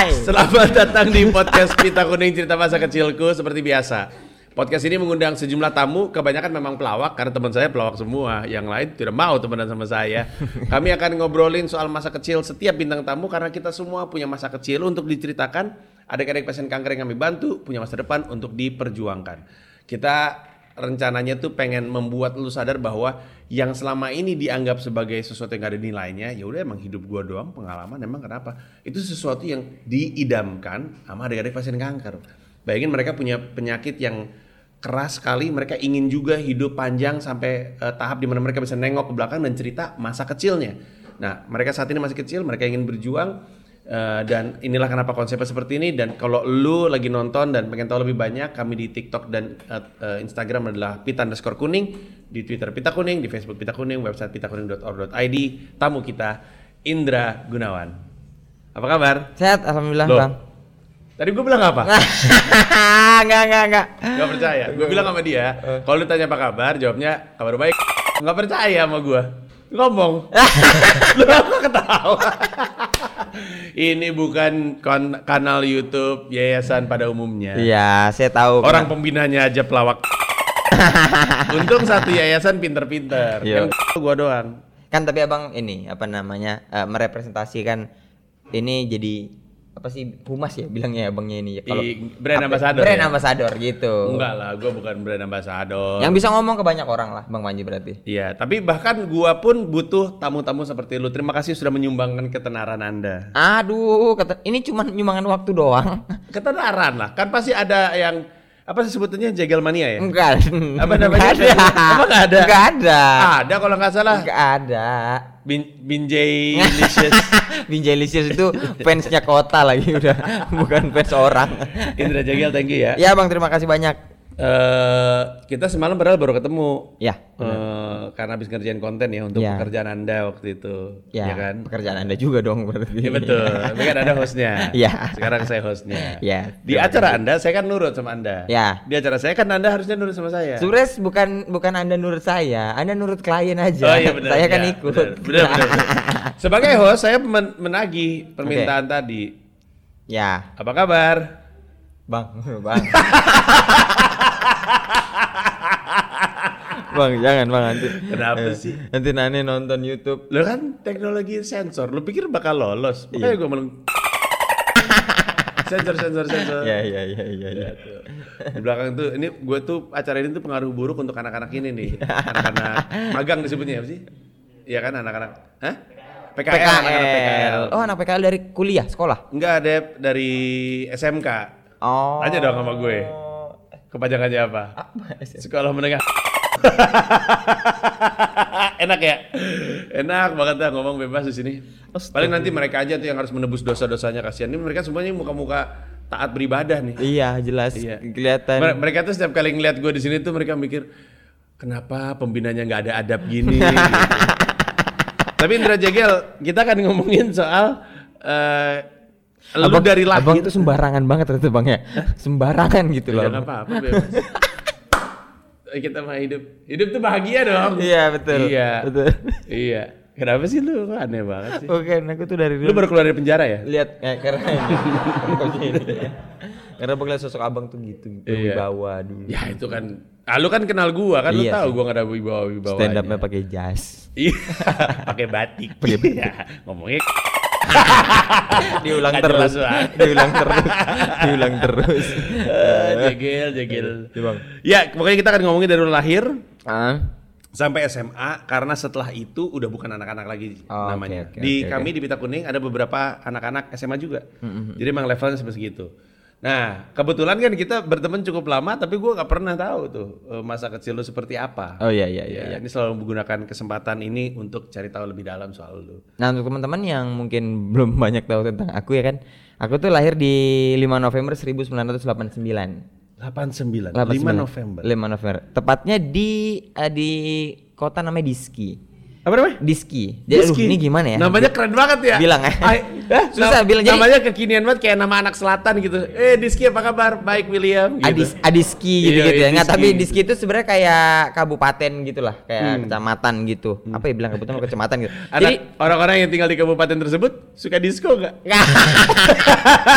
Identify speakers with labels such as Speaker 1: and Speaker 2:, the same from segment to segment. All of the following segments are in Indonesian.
Speaker 1: Hai.
Speaker 2: Selamat datang di podcast Pita Kuning Cerita Masa Kecilku seperti biasa. Podcast ini mengundang sejumlah tamu, kebanyakan memang pelawak karena teman saya pelawak semua. Yang lain tidak mau temenan sama saya. Kami akan ngobrolin soal masa kecil setiap bintang tamu karena kita semua punya masa kecil untuk diceritakan. Adik-adik pasien kanker yang kami bantu punya masa depan untuk diperjuangkan. Kita rencananya tuh pengen membuat lu sadar bahwa yang selama ini dianggap sebagai sesuatu yang gak ada nilainya, ya udah emang hidup gua doang, pengalaman emang kenapa? Itu sesuatu yang diidamkan sama adik-adik pasien kanker. Bayangin mereka punya penyakit yang keras sekali, mereka ingin juga hidup panjang sampai eh, tahap di mana mereka bisa nengok ke belakang dan cerita masa kecilnya. Nah, mereka saat ini masih kecil, mereka ingin berjuang eh, dan inilah kenapa konsepnya seperti ini dan kalau lu lagi nonton dan pengen tahu lebih banyak, kami di TikTok dan eh, eh, Instagram adalah pita underscore kuning, di Twitter pita kuning, di Facebook pita kuning, website pitakuning.org.id. Tamu kita Indra Gunawan. Apa kabar?
Speaker 1: Sehat, alhamdulillah
Speaker 2: Loh.
Speaker 1: bang.
Speaker 2: Tadi gue bilang apa?
Speaker 1: Enggak, enggak, enggak.
Speaker 2: Gak percaya. Gue bilang sama dia, kalau lu tanya apa kabar, jawabnya kabar baik. Gak percaya sama gue. Ngomong. lu ketawa? Ini bukan kon- kanal YouTube yayasan pada umumnya.
Speaker 1: Iya, saya tahu.
Speaker 2: Orang pembinanya aja pelawak. Untung satu yayasan pinter-pinter.
Speaker 1: Iya.
Speaker 2: Yang gua doang.
Speaker 1: kan tapi abang ini apa namanya eh, merepresentasikan ini jadi apa sih humas ya bilangnya abangnya ini ya
Speaker 2: I- brand ambassador
Speaker 1: brand
Speaker 2: ya?
Speaker 1: ambassador gitu
Speaker 2: Enggak lah, gua bukan brand ambassador.
Speaker 1: yang bisa ngomong ke banyak orang lah bang Manji berarti
Speaker 2: Iya, tapi bahkan gua pun butuh tamu-tamu seperti lu. Terima kasih sudah menyumbangkan ketenaran Anda.
Speaker 1: aduh ini cuma nyumbangan waktu doang
Speaker 2: Ketenaran lah. Kan pasti ada yang apa sih sebutannya jegel mania ya?
Speaker 1: enggak
Speaker 2: Apa namanya?
Speaker 1: Nggak ada
Speaker 2: Apa nggak ada?
Speaker 1: enggak ada
Speaker 2: Ada kalau nggak salah.
Speaker 1: enggak ada
Speaker 2: Bin Binjay Licious.
Speaker 1: Binjelisius itu fansnya kota lagi udah bukan fans orang
Speaker 2: Indra Jagel, thank you ya.
Speaker 1: ya bang terima kasih banyak
Speaker 2: Eh, kita semalam padahal baru ketemu.
Speaker 1: ya
Speaker 2: Eh, karena habis ngerjain konten ya untuk
Speaker 1: Ya.
Speaker 2: pekerjaan Anda waktu itu.
Speaker 1: ya,
Speaker 2: Ya kan?
Speaker 1: pekerjaan anda juga dong berarti
Speaker 2: Iya betul. Tapi kan ada hostnya.
Speaker 1: Iya.
Speaker 2: Sekarang saya hostnya.
Speaker 1: Iya.
Speaker 2: Di acara Anda saya kan nurut sama Anda.
Speaker 1: Ya.
Speaker 2: Di acara saya kan Anda harusnya nurut sama saya.
Speaker 1: Sures bukan bukan anda nurut saya, anda nurut klien aja.
Speaker 2: Oh iya benar.
Speaker 1: saya kan
Speaker 2: iya,
Speaker 1: ikut.
Speaker 2: Benar, benar, benar, benar. Sebagai host saya men- menagih permintaan tadi.
Speaker 1: ya,
Speaker 2: Apa kabar?
Speaker 1: bang, bang. bang, jangan bang nanti.
Speaker 2: Kenapa
Speaker 1: Eh,
Speaker 2: sih?
Speaker 1: Nanti Nani nonton YouTube.
Speaker 2: Lo kan teknologi sensor, lo pikir bakal lolos? Makanya gue meleng... sensor, sensor, sensor.
Speaker 1: Ya, ya, ya, ya, ya.
Speaker 2: Di belakang tuh, ini gue tuh acara ini tuh pengaruh buruk untuk anak-anak ini nih. Anak-anak magang disebutnya apa sih? Iya kan anak-anak? Hah? PKL, anak-anak PKL.
Speaker 1: Oh, anak PKL dari kuliah, sekolah.
Speaker 2: Enggak ada dari SMK.
Speaker 1: Oh.
Speaker 2: Aja dong sama gue. Kepanjangannya apa?
Speaker 1: Apa?
Speaker 2: Sekolah menengah. Enak ya? Enak banget dah ngomong bebas di sini. Paling nanti mereka aja tuh yang harus menebus dosa-dosanya kasihan. Ini mereka semuanya muka-muka taat beribadah nih.
Speaker 1: Iya, jelas.
Speaker 2: Iya.
Speaker 1: Kelihatan.
Speaker 2: Mere- Mereka tuh setiap kali ngeliat gue di sini tuh mereka mikir kenapa pembinanya nggak ada adab gini. gitu. Tapi Indra Jegel, kita akan ngomongin soal eh lu
Speaker 1: Abang-
Speaker 2: dari lahir.
Speaker 1: Abang tuh sembarangan banget ternyata bang ya. sembarangan gitu loh.
Speaker 2: Ya nggak apa-apa bebas. Kita mah hidup hidup tuh bahagia dong.
Speaker 1: Iya, betul.
Speaker 2: Iya.
Speaker 1: Betul.
Speaker 2: iya. Kenapa sih lu aneh banget sih?
Speaker 1: Bukan, aku tuh dari
Speaker 2: Lu
Speaker 1: dulu
Speaker 2: baru keluar dari penjara ya?
Speaker 1: lihat eh, karena ini. karena aku lihat sosok abang tuh gitu,
Speaker 2: Iya.
Speaker 1: wibawa dulu.
Speaker 2: Ya itu kan. Ah, lu kan kenal gua kan lu
Speaker 1: Iya
Speaker 2: tahu
Speaker 1: sih.
Speaker 2: gua gak ada wibawa wibawa.
Speaker 1: Stand up-nya pakai jas.
Speaker 2: Iya, pakai batik.
Speaker 1: Pakai batik.
Speaker 2: Iya, ngomongnya
Speaker 1: diulang
Speaker 2: Nggak
Speaker 1: terus. diulang terus. diulang terus.
Speaker 2: eh, jegel, jegel.
Speaker 1: Iya, Bang.
Speaker 2: Ya, pokoknya kita akan ngomongin dari lahir
Speaker 1: Ah.
Speaker 2: sampai SMA karena setelah itu udah bukan anak-anak lagi
Speaker 1: Oh,
Speaker 2: namanya.
Speaker 1: oke, oke,
Speaker 2: Di
Speaker 1: oke,
Speaker 2: kami di Pita Kuning ada beberapa anak-anak SMA juga. Jadi emang levelnya sampai segitu. Nah, kebetulan kan kita berteman cukup lama tapi gua nggak pernah tahu tuh eh, masa kecil lu seperti apa.
Speaker 1: Oh iya iya iya.
Speaker 2: Ya, ini selalu menggunakan kesempatan ini untuk cari tahu lebih dalam soal lu.
Speaker 1: Nah untuk teman-teman yang mungkin belum banyak tahu tentang aku ya kan, aku tuh lahir di 5 November 1989.
Speaker 2: 89, 5
Speaker 1: 89.
Speaker 2: November.
Speaker 1: 5 November. Tepatnya di eh, di kota namanya Diski.
Speaker 2: Apa namanya?
Speaker 1: Diski. Jadi
Speaker 2: Rizky.
Speaker 1: ini gimana ya?
Speaker 2: Namanya keren banget ya.
Speaker 1: Bilang ya.
Speaker 2: I- Eh,
Speaker 1: Susah
Speaker 2: nam-
Speaker 1: bilang, jadi-
Speaker 2: namanya kekinian banget kayak nama anak selatan gitu. Eh, Diski apa kabar? Baik William gitu.
Speaker 1: Adis Adiski gitu
Speaker 2: Iya,
Speaker 1: gitu ya. Nggak, tapi Diski itu sebenarnya kayak kabupaten gitulah, kayak
Speaker 2: Hmm.
Speaker 1: kecamatan gitu. Apa ya bilang kabupaten atau kecamatan gitu.
Speaker 2: Ada
Speaker 1: Jadi
Speaker 2: orang-orang yang tinggal di kabupaten tersebut suka disco nggak?
Speaker 1: Nggak.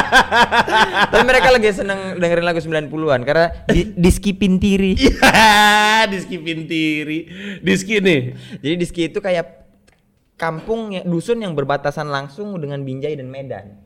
Speaker 1: Tapi mereka lagi seneng dengerin lagu 90-an karena di, Diski Pintiri.
Speaker 2: Iya, Diski Pintiri. Diski nih.
Speaker 1: Jadi Diski itu kayak kampung ya, dusun yang berbatasan langsung dengan Binjai dan Medan.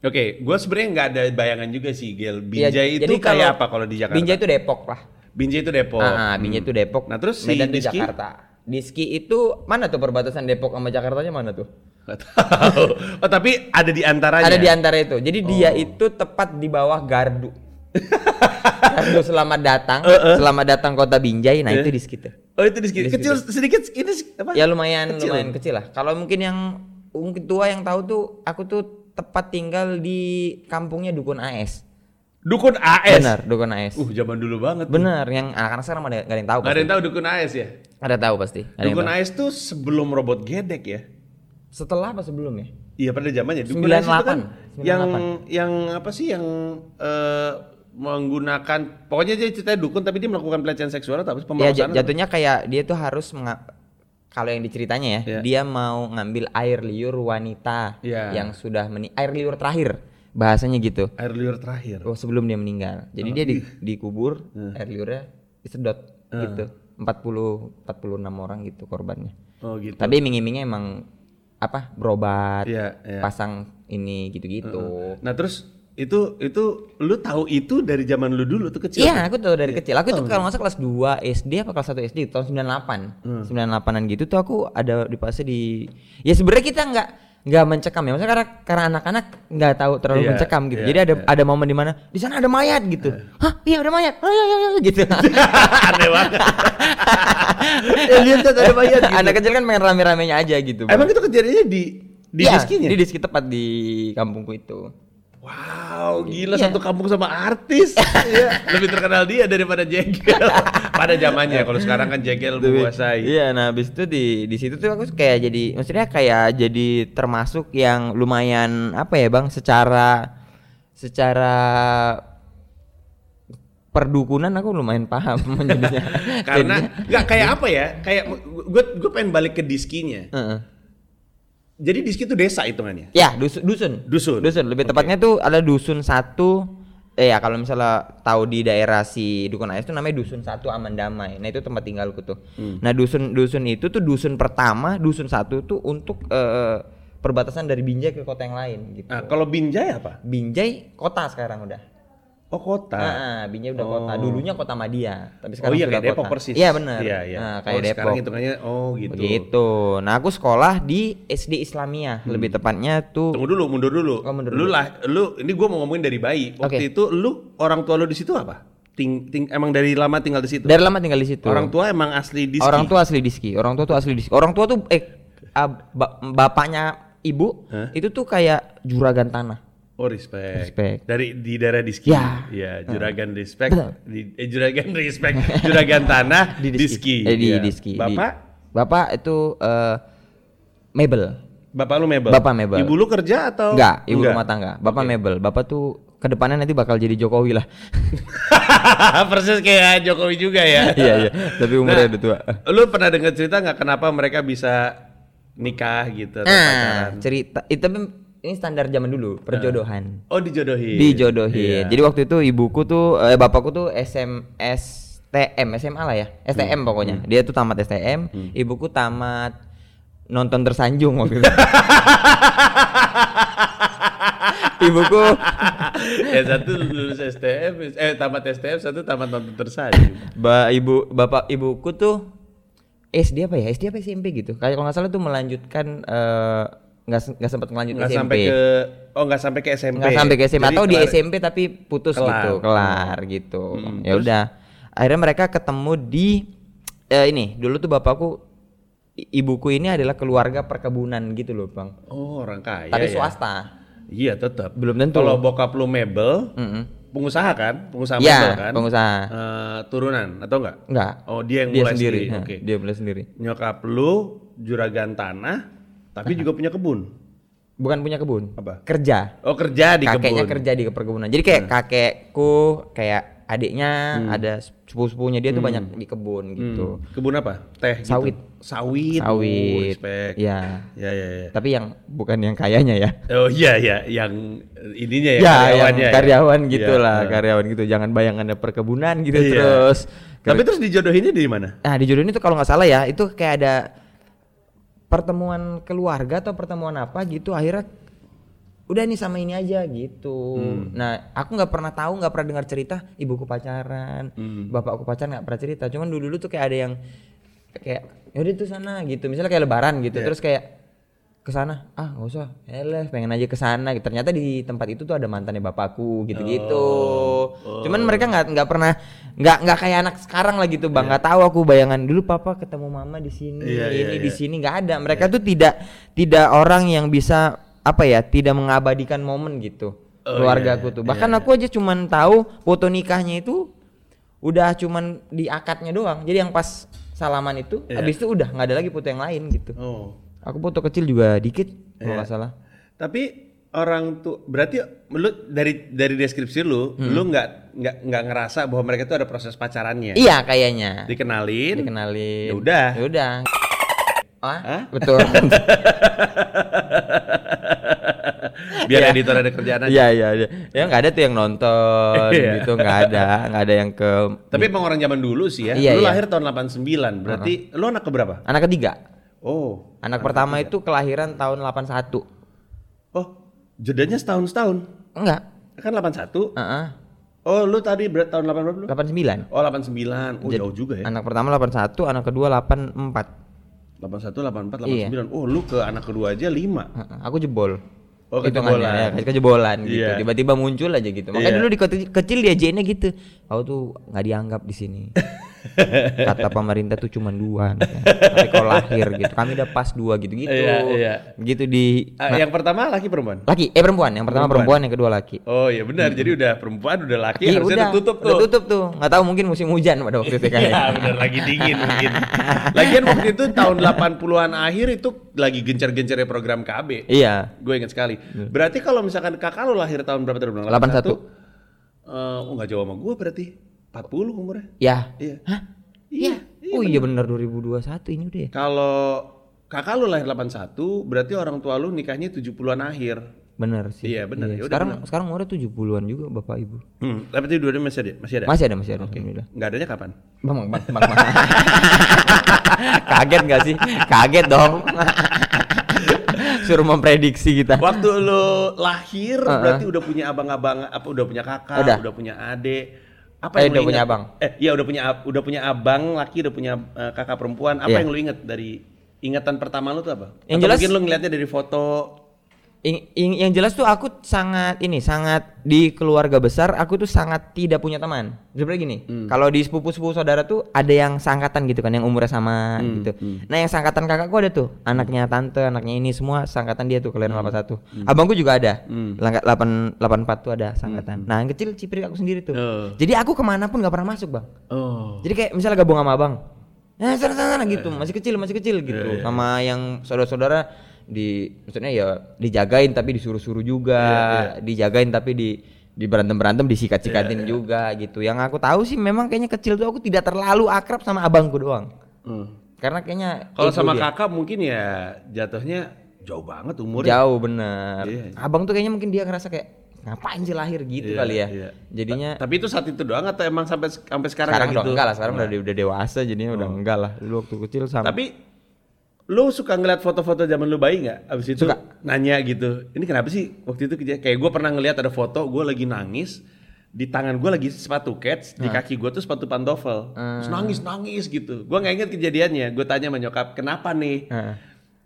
Speaker 2: Oke, gue sebenarnya nggak ada bayangan juga sih, Gel.
Speaker 1: Ya,
Speaker 2: Binjai itu
Speaker 1: jadi
Speaker 2: kayak apa kalau di Jakarta?
Speaker 1: Binjai itu Depok lah.
Speaker 2: Binjai itu Depok.
Speaker 1: Ah, ah, Binjai
Speaker 2: Hmm.
Speaker 1: itu Depok.
Speaker 2: Nah, terus si
Speaker 1: Medan itu
Speaker 2: Diski?
Speaker 1: Jakarta. Diski itu mana tuh perbatasan Depok sama Jakartanya mana tuh?
Speaker 2: Tahu. Oh, tapi ada di antaranya.
Speaker 1: Ada di antara itu. Jadi dia
Speaker 2: Oh.
Speaker 1: itu tepat di bawah gardu. gardu selamat datang,
Speaker 2: Eh,
Speaker 1: selamat datang kota Binjai. Nah,
Speaker 2: Eh.
Speaker 1: itu Diski tuh.
Speaker 2: Oh, itu Diski.
Speaker 1: Diski.
Speaker 2: Kecil sedikit ini apa?
Speaker 1: Ya lumayan
Speaker 2: Kecil.
Speaker 1: lumayan kecil lah. Kalau mungkin yang mungkin tua yang tahu tuh aku tuh tepat tinggal di kampungnya Dukun AS.
Speaker 2: Dukun AS.
Speaker 1: Benar, Dukun AS.
Speaker 2: Uh, zaman dulu banget. tuh.
Speaker 1: Bener, yang anak-anak sekarang ada nggak ada yang tahu.
Speaker 2: Nggak ada yang tahu Dukun AS ya?
Speaker 1: Ada tahu pasti. Ada
Speaker 2: Dukun
Speaker 1: tahu.
Speaker 2: AS tuh sebelum robot gedek ya?
Speaker 1: Setelah apa sebelum ya?
Speaker 2: Iya pada zamannya. Dukun AS itu kan
Speaker 1: 98.
Speaker 2: yang yang apa sih yang eh, menggunakan pokoknya dia ceritanya dukun tapi dia melakukan pelecehan seksual atau apa?
Speaker 1: Ya
Speaker 2: Pemerkosaan
Speaker 1: j-
Speaker 2: atau
Speaker 1: jatuhnya kayak dia tuh harus kalau yang diceritanya ya,
Speaker 2: Iya.
Speaker 1: dia mau ngambil air liur wanita
Speaker 2: Iya.
Speaker 1: yang sudah meni air liur terakhir bahasanya gitu.
Speaker 2: air liur terakhir.
Speaker 1: Oh, sebelum dia meninggal. Jadi dia di, dikubur air liurnya disedot gitu. 40 46 orang gitu korbannya.
Speaker 2: Oh gitu.
Speaker 1: Tapi iming-imingnya emang apa? Berobat,
Speaker 2: Iya, iya.
Speaker 1: pasang ini gitu-gitu.
Speaker 2: Nah, terus itu itu lu tahu itu dari zaman lu dulu tuh kecil.
Speaker 1: Iya, aku tahu dari kecil. Aku itu kalau salah kelas 2 SD apa kelas 1 SD tahun 98.
Speaker 2: Hmm.
Speaker 1: 98-an gitu tuh aku ada di fase di Ya sebenarnya kita nggak nggak mencekam ya. Maksudnya karena karena anak-anak nggak tahu terlalu
Speaker 2: Iya,
Speaker 1: mencekam gitu.
Speaker 2: iya,
Speaker 1: Jadi ada ada momen di mana di sana ada mayat gitu. Hah, iya ada mayat. Oh, iya, iya, iya, gitu.
Speaker 2: Aneh banget. ya, lihat tuh ada mayat gitu.
Speaker 1: Anak kecil kan main rame-ramenya aja gitu. Bang.
Speaker 2: Emang itu kejadiannya di di
Speaker 1: Iya,
Speaker 2: diskinya?
Speaker 1: Di diski tepat di kampungku itu.
Speaker 2: Wow, gila
Speaker 1: Iya.
Speaker 2: satu kampung sama artis. Iya, lebih terkenal dia daripada Jegel. Pada zamannya kalau sekarang kan Jegel menguasai.
Speaker 1: Iya, nah habis itu di di situ tuh aku kayak jadi maksudnya kayak jadi termasuk yang lumayan apa ya, Bang, secara secara perdukunan aku lumayan paham jadinya.
Speaker 2: Karena nggak kayak apa ya? Kayak gue gue pengen balik ke diskinya.
Speaker 1: Heeh.
Speaker 2: Jadi diski itu desa hitungannya.
Speaker 1: Ya, dusun dusun.
Speaker 2: Dusun.
Speaker 1: Dusun, lebih
Speaker 2: Oke.
Speaker 1: tepatnya tuh ada dusun satu eh ya kalau misalnya tahu di daerah si Dukun Ais itu namanya dusun satu aman damai. Nah itu tempat tinggalku tuh.
Speaker 2: Hmm.
Speaker 1: Nah dusun dusun itu tuh dusun pertama, dusun satu tuh untuk eh, perbatasan dari Binjai ke kota yang lain gitu.
Speaker 2: Nah, kalau Binjai apa?
Speaker 1: Binjai kota sekarang udah.
Speaker 2: Oh kota.
Speaker 1: Ah, Binjai udah kota.
Speaker 2: Oh.
Speaker 1: Dulunya kota Madia, tapi
Speaker 2: oh
Speaker 1: sekarang
Speaker 2: iya
Speaker 1: sudah
Speaker 2: kayak Depok
Speaker 1: kota.
Speaker 2: persis.
Speaker 1: Iya benar.
Speaker 2: Iya iya.
Speaker 1: Nah,
Speaker 2: oh,
Speaker 1: kayak
Speaker 2: sekarang
Speaker 1: Depok.
Speaker 2: hitungannya oh gitu.
Speaker 1: Begitu. Nah, aku sekolah di SD Islamiyah, lebih tepatnya tuh
Speaker 2: Tunggu dulu, mundur dulu.
Speaker 1: Oh, mundur
Speaker 2: lu
Speaker 1: dulu.
Speaker 2: lah, lu ini gua mau ngomongin dari bayi. Waktu
Speaker 1: Oke.
Speaker 2: itu lu orang tua lu di situ apa? Ting, ting, emang dari lama tinggal di situ.
Speaker 1: dari lama tinggal di situ.
Speaker 2: Orang tua emang asli diski.
Speaker 1: Orang tua asli diski. Orang tua tuh asli diski. Orang tua tuh eh ba- bapaknya ibu
Speaker 2: Hah?
Speaker 1: itu tuh kayak juragan tanah.
Speaker 2: Oh respect.
Speaker 1: Respect.
Speaker 2: Dari di daerah diski.
Speaker 1: Ya.
Speaker 2: Iya, juragan respect.
Speaker 1: Betul.
Speaker 2: Di, eh, juragan respect. juragan tanah di diski.
Speaker 1: Eh, di
Speaker 2: Iya.
Speaker 1: diski. Di-
Speaker 2: Bapak?
Speaker 1: Bapak itu eh mebel.
Speaker 2: Bapak lu mebel.
Speaker 1: Bapak mebel.
Speaker 2: Ibu lu kerja atau?
Speaker 1: Enggak, ibu rumah tangga. Bapak mebel. Bapak tuh ke depannya nanti bakal jadi Jokowi lah.
Speaker 2: Persis kayak Jokowi juga ya.
Speaker 1: iya iya. Tapi umurnya
Speaker 2: Nah,
Speaker 1: udah tua.
Speaker 2: Lu pernah dengar cerita nggak kenapa mereka bisa nikah gitu
Speaker 1: Nah,
Speaker 2: pacaran?
Speaker 1: cerita itu ini standar zaman dulu perjodohan.
Speaker 2: Oh dijodohin.
Speaker 1: Dijodohin.
Speaker 2: Iya.
Speaker 1: Jadi waktu itu ibuku tuh eh, bapakku tuh SM STM, SMA lah ya.
Speaker 2: Hmm.
Speaker 1: STM pokoknya. Dia tuh tamat STM, ibuku tamat nonton tersanjung waktu itu. ibuku
Speaker 2: yang satu lulus STM, eh tamat STM, satu tamat nonton tersanjung.
Speaker 1: ba ibu bapak ibuku tuh SD apa ya? SD apa SMP gitu. Kayak kalau nggak salah tuh melanjutkan eh, nggak nggak sempat
Speaker 2: Nggak
Speaker 1: SMP.
Speaker 2: sampai ke, oh nggak sampai ke SMP.
Speaker 1: nggak sampai ke SMP
Speaker 2: Jadi
Speaker 1: atau di SMP tapi putus
Speaker 2: Kelar.
Speaker 1: gitu kelar gitu
Speaker 2: Hmm,
Speaker 1: ya udah akhirnya mereka ketemu di eh, ini dulu tuh bapakku ibuku ini adalah keluarga perkebunan gitu loh bang
Speaker 2: Oh orang kaya.
Speaker 1: tapi
Speaker 2: ya.
Speaker 1: swasta
Speaker 2: Iya tetap.
Speaker 1: belum tentu
Speaker 2: Kalau bokap lu mebel,
Speaker 1: Mm-mm.
Speaker 2: pengusaha kan, pengusaha
Speaker 1: ya
Speaker 2: mebel kan.
Speaker 1: pengusaha
Speaker 2: Eh, turunan atau enggak?
Speaker 1: enggak
Speaker 2: Oh dia yang
Speaker 1: dia
Speaker 2: mulai
Speaker 1: sendiri
Speaker 2: sendiri.
Speaker 1: ha,
Speaker 2: Oke.
Speaker 1: dia mulai sendiri
Speaker 2: Nyokap lu juragan tanah, tapi juga punya kebun.
Speaker 1: bukan punya kebun.
Speaker 2: Apa?
Speaker 1: Kerja.
Speaker 2: Oh kerja di
Speaker 1: Kakeknya
Speaker 2: kebun. Hmm.
Speaker 1: kerja di perkebunan. Jadi kayak kakekku, kayak adiknya, ada sepupu-sepupunya dia tuh banyak di kebun gitu.
Speaker 2: Hmm. Kebun apa? Teh. gitu?
Speaker 1: Sawit.
Speaker 2: Sawit. Oh,
Speaker 1: Sawit. Iya.
Speaker 2: Ya ya ya.
Speaker 1: Tapi yang bukan yang kayanya ya.
Speaker 2: Oh iya iya yang ininya ya,
Speaker 1: Ya, yang
Speaker 2: karyawannya. ya?
Speaker 1: karyawan gitu
Speaker 2: Iya,
Speaker 1: lah,
Speaker 2: iya.
Speaker 1: karyawan gitu. Jangan bayangkan ada perkebunan gitu
Speaker 2: Iya.
Speaker 1: terus.
Speaker 2: Tapi terus dijodohinnya di mana?
Speaker 1: Nah di jodoh ini tuh kalau nggak salah ya itu kayak ada pertemuan keluarga atau pertemuan apa gitu akhirnya udah nih sama ini aja gitu.
Speaker 2: Hmm.
Speaker 1: Nah aku nggak pernah tahu nggak pernah dengar cerita ibuku pacaran,
Speaker 2: Hmm.
Speaker 1: bapakku pacaran nggak pernah cerita. Cuman dulu dulu tuh kayak ada yang kayak yaudah tuh sana gitu. Misalnya kayak lebaran gitu
Speaker 2: Iya.
Speaker 1: terus kayak ke sana. Ah nggak usah. Eleh pengen aja ke sana. Gitu. ternyata di tempat itu tuh ada mantannya bapakku gitu gitu
Speaker 2: Oh.
Speaker 1: cuman mereka nggak nggak pernah nggak nggak kayak anak sekarang lah gitu bang. Nggak tahu aku bayangan dulu papa ketemu mama di sini
Speaker 2: Iya, iya,
Speaker 1: ini di
Speaker 2: iya.
Speaker 1: sini. Nggak ada. Mereka tuh tidak tidak orang yang bisa apa ya tidak mengabadikan momen gitu
Speaker 2: Oh,
Speaker 1: keluarga
Speaker 2: iya,
Speaker 1: aku
Speaker 2: iya,
Speaker 1: tuh bahkan aku aja cuman tahu foto nikahnya itu udah cuman di akadnya doang. Jadi yang pas salaman itu
Speaker 2: Iya.
Speaker 1: habis itu udah nggak ada lagi foto yang lain gitu.
Speaker 2: Oh.
Speaker 1: Aku foto kecil juga dikit kalau
Speaker 2: Iya.
Speaker 1: nggak salah
Speaker 2: Tapi orang tuh berarti lu dari dari deskripsi lu,
Speaker 1: Hmm.
Speaker 2: lu nggak nggak nggak ngerasa bahwa mereka tuh ada proses pacarannya.
Speaker 1: iya kayaknya
Speaker 2: Dikenalin.
Speaker 1: dikenalin
Speaker 2: Ya udah.
Speaker 1: ya udah ah
Speaker 2: Hah?
Speaker 1: betul
Speaker 2: Biar
Speaker 1: Iya.
Speaker 2: editor ada kerjaan aja.
Speaker 1: Iya iya iya. Ya nggak ada tuh yang nonton
Speaker 2: Iya.
Speaker 1: gitu nggak ada nggak ada yang ke
Speaker 2: Tapi emang orang zaman dulu sih ya.
Speaker 1: Iya,
Speaker 2: lu
Speaker 1: iya.
Speaker 2: lahir tahun 89. Berarti lu anak keberapa?
Speaker 1: anak ketiga.
Speaker 2: Oh.
Speaker 1: Anak pertama itu kelahiran tahun 81.
Speaker 2: Oh, jedanya setahun setahun.
Speaker 1: Enggak.
Speaker 2: Kan 81.
Speaker 1: Heeh.
Speaker 2: Oh, lu tadi berat tahun 8 berapa lu?
Speaker 1: 89.
Speaker 2: Oh, 89. Oh, jauh juga ya.
Speaker 1: Anak pertama 81, anak kedua 84.
Speaker 2: 81, 84,
Speaker 1: Iya.
Speaker 2: 89. Oh, lu ke anak kedua aja 5.
Speaker 1: Heeh, Aku jebol.
Speaker 2: Oh,
Speaker 1: Hitungannya, ya, kejebolan gitu.
Speaker 2: Iya.
Speaker 1: Tiba-tiba muncul aja gitu. Makanya
Speaker 2: Iya.
Speaker 1: dulu di kota kecil diajainnya gitu. Kau tuh nggak dianggap di sini. Kata pemerintah tuh cuma dua. anaknya. Tapi kalau lahir gitu, kami udah pas dua gitu-gitu.
Speaker 2: Iya, iya.
Speaker 1: Gitu di
Speaker 2: Ah, yang pertama laki perempuan?
Speaker 1: laki, eh perempuan. Yang pertama
Speaker 2: Perempuan.
Speaker 1: perempuan, yang kedua laki.
Speaker 2: Oh iya benar, jadi udah perempuan udah laki
Speaker 1: Iya,
Speaker 2: harusnya udah tutup tuh.
Speaker 1: Udah tutup tuh. Nggak tahu mungkin musim hujan pada waktu itu kan.
Speaker 2: Iya benar lagi dingin mungkin. Lagian waktu itu tahun 80-an akhir itu lagi gencar-gencarnya program KB.
Speaker 1: Iya.
Speaker 2: Gue ingat sekali. Berarti kalau misalkan kakak lo lahir tahun berapa tadi? bilang?
Speaker 1: 81.
Speaker 2: Eh, oh nggak jauh sama gue berarti. 40 umurnya.
Speaker 1: Ya.
Speaker 2: Iya.
Speaker 1: Hah? Iya. Oh iya bener 2021 ini udah ya.
Speaker 2: Kalau kakak lo lahir 81, berarti orang tua lu nikahnya 70-an akhir.
Speaker 1: Bener sih.
Speaker 2: Iya, bener. Ya udah,
Speaker 1: sekarang sekarang umurnya 70-an juga Bapak Ibu.
Speaker 2: Hmm, tapi itu dua-duanya masih ada? Masih ada?
Speaker 1: Masih ada, masih ada. Alhamdulillah.
Speaker 2: Nggak adanya kapan?
Speaker 1: Bang, bang, bang, bang, bang. Kaget gak sih? Kaget dong. Suruh memprediksi kita.
Speaker 2: Waktu lo lahir
Speaker 1: Heeh.
Speaker 2: berarti udah punya abang-abang apa udah punya kakak,
Speaker 1: Udah.
Speaker 2: udah, punya adik. Apa
Speaker 1: Eh,
Speaker 2: yang
Speaker 1: udah
Speaker 2: lo
Speaker 1: punya abang.
Speaker 2: Eh, iya udah punya udah punya abang laki, udah punya eh, kakak perempuan. Apa
Speaker 1: Iya.
Speaker 2: yang lo inget dari ingatan pertama lo tuh apa?
Speaker 1: Yang
Speaker 2: Atau
Speaker 1: jelas-
Speaker 2: mungkin lo ngeliatnya dari foto.
Speaker 1: Ing- ing- yang jelas tuh aku sangat ini sangat di keluarga besar aku tuh sangat tidak punya teman. Sebenarnya gini,
Speaker 2: Hmm.
Speaker 1: kalau di sepupu-sepupu saudara tuh ada yang sangkatan gitu kan yang umurnya sama
Speaker 2: Hmm,
Speaker 1: gitu. Nah, yang sangkatan kakakku ada tuh, anaknya tante, anaknya ini semua sangkatan dia tuh kelahiran 81. Abangku juga ada.
Speaker 2: Hmm.
Speaker 1: Langkat 8 84 tuh ada sangkatan. Nah, yang kecil cipri aku sendiri tuh.
Speaker 2: Oh.
Speaker 1: Jadi aku ke mana pun nggak pernah masuk, Bang.
Speaker 2: Oh.
Speaker 1: Jadi kayak misalnya gabung sama abang, nah sana sana sana gitu, masih kecil masih kecil gitu, sama yang saudara-saudara di, maksudnya ya dijagain tapi disuruh-suruh juga, dijagain tapi di di berantem berantem disikat-sikatin juga gitu. Yang aku tahu sih memang kayaknya kecil tuh aku tidak terlalu akrab sama abangku doang,
Speaker 2: Hmm.
Speaker 1: karena kayaknya
Speaker 2: Kalau sama
Speaker 1: dia.
Speaker 2: kakak mungkin ya jatuhnya jauh banget umurnya.
Speaker 1: jauh bener.
Speaker 2: Iya.
Speaker 1: Abang tuh kayaknya mungkin dia ngerasa kayak ngapain sih lahir gitu
Speaker 2: Iya,
Speaker 1: kali ya.
Speaker 2: iya.
Speaker 1: Jadinya
Speaker 2: Tapi itu saat itu doang atau emang sampai sampai sekarang,
Speaker 1: sekarang
Speaker 2: gitu?
Speaker 1: enggak lah, sekarang udah udah dewasa jadinya udah enggak lah. Dulu waktu kecil sama
Speaker 2: Tapi lu suka ngeliat foto-foto zaman lu bayi nggak? Abis itu
Speaker 1: Suka.
Speaker 2: nanya gitu, ini kenapa sih waktu itu keja- kayak gue pernah ngeliat ada foto gue lagi nangis di tangan gue lagi sepatu cats, di kaki gue tuh sepatu pantofel, terus nangis nangis gitu. Gue nggak inget kejadiannya. Gue tanya sama nyokap, kenapa nih?
Speaker 1: Heeh.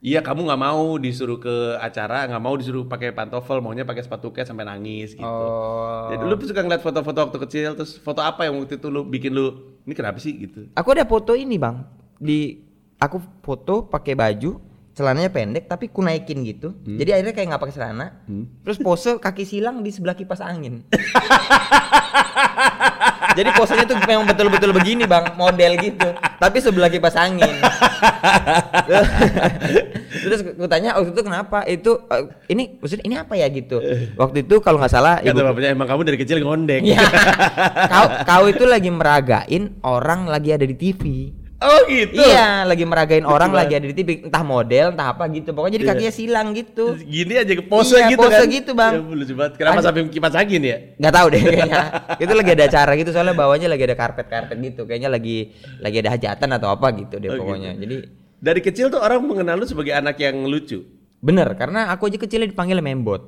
Speaker 2: Iya kamu nggak mau disuruh ke acara, nggak mau disuruh pakai pantofel, maunya pakai sepatu cats sampai nangis gitu.
Speaker 1: Oh.
Speaker 2: Jadi lu suka ngeliat foto-foto waktu kecil, terus foto apa yang waktu itu lu bikin lu, ini kenapa sih gitu?
Speaker 1: Aku ada foto ini bang di aku foto pakai baju celananya pendek tapi ku naikin gitu. Jadi akhirnya kayak nggak pakai celana. Terus pose kaki silang di sebelah kipas angin. Jadi posenya tuh memang betul-betul begini bang, model gitu. Tapi sebelah kipas angin. Terus gue tanya waktu itu kenapa? Itu eh, ini maksudnya ini apa ya gitu. Waktu itu kalau nggak salah
Speaker 2: Kata
Speaker 1: ibu
Speaker 2: bapaknya emang kamu dari kecil ngondek.
Speaker 1: ya, kau kau itu lagi meragain orang lagi ada di TV.
Speaker 2: Oh gitu.
Speaker 1: Iya, lagi meragain orang lagi ada di TV, entah model, entah apa gitu. Pokoknya jadi
Speaker 2: Iya.
Speaker 1: kakinya silang gitu.
Speaker 2: Gini aja ke pose
Speaker 1: Iya,
Speaker 2: gitu
Speaker 1: pose
Speaker 2: kan.
Speaker 1: gitu, Bang.
Speaker 2: Ya, lucu banget. Kenapa sampai kipas angin ya?
Speaker 1: nggak tahu deh kayaknya itu lagi ada acara gitu soalnya bawahnya lagi ada karpet karpet gitu kayaknya lagi lagi ada hajatan atau apa gitu deh
Speaker 2: Oh,
Speaker 1: pokoknya
Speaker 2: gitu.
Speaker 1: jadi
Speaker 2: Dari kecil tuh orang mengenal lu sebagai anak yang lucu.
Speaker 1: bener karena aku aja kecilnya dipanggil membot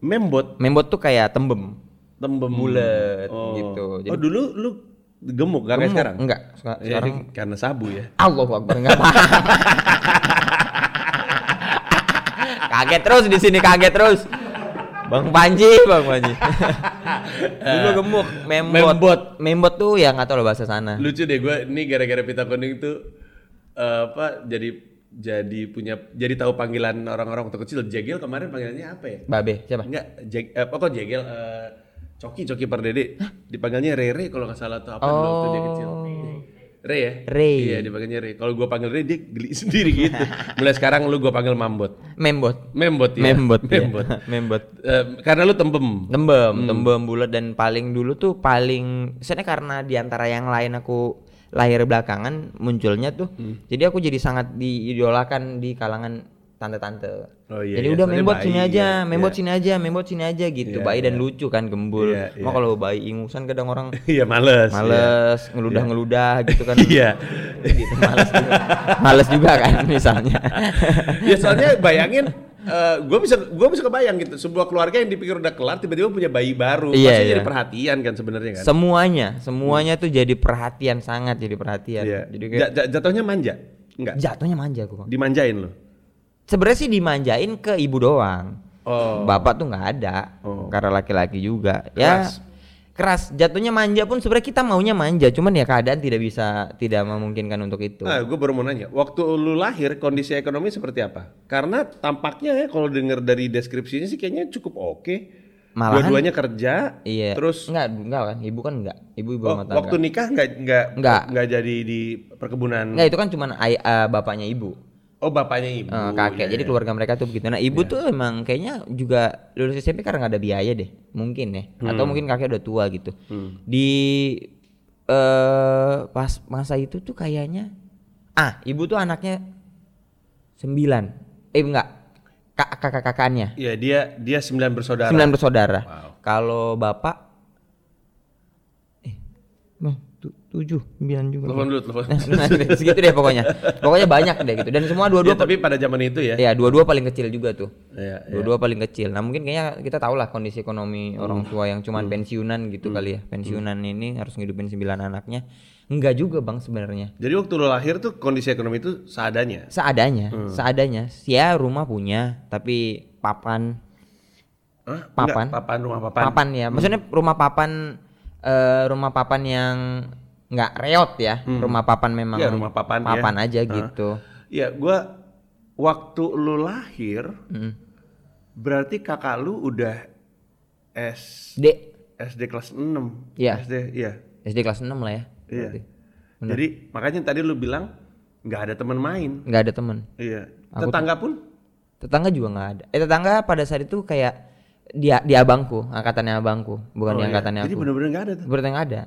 Speaker 2: Membot,
Speaker 1: membot tuh kayak tembem
Speaker 2: tembem
Speaker 1: Bulet
Speaker 2: oh.
Speaker 1: gitu.
Speaker 2: oh
Speaker 1: Jadi-
Speaker 2: dulu lu gemuk gak kayak
Speaker 1: Gemuk.
Speaker 2: sekarang?
Speaker 1: enggak
Speaker 2: Ya,
Speaker 1: sekarang
Speaker 2: ini karena sabu ya.
Speaker 1: Allah Akbar enggak apa kaget terus di sini kaget terus Bang Panji, Bang Panji. Dulu gemuk, membot.
Speaker 2: Membot.
Speaker 1: Membot tuh ya nggak tahu loh bahasa sana.
Speaker 2: Lucu deh gue ini gara-gara pita kuning tuh eh, apa jadi jadi punya jadi tahu panggilan orang-orang waktu kecil. Jegel kemarin panggilannya apa ya?
Speaker 1: Babe, siapa?
Speaker 2: Enggak, jeg, eh, apa kok jegel eh, Coki Coki Pardede. Dipanggilnya Rere kalau nggak salah tuh apa dulu waktu dia kecil. Re ya?
Speaker 1: Re.
Speaker 2: Iya, dipanggilnya Re. Kalau gua panggil Re dia geli sendiri gitu. Mulai sekarang lu gua panggil Mambot.
Speaker 1: Membot.
Speaker 2: Membot ya.
Speaker 1: Membot. iya.
Speaker 2: Membot.
Speaker 1: Membot.
Speaker 2: Eh, karena lu tembem.
Speaker 1: Tembem,
Speaker 2: Hmm.
Speaker 1: tembem bulat dan paling dulu tuh paling misalnya karena di antara yang lain aku lahir belakangan munculnya tuh.
Speaker 2: Hmm.
Speaker 1: Jadi aku jadi sangat diidolakan di kalangan tante-tante.
Speaker 2: Oh iya,
Speaker 1: jadi
Speaker 2: iya,
Speaker 1: udah
Speaker 2: soalnya
Speaker 1: membot
Speaker 2: bayi
Speaker 1: sini
Speaker 2: ya,
Speaker 1: aja,
Speaker 2: iya.
Speaker 1: sini aja, membot sini aja gitu.
Speaker 2: Iya,
Speaker 1: bayi dan
Speaker 2: iya.
Speaker 1: lucu kan gembul.
Speaker 2: Iya, iya.
Speaker 1: kalau bayi ingusan kadang orang
Speaker 2: Iya, males.
Speaker 1: males, ngeludah-ngeludah gitu kan.
Speaker 2: Iya.
Speaker 1: gitu, males juga. males juga kan misalnya.
Speaker 2: ya soalnya bayangin eh gue bisa gua bisa kebayang gitu sebuah keluarga yang dipikir udah kelar tiba-tiba punya bayi baru
Speaker 1: Iya,
Speaker 2: pasti
Speaker 1: iya.
Speaker 2: jadi perhatian kan sebenarnya kan
Speaker 1: semuanya, semuanya tuh jadi perhatian sangat jadi perhatian.
Speaker 2: iya
Speaker 1: Jadi kayak
Speaker 2: Ja- ja- jatuhnya manja enggak
Speaker 1: jatuhnya manja Bang.
Speaker 2: dimanjain lo
Speaker 1: Sebenarnya sih dimanjain ke ibu doang.
Speaker 2: oh
Speaker 1: Bapak tuh nggak ada.
Speaker 2: Oh.
Speaker 1: Karena laki-laki juga. Ya
Speaker 2: Keras.
Speaker 1: keras. Jatuhnya manja pun sebenarnya kita maunya manja, cuman ya keadaan tidak bisa tidak memungkinkan untuk itu.
Speaker 2: Nah, gue baru mau nanya, waktu lu lahir kondisi ekonomi seperti apa? Karena tampaknya ya kalau denger dari deskripsinya sih kayaknya cukup oke.
Speaker 1: Malahan-
Speaker 2: Dua-duanya kerja,
Speaker 1: Iya.
Speaker 2: terus
Speaker 1: enggak enggak kan, ibu kan enggak. Ibu ibu
Speaker 2: oh, waktu nikah nggak nggak
Speaker 1: Nggak.
Speaker 2: nggak jadi di perkebunan.
Speaker 1: Enggak itu kan cuman ay- eh, bapaknya ibu.
Speaker 2: Oh bapaknya ibu.
Speaker 1: Eh, kakek.
Speaker 2: Iya,
Speaker 1: Jadi
Speaker 2: iya.
Speaker 1: keluarga mereka tuh begitu. Nah, ibu tuh emang kayaknya juga lulus SMP karena nggak ada biaya deh. Mungkin ya. Atau mungkin kakek udah tua gitu.
Speaker 2: Hmm.
Speaker 1: Di eh pas masa itu tuh kayaknya ah, ibu tuh anaknya sembilan. Eh enggak. Kak kakak-kakaknya.
Speaker 2: Iya dia dia sembilan bersaudara.
Speaker 1: Sembilan bersaudara.
Speaker 2: Wow.
Speaker 1: Kalau bapak eh Bang, tu- tujuh, sembilan juga.
Speaker 2: Telepon dulu, telepon.
Speaker 1: Nah, segitu deh pokoknya. Pokoknya banyak deh gitu. Dan semua dua-dua
Speaker 2: Ya, tapi pada zaman itu ya.
Speaker 1: Ya, dua-dua paling kecil juga tuh.
Speaker 2: Iya, iya.
Speaker 1: Dua-dua paling kecil. Nah, mungkin kayaknya kita tahu lah kondisi ekonomi
Speaker 2: Hmm.
Speaker 1: orang tua yang cuman pensiunan gitu kali ya. Pensiunan ini harus ngidupin sembilan anaknya. Enggak juga, Bang, sebenarnya.
Speaker 2: Jadi waktu lo lahir tuh kondisi ekonomi itu seadanya.
Speaker 1: Seadanya,
Speaker 2: Hmm.
Speaker 1: seadanya. Ya rumah punya, tapi papan
Speaker 2: Hah?
Speaker 1: Papan.
Speaker 2: Enggak, papan rumah papan.
Speaker 1: papan ya. Maksudnya rumah papan eh, rumah papan yang nggak reot ya. Rumah papan memang
Speaker 2: Iya, rumah papan, ya.
Speaker 1: papan aja
Speaker 2: Hah?
Speaker 1: gitu.
Speaker 2: Iya, gua waktu lu lahir
Speaker 1: Mm.
Speaker 2: berarti kakak lu udah S
Speaker 1: D
Speaker 2: SD kelas 6.
Speaker 1: Iya.
Speaker 2: SD, iya.
Speaker 1: SD kelas 6 lah ya.
Speaker 2: Iya. Jadi makanya tadi lu bilang nggak ada teman main.
Speaker 1: Nggak ada temen.
Speaker 2: Iya.
Speaker 1: Aku
Speaker 2: Tetangga pun
Speaker 1: Tetangga juga nggak ada. Eh tetangga pada saat itu kayak dia di abangku, angkatannya abangku, bukan
Speaker 2: Oh,
Speaker 1: di
Speaker 2: iya.
Speaker 1: angkatannya
Speaker 2: Jadi
Speaker 1: aku.
Speaker 2: bener-bener nggak ada tuh.
Speaker 1: Berarti nggak ada.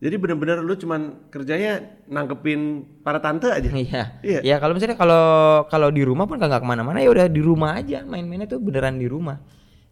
Speaker 2: Jadi bener-bener lu cuman kerjanya nangkepin para tante aja.
Speaker 1: Iya.
Speaker 2: Iya.
Speaker 1: Ya kalau misalnya kalau kalau di rumah pun nggak ke mana-mana ya udah di rumah aja main-mainnya tuh beneran di rumah.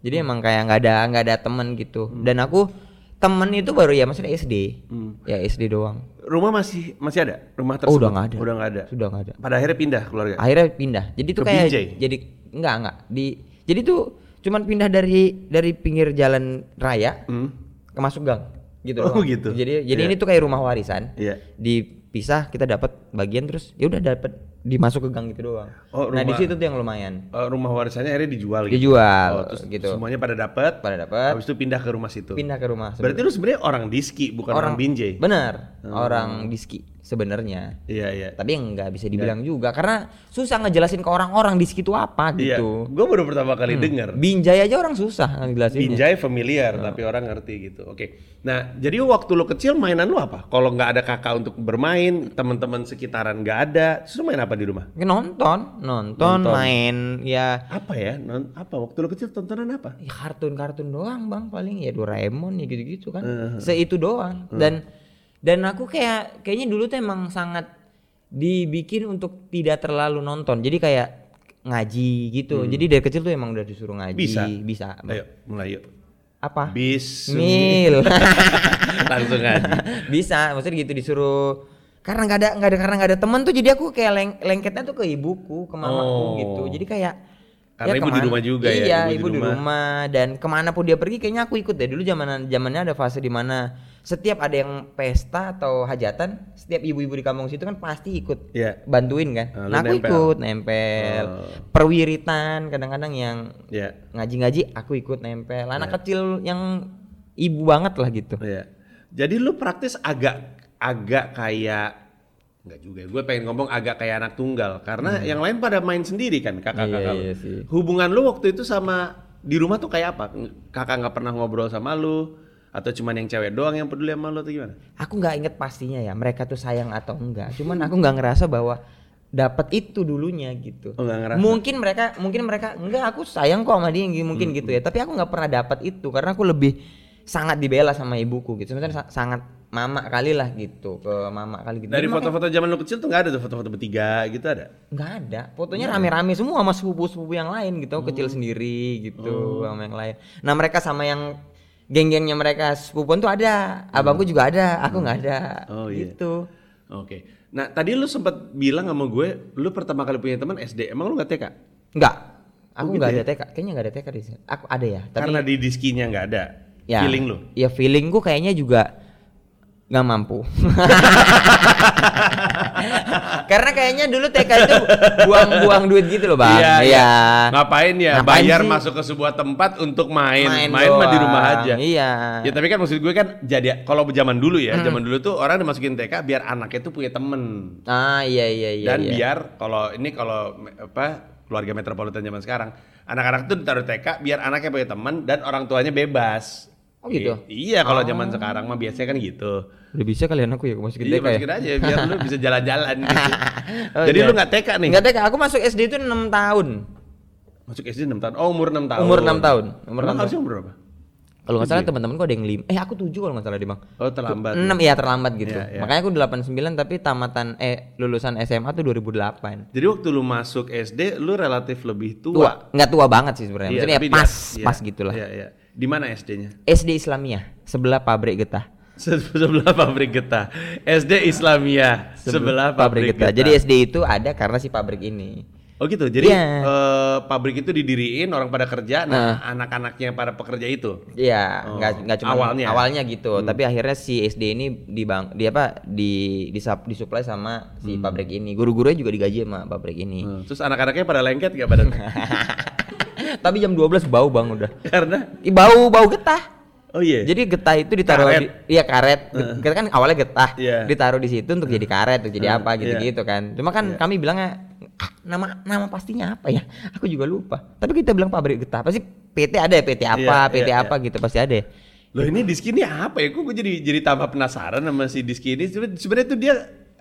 Speaker 1: Jadi
Speaker 2: Hmm.
Speaker 1: emang kayak nggak ada nggak ada temen gitu. Dan aku temen itu baru ya maksudnya SD.
Speaker 2: Hmm.
Speaker 1: Ya SD doang.
Speaker 2: Rumah masih masih ada? Rumah
Speaker 1: Oh
Speaker 2: tersebut?
Speaker 1: udah nggak ada.
Speaker 2: Udah nggak ada.
Speaker 1: Sudah nggak ada.
Speaker 2: Pada akhirnya pindah keluarga.
Speaker 1: Akhirnya pindah. Jadi tuh
Speaker 2: Ke
Speaker 1: kayak
Speaker 2: Binjai?
Speaker 1: jadi enggak enggak di jadi tuh cuman pindah dari dari pinggir jalan raya
Speaker 2: Hmm.
Speaker 1: ke masuk gang gitu
Speaker 2: Oh,
Speaker 1: doang.
Speaker 2: gitu.
Speaker 1: Jadi jadi
Speaker 2: Iya.
Speaker 1: ini tuh kayak rumah warisan.
Speaker 2: Iya.
Speaker 1: Dipisah kita dapat bagian terus ya udah dapat dimasuk ke gang gitu doang.
Speaker 2: Oh,
Speaker 1: Nah, di
Speaker 2: rumah-
Speaker 1: situ tuh yang lumayan.
Speaker 2: Eh, rumah warisannya akhirnya dijual gitu.
Speaker 1: Dijual
Speaker 2: Oh, terus
Speaker 1: gitu.
Speaker 2: Semuanya pada dapat.
Speaker 1: Pada dapat
Speaker 2: Habis itu pindah ke rumah situ.
Speaker 1: pindah ke rumah.
Speaker 2: Berarti lu sebenarnya orang Diski bukan orang, Binjai.
Speaker 1: Bener, orang Diski. Sebenarnya.
Speaker 2: Iya iya.
Speaker 1: Tapi yang nggak bisa dibilang juga karena susah ngejelasin ke orang-orang di situ apa
Speaker 2: Iya.
Speaker 1: gitu.
Speaker 2: Gue baru pertama kali denger.
Speaker 1: Binjai aja orang susah ngejelasinnya.
Speaker 2: Binjai familiar tapi orang ngerti gitu. Oke. Nah, jadi waktu lu kecil mainan lu apa? Kalau nggak ada kakak untuk bermain, teman-teman sekitaran nggak ada, terus main apa di rumah?
Speaker 1: Nonton, nonton,
Speaker 2: Nonton.
Speaker 1: main ya
Speaker 2: Apa ya? Non, apa waktu lu kecil tontonan apa?
Speaker 1: ya kartun-kartun doang bang paling ya Doraemon ya gitu-gitu kan
Speaker 2: Uh-huh.
Speaker 1: seitu doang dan dan aku kayak kayaknya dulu tuh emang sangat dibikin untuk tidak terlalu nonton jadi kayak ngaji gitu jadi dari kecil tuh emang udah disuruh ngaji
Speaker 2: Hmm. Bisa?
Speaker 1: bisa.
Speaker 2: Ayo, mulai yuk.
Speaker 1: apa
Speaker 2: Bis.
Speaker 1: mil
Speaker 2: Langsung aja.
Speaker 1: bisa maksudnya gitu disuruh karena nggak ada nggak ada karena nggak ada teman tuh jadi aku kayak leng, lengketnya tuh ke ibuku ke mamaku
Speaker 2: Oh.
Speaker 1: gitu jadi kayak
Speaker 2: Karena ibu di
Speaker 1: kemana-
Speaker 2: rumah juga ya,
Speaker 1: iya
Speaker 2: ibu
Speaker 1: ibu,
Speaker 2: di
Speaker 1: di
Speaker 2: rumah.
Speaker 1: rumah. dan ke mana pun dia pergi kayaknya aku ikut deh dulu zaman zamannya ada fase di mana setiap ada yang pesta atau hajatan setiap ibu-ibu di kampung situ kan pasti ikut
Speaker 2: Iya.
Speaker 1: bantuin kan
Speaker 2: lu
Speaker 1: nah aku
Speaker 2: nempel.
Speaker 1: ikut nempel
Speaker 2: Oh.
Speaker 1: perwiritan kadang-kadang yang
Speaker 2: Ya.
Speaker 1: ngaji-ngaji aku ikut nempel anak kecil yang ibu banget lah gitu
Speaker 2: Iya. Jadi lu praktis agak agak kayak nggak juga. Gue pengen ngomong agak kayak anak tunggal karena yang lain pada main sendiri kan kakak-kakak.
Speaker 1: Iya, iya sih.
Speaker 2: Hubungan lu waktu itu sama di rumah tuh kayak apa? Kakak nggak pernah ngobrol sama lu atau cuman yang cewek doang yang peduli sama lu atau gimana?
Speaker 1: aku nggak inget pastinya ya mereka tuh sayang atau enggak. Cuman aku nggak ngerasa bahwa dapat itu dulunya gitu.
Speaker 2: Oh, ngerasa.
Speaker 1: mungkin mereka mungkin mereka enggak aku sayang kok sama dia mungkin gitu ya. Tapi aku nggak pernah dapat itu karena aku lebih sangat dibela sama ibuku gitu. Sebenarnya sa- sangat mama kali lah gitu ke mama kali gitu.
Speaker 2: Dari foto-foto zaman lu kecil tuh nggak ada tuh foto-foto bertiga gitu ada?
Speaker 1: nggak ada. Fotonya rame-rame semua sama sepupu-sepupu yang lain gitu aku kecil sendiri gitu sama yang lain. Nah mereka sama yang geng-gengnya mereka sepupuan tuh ada abangku juga ada aku nggak ada
Speaker 2: Oh, iya.
Speaker 1: gitu
Speaker 2: Oke. Nah tadi lu sempat bilang sama gue, lu pertama kali punya teman SD. Emang lu nggak TK?
Speaker 1: Enggak. Aku
Speaker 2: Oh, gitu
Speaker 1: nggak
Speaker 2: ya?
Speaker 1: ada TK. Kayaknya nggak ada TK di sini. Aku ada ya, tapi
Speaker 2: Karena di diskinya nggak ada.
Speaker 1: ya,
Speaker 2: Feeling lu.
Speaker 1: Ya feelingku kayaknya juga nggak mampu. Karena kayaknya dulu TK itu buang-buang duit gitu loh, Bang.
Speaker 2: Iya, iya. Ngapain ya?
Speaker 1: Ngapain
Speaker 2: Bayar
Speaker 1: sih?
Speaker 2: masuk ke sebuah tempat untuk main. Main,
Speaker 1: Main
Speaker 2: mah di rumah aja.
Speaker 1: Iya.
Speaker 2: Ya tapi kan maksud gue kan jadi kalau zaman dulu ya, zaman dulu tuh orang dimasukin TK biar anaknya tuh punya temen.
Speaker 1: Ah, iya iya iya.
Speaker 2: Dan
Speaker 1: iya.
Speaker 2: biar kalau ini kalau apa keluarga metropolitan zaman sekarang, anak-anak tuh ditaruh TK biar anaknya punya teman dan orang tuanya bebas.
Speaker 1: Oh, gitu?
Speaker 2: Iya kalau zaman sekarang mah biasanya kan gitu.
Speaker 1: Udah bisa kalian aku ya masukin
Speaker 2: Iya
Speaker 1: TK ya?
Speaker 2: masukin aja biar lu bisa jalan-jalan gitu.
Speaker 1: Oh,
Speaker 2: Jadi
Speaker 1: iya.
Speaker 2: lu nggak TK nih?
Speaker 1: Nggak TK, aku masuk SD itu 6 tahun.
Speaker 2: Masuk SD 6 tahun. Oh, umur 6 tahun.
Speaker 1: Umur 6 tahun. Umur
Speaker 2: Emang
Speaker 1: 6 tahun.
Speaker 2: umur berapa?
Speaker 1: Kalau nggak salah teman-temanku ada yang 5. Eh, aku 7 kalau nggak salah di Bang.
Speaker 2: Oh, terlambat.
Speaker 1: 6 ya terlambat gitu.
Speaker 2: Iya, iya.
Speaker 1: Makanya aku 89 tapi tamatan eh lulusan SMA tuh 2008.
Speaker 2: Jadi waktu lu masuk SD, lu relatif lebih tua.
Speaker 1: Tua, nggak tua banget sih sebenarnya.
Speaker 2: Iya,
Speaker 1: Maksudnya ya pas,
Speaker 2: dia-
Speaker 1: pas
Speaker 2: iya,
Speaker 1: gitulah.
Speaker 2: Iya, iya. Di mana SD-nya?
Speaker 1: SD Islamiyah sebelah pabrik getah.
Speaker 2: Sebelah pabrik getah. SD Islamia sebelah pabrik,
Speaker 1: getah.
Speaker 2: getah.
Speaker 1: Jadi SD itu ada karena si pabrik ini.
Speaker 2: Oh gitu. Jadi
Speaker 1: Iya.
Speaker 2: eh, pabrik itu didiriin orang pada kerja, nah, anak-anaknya para pekerja itu.
Speaker 1: Iya,
Speaker 2: Oh,
Speaker 1: nggak nggak cuma
Speaker 2: awalnya. Hmm.
Speaker 1: awalnya gitu, tapi akhirnya si SD ini di bang, di apa di disap, disuplai sama si pabrik ini. Guru-gurunya juga digaji sama pabrik ini.
Speaker 2: Hmm, Terus anak-anaknya pada lengket gak badan?
Speaker 1: tapi jam 12 bau bang udah.
Speaker 2: Karena
Speaker 1: Ih, bau bau getah.
Speaker 2: oh iya.
Speaker 1: Jadi getah itu ditaruh
Speaker 2: Karet.
Speaker 1: di iya karet. Kita kan awalnya getah,
Speaker 2: Iya.
Speaker 1: ditaruh di situ untuk jadi karet, untuk jadi
Speaker 2: Hmm,
Speaker 1: apa gitu-gitu kan. Cuma kan kami bilangnya "Ah, nama nama pastinya apa ya? Aku juga lupa. Tapi kita bilang pabrik getah. Pasti PT ada ya, PT apa,
Speaker 2: Iya,
Speaker 1: PT
Speaker 2: iya,
Speaker 1: apa gitu pasti ada. ya.
Speaker 2: Loh ini Diski ini apa ya? Kok gue jadi jadi tambah penasaran sama si Diski ini. Seben- Sebenarnya tuh dia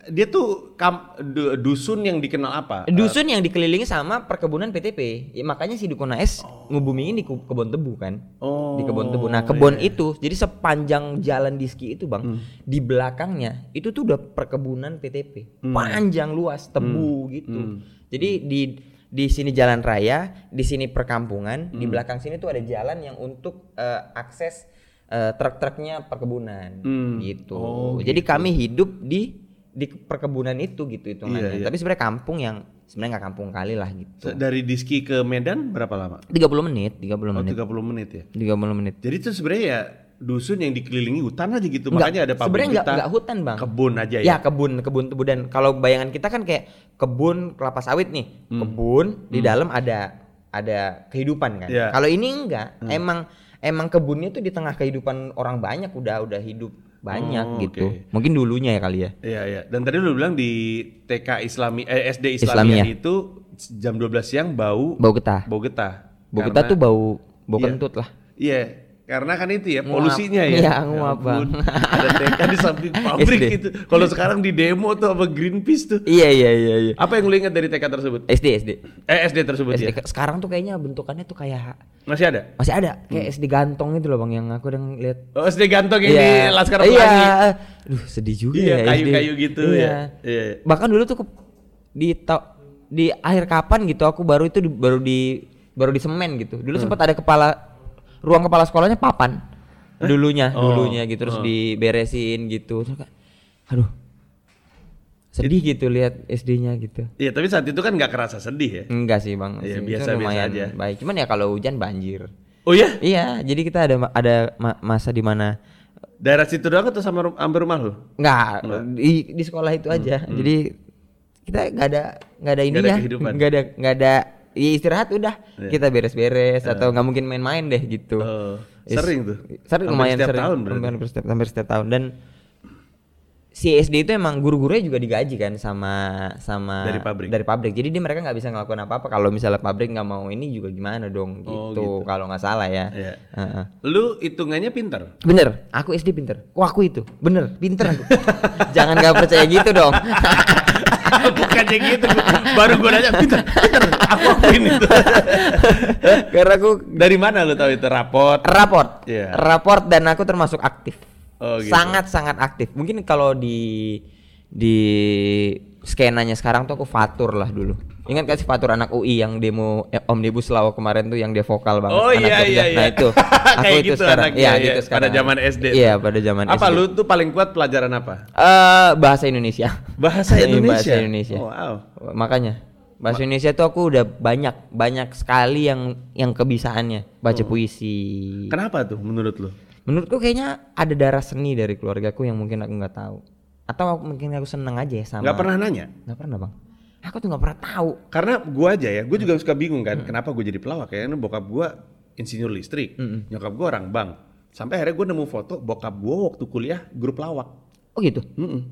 Speaker 2: dia tuh kam, du- dusun yang dikenal apa?
Speaker 1: Dusun yang dikelilingi sama perkebunan PTP. Ya, makanya si Dukun AS ngebumiin di kebun tebu kan.
Speaker 2: Oh,
Speaker 1: di kebun tebu. Nah, kebun
Speaker 2: iya.
Speaker 1: itu jadi sepanjang jalan Diski itu, Bang, di belakangnya itu tuh udah perkebunan PTP. Panjang luas tebu gitu. Jadi di di sini jalan raya, di sini perkampungan, di belakang sini tuh ada jalan yang untuk eh, akses eh, truk-truknya perkebunan
Speaker 2: Hmm.
Speaker 1: gitu.
Speaker 2: Oh,
Speaker 1: Jadi kami hidup di di perkebunan itu gitu hitungannya.
Speaker 2: Iya, iya.
Speaker 1: Tapi sebenarnya kampung yang sebenarnya nggak kampung kali lah gitu.
Speaker 2: Dari Diski ke Medan berapa lama?
Speaker 1: 30 menit, 30
Speaker 2: Oh,
Speaker 1: menit.
Speaker 2: 30 menit ya.
Speaker 1: 30 menit.
Speaker 2: Jadi itu sebenarnya ya dusun yang dikelilingi hutan aja gitu.
Speaker 1: Enggak,
Speaker 2: Makanya ada pabrik
Speaker 1: sebenarnya enggak, enggak hutan bang
Speaker 2: Kebun aja ya.
Speaker 1: ya kebun kebun dan kalau bayangan kita kan kayak kebun kelapa sawit nih
Speaker 2: Hmm.
Speaker 1: kebun di dalam ada ada kehidupan kan
Speaker 2: Iya.
Speaker 1: kalau ini enggak emang emang kebunnya tuh di tengah kehidupan orang banyak udah udah hidup banyak
Speaker 2: Oh,
Speaker 1: gitu. Mungkin dulunya ya kali ya.
Speaker 2: Iya iya. Dan tadi lu bilang di TK Islami eh, SD.
Speaker 1: Islamiyah
Speaker 2: itu jam 12 siang bau
Speaker 1: Bau getah.
Speaker 2: bau getah.
Speaker 1: Bau getah tuh bau bau
Speaker 2: Iya.
Speaker 1: kentut lah.
Speaker 2: Iya, karena kan itu ya
Speaker 1: Nguap.
Speaker 2: polusinya ya.
Speaker 1: Iya, nguap,
Speaker 2: ampun.
Speaker 1: Bang.
Speaker 2: Ada TK di samping pabrik gitu. Kalau sekarang di demo tuh sama Greenpeace tuh.
Speaker 1: Iya iya iya iya.
Speaker 2: Apa yang lu ingat dari TK tersebut?
Speaker 1: SD SD.
Speaker 2: Eh SD tersebut
Speaker 1: SD.
Speaker 2: ya.
Speaker 1: Sekarang tuh kayaknya bentukannya tuh kayak
Speaker 2: Masih ada?
Speaker 1: masih ada kayak
Speaker 2: Hmm.
Speaker 1: SD gantong itu loh bang yang aku udah lihat.
Speaker 2: Oh, SD gantong yang di Laskar
Speaker 1: Iya.
Speaker 2: Pelangi.
Speaker 1: Aduh sedih juga
Speaker 2: Iya,
Speaker 1: ya SD.
Speaker 2: kayu-kayu gitu
Speaker 1: iya.
Speaker 2: ya. Iya.
Speaker 1: Bahkan dulu tuh ke- di ta- di akhir kapan gitu aku baru itu di- baru di baru di semen gitu. Dulu
Speaker 2: Hmm.
Speaker 1: sempat ada kepala ruang kepala sekolahnya papan. Dulunya,
Speaker 2: Oh,
Speaker 1: dulunya gitu terus diberesin gitu. Terus kayak, aduh. Sedih gitu lihat SD-nya gitu.
Speaker 2: Iya, tapi saat itu kan nggak kerasa sedih ya.
Speaker 1: Enggak sih bang,
Speaker 2: Iya, biasa-biasa
Speaker 1: lumayan
Speaker 2: aja.
Speaker 1: Baik, cuman ya kalau hujan banjir.
Speaker 2: Oh iya?
Speaker 1: Iya, jadi kita ada ada ma- masa di mana
Speaker 2: Daerah situ doang atau sama rum- hampir rumah lu?
Speaker 1: nggak di di sekolah itu aja. Jadi kita nggak ada nggak ada
Speaker 2: Hmm, Nggak ada
Speaker 1: ininya,
Speaker 2: kehidupan.
Speaker 1: nggak ada nggak ada ya istirahat udah
Speaker 2: Iya.
Speaker 1: kita beres-beres atau nggak mungkin main-main deh gitu.
Speaker 2: Oh,
Speaker 1: Is-
Speaker 2: sering tuh.
Speaker 1: Sering
Speaker 2: Hampir
Speaker 1: lumayan
Speaker 2: setiap
Speaker 1: sering.
Speaker 2: tahun berarti.
Speaker 1: hampir setiap, hampir setiap tahun dan si SD itu emang guru-gurunya juga digaji kan sama sama
Speaker 2: Dari pabrik?
Speaker 1: Dari pabrik. Jadi dia mereka nggak bisa ngelakuin apa-apa kalau misalnya pabrik nggak mau ini juga gimana dong gitu.
Speaker 2: Oh, gitu.
Speaker 1: Kalau nggak salah ya.
Speaker 2: Iya.
Speaker 1: Heeh.
Speaker 2: Lu hitungannya pinter.
Speaker 1: Bener, aku SD pinter. Wah aku itu, bener, pinter aku. Jangan gak percaya gitu dong.
Speaker 2: Bukannya gitu. Baru gua nanya pinter, pinter. Aku akuin itu.
Speaker 1: Karena aku
Speaker 2: Dari mana lu tahu itu rapot?
Speaker 1: raport,
Speaker 2: Iya.
Speaker 1: raport dan aku termasuk aktif.
Speaker 2: Oh, gitu.
Speaker 1: Sangat sangat aktif. Mungkin kalau di di skenanya sekarang tuh aku fatur lah dulu. Ingat gak sih fatur anak UI yang demo eh, omnibus law kemarin tuh yang dia vokal banget.
Speaker 2: Oh
Speaker 1: anak
Speaker 2: iya
Speaker 1: Jogja.
Speaker 2: iya
Speaker 1: Nah
Speaker 2: iya.
Speaker 1: itu, aku
Speaker 2: Kayak
Speaker 1: itu
Speaker 2: gitu
Speaker 1: sekarang. Iya
Speaker 2: iya.
Speaker 1: gitu
Speaker 2: Pada
Speaker 1: sekarang.
Speaker 2: zaman SD.
Speaker 1: Iya pada zaman
Speaker 2: Apa
Speaker 1: SD.
Speaker 2: lu tuh paling kuat pelajaran apa?
Speaker 1: Eh, bahasa Indonesia.
Speaker 2: Bahasa
Speaker 1: Iya,
Speaker 2: Indonesia.
Speaker 1: bahasa Indonesia.
Speaker 2: Oh, wow.
Speaker 1: Makanya bahasa Indonesia tuh aku udah banyak banyak sekali yang yang kebisaannya baca
Speaker 2: Oh.
Speaker 1: puisi.
Speaker 2: Kenapa tuh menurut lu?
Speaker 1: Menurutku kayaknya ada darah seni dari keluargaku yang mungkin aku nggak tahu. Atau aku- mungkin aku seneng aja ya sama.
Speaker 2: Gak pernah nanya?
Speaker 1: Nggak pernah bang. Aku tuh nggak pernah tahu.
Speaker 2: Karena gua aja ya, gua juga suka bingung kan, kenapa gua jadi pelawak ya? Karena bokap gua insinyur listrik, nyokap gua orang bank. Sampai akhirnya gua nemu foto bokap gua waktu kuliah grup lawak.
Speaker 1: Oh gitu.
Speaker 2: Mm-mm.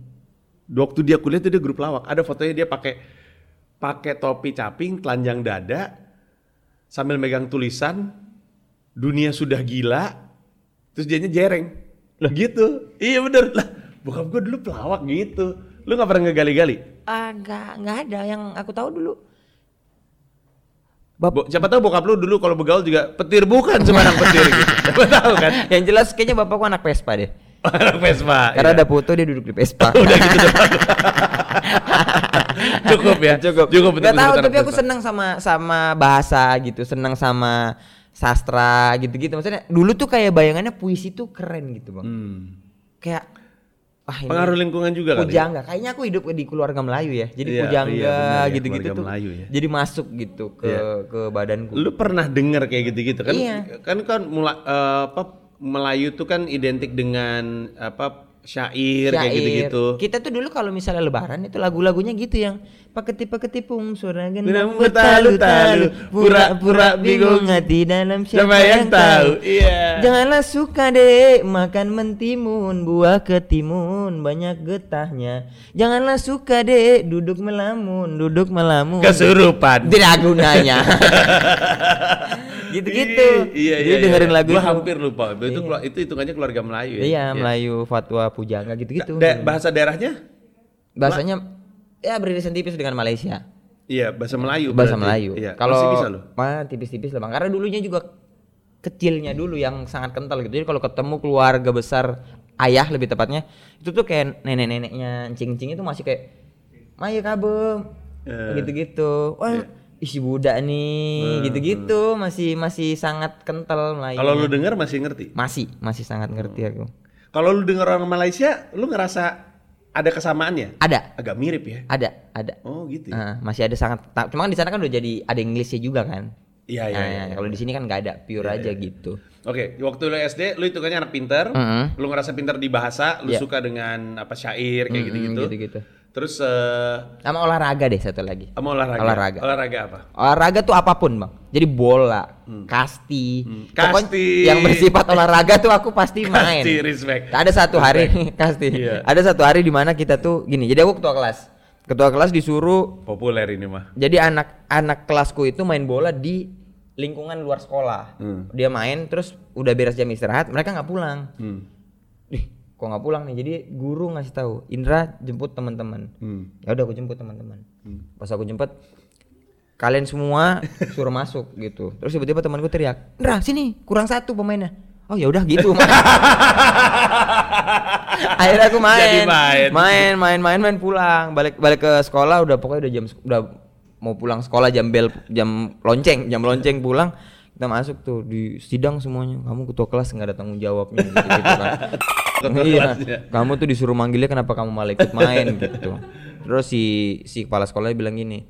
Speaker 2: Waktu dia kuliah tuh dia grup lawak. Ada fotonya dia pakai pakai topi caping, telanjang dada, sambil megang tulisan dunia sudah gila, terus dianya jereng. Lah gitu. Iya bener lah. Bokap gua dulu pelawak gitu. Lu nggak pernah ngegali-gali?
Speaker 1: Ah nggak nggak ada yang aku tahu dulu.
Speaker 2: Bo- siapa tahu bokap lu dulu kalau begaul juga petir bukan sembarang petir gitu. Siapa tahu kan?
Speaker 1: yang jelas kayaknya bapakku anak Vespa deh.
Speaker 2: Anak Vespa.
Speaker 1: Karena
Speaker 2: iya.
Speaker 1: ada foto dia duduk di Vespa.
Speaker 2: udah gitu doang. Cukup ya.
Speaker 1: cukup
Speaker 2: Cukup
Speaker 1: nggak tahu
Speaker 2: betul-betul
Speaker 1: tapi aku
Speaker 2: Vespa.
Speaker 1: senang sama sama bahasa gitu senang sama sastra gitu-gitu maksudnya dulu tuh kayak bayangannya puisi tuh keren gitu bang
Speaker 2: Hmm.
Speaker 1: kayak wah ini
Speaker 2: Pengaruh lingkungan juga kali. ya?
Speaker 1: pujangga kayaknya aku hidup di keluarga Melayu ya jadi
Speaker 2: Iya,
Speaker 1: pujangga
Speaker 2: iya, ya,
Speaker 1: gitu-gitu tuh
Speaker 2: Melayu ya.
Speaker 1: jadi masuk gitu ke
Speaker 2: Iya.
Speaker 1: ke badanku
Speaker 2: Lu pernah dengar kayak gitu-gitu kan?
Speaker 1: Iya.
Speaker 2: Kan kan mula, eh, apa Melayu tuh kan identik dengan apa syair, kayak
Speaker 1: Syair.
Speaker 2: gitu-gitu.
Speaker 1: Kita tuh dulu kalau misalnya lebaran itu lagu-lagunya gitu yang paketi-paketi pung suara
Speaker 2: Gendang
Speaker 1: gendang
Speaker 2: bertalu-talu,
Speaker 1: bertalu pura-pura bingung hati dalam siapa,
Speaker 2: Siapa yang tahu? Iya.
Speaker 1: Janganlah suka dek makan mentimun buah ketimun banyak getahnya. Janganlah suka dek duduk melamun duduk melamun.
Speaker 2: Kesurupan.
Speaker 1: Tidak gunanya. Gitu-gitu.
Speaker 2: Iya,
Speaker 1: Jadi
Speaker 2: iya.
Speaker 1: dengerin
Speaker 2: iya.
Speaker 1: lagu
Speaker 2: Gua
Speaker 1: itu.
Speaker 2: hampir lupa. Itu kelu- itu hitungannya keluarga Melayu ya.
Speaker 1: Iya, Melayu fatwa pujangga gitu-gitu.
Speaker 2: Da- bahasa daerahnya?
Speaker 1: Bahasanya ya beririsan tipis dengan Malaysia.
Speaker 2: Iya, bahasa Melayu.
Speaker 1: Bahasa
Speaker 2: berarti.
Speaker 1: Melayu.
Speaker 2: Iya.
Speaker 1: Kalau mah tipis-tipis lah Bang. Karena dulunya juga kecilnya dulu yang sangat kental gitu. Jadi kalau ketemu keluarga besar ayah lebih tepatnya itu tuh kayak nenek-neneknya encing-encing itu masih kayak Maya kabem
Speaker 2: Eh,
Speaker 1: gitu-gitu. Wah, isi budak nih, gitu-gitu masih masih sangat kental Melayu.
Speaker 2: Kalau lu dengar masih ngerti.
Speaker 1: masih masih sangat ngerti aku.
Speaker 2: Kalau lu dengar orang Malaysia, lu ngerasa ada kesamaannya?
Speaker 1: Ada,
Speaker 2: Agak mirip ya.
Speaker 1: ada, ada.
Speaker 2: Oh, gitu. ya.
Speaker 1: Ah, masih ada sangat cuma kan di sana kan udah jadi ada Inggrisnya juga kan.
Speaker 2: Iya, iya,
Speaker 1: Nah,
Speaker 2: iya.
Speaker 1: Kalau di sini kan nggak ada, pure aja gitu.
Speaker 2: Oke, waktu lu SD, lu hitungannya anak pinter,
Speaker 1: Mm-mm.
Speaker 2: lu ngerasa pinter di bahasa, lu
Speaker 1: Iya.
Speaker 2: suka dengan apa syair kayak
Speaker 1: Mm-mm,
Speaker 2: gitu-gitu.
Speaker 1: gitu-gitu.
Speaker 2: Terus eh
Speaker 1: Sama olahraga deh satu lagi.
Speaker 2: sama olahraga.
Speaker 1: Olahraga.
Speaker 2: Olahraga apa?
Speaker 1: Olahraga tuh apa pun bang. Jadi bola, kasti, Pokoknya
Speaker 2: Kasti.
Speaker 1: yang bersifat olahraga tuh aku pasti main.
Speaker 2: Kasti, respect.
Speaker 1: Ada satu hari kasti.
Speaker 2: Iya.
Speaker 1: Ada satu hari di mana kita tuh gini. Jadi aku ketua kelas. Ketua kelas disuruh.
Speaker 2: Populer ini mah.
Speaker 1: Jadi anak-anak kelasku itu main bola di lingkungan luar sekolah.
Speaker 2: Hmm.
Speaker 1: Dia main terus udah beres jam istirahat, mereka nggak pulang.
Speaker 2: Hmm.
Speaker 1: Kok nggak pulang nih? Jadi guru ngasih tahu, Indra jemput teman-teman.
Speaker 2: Hmm.
Speaker 1: Ya udah aku jemput teman-teman. Pas aku jemput, kalian semua suruh masuk gitu. Terus tiba-tiba temanku teriak, Indra sini kurang satu pemainnya. Oh ya udah gitu. Akhirnya aku main.
Speaker 2: Jadi main.
Speaker 1: main, main, main, main pulang. Balik balik ke sekolah udah pokoknya udah jam udah mau pulang sekolah jam bel jam lonceng, jam lonceng pulang. Kita masuk tuh di sidang semuanya. Kamu ketua kelas nggak ada tanggung jawabnya gitu, gitu kan.
Speaker 2: Ketua
Speaker 1: iya.
Speaker 2: kelasnya.
Speaker 1: Kamu tuh disuruh manggilnya kenapa kamu malah ikut main gitu. Terus si si kepala sekolahnya bilang gini,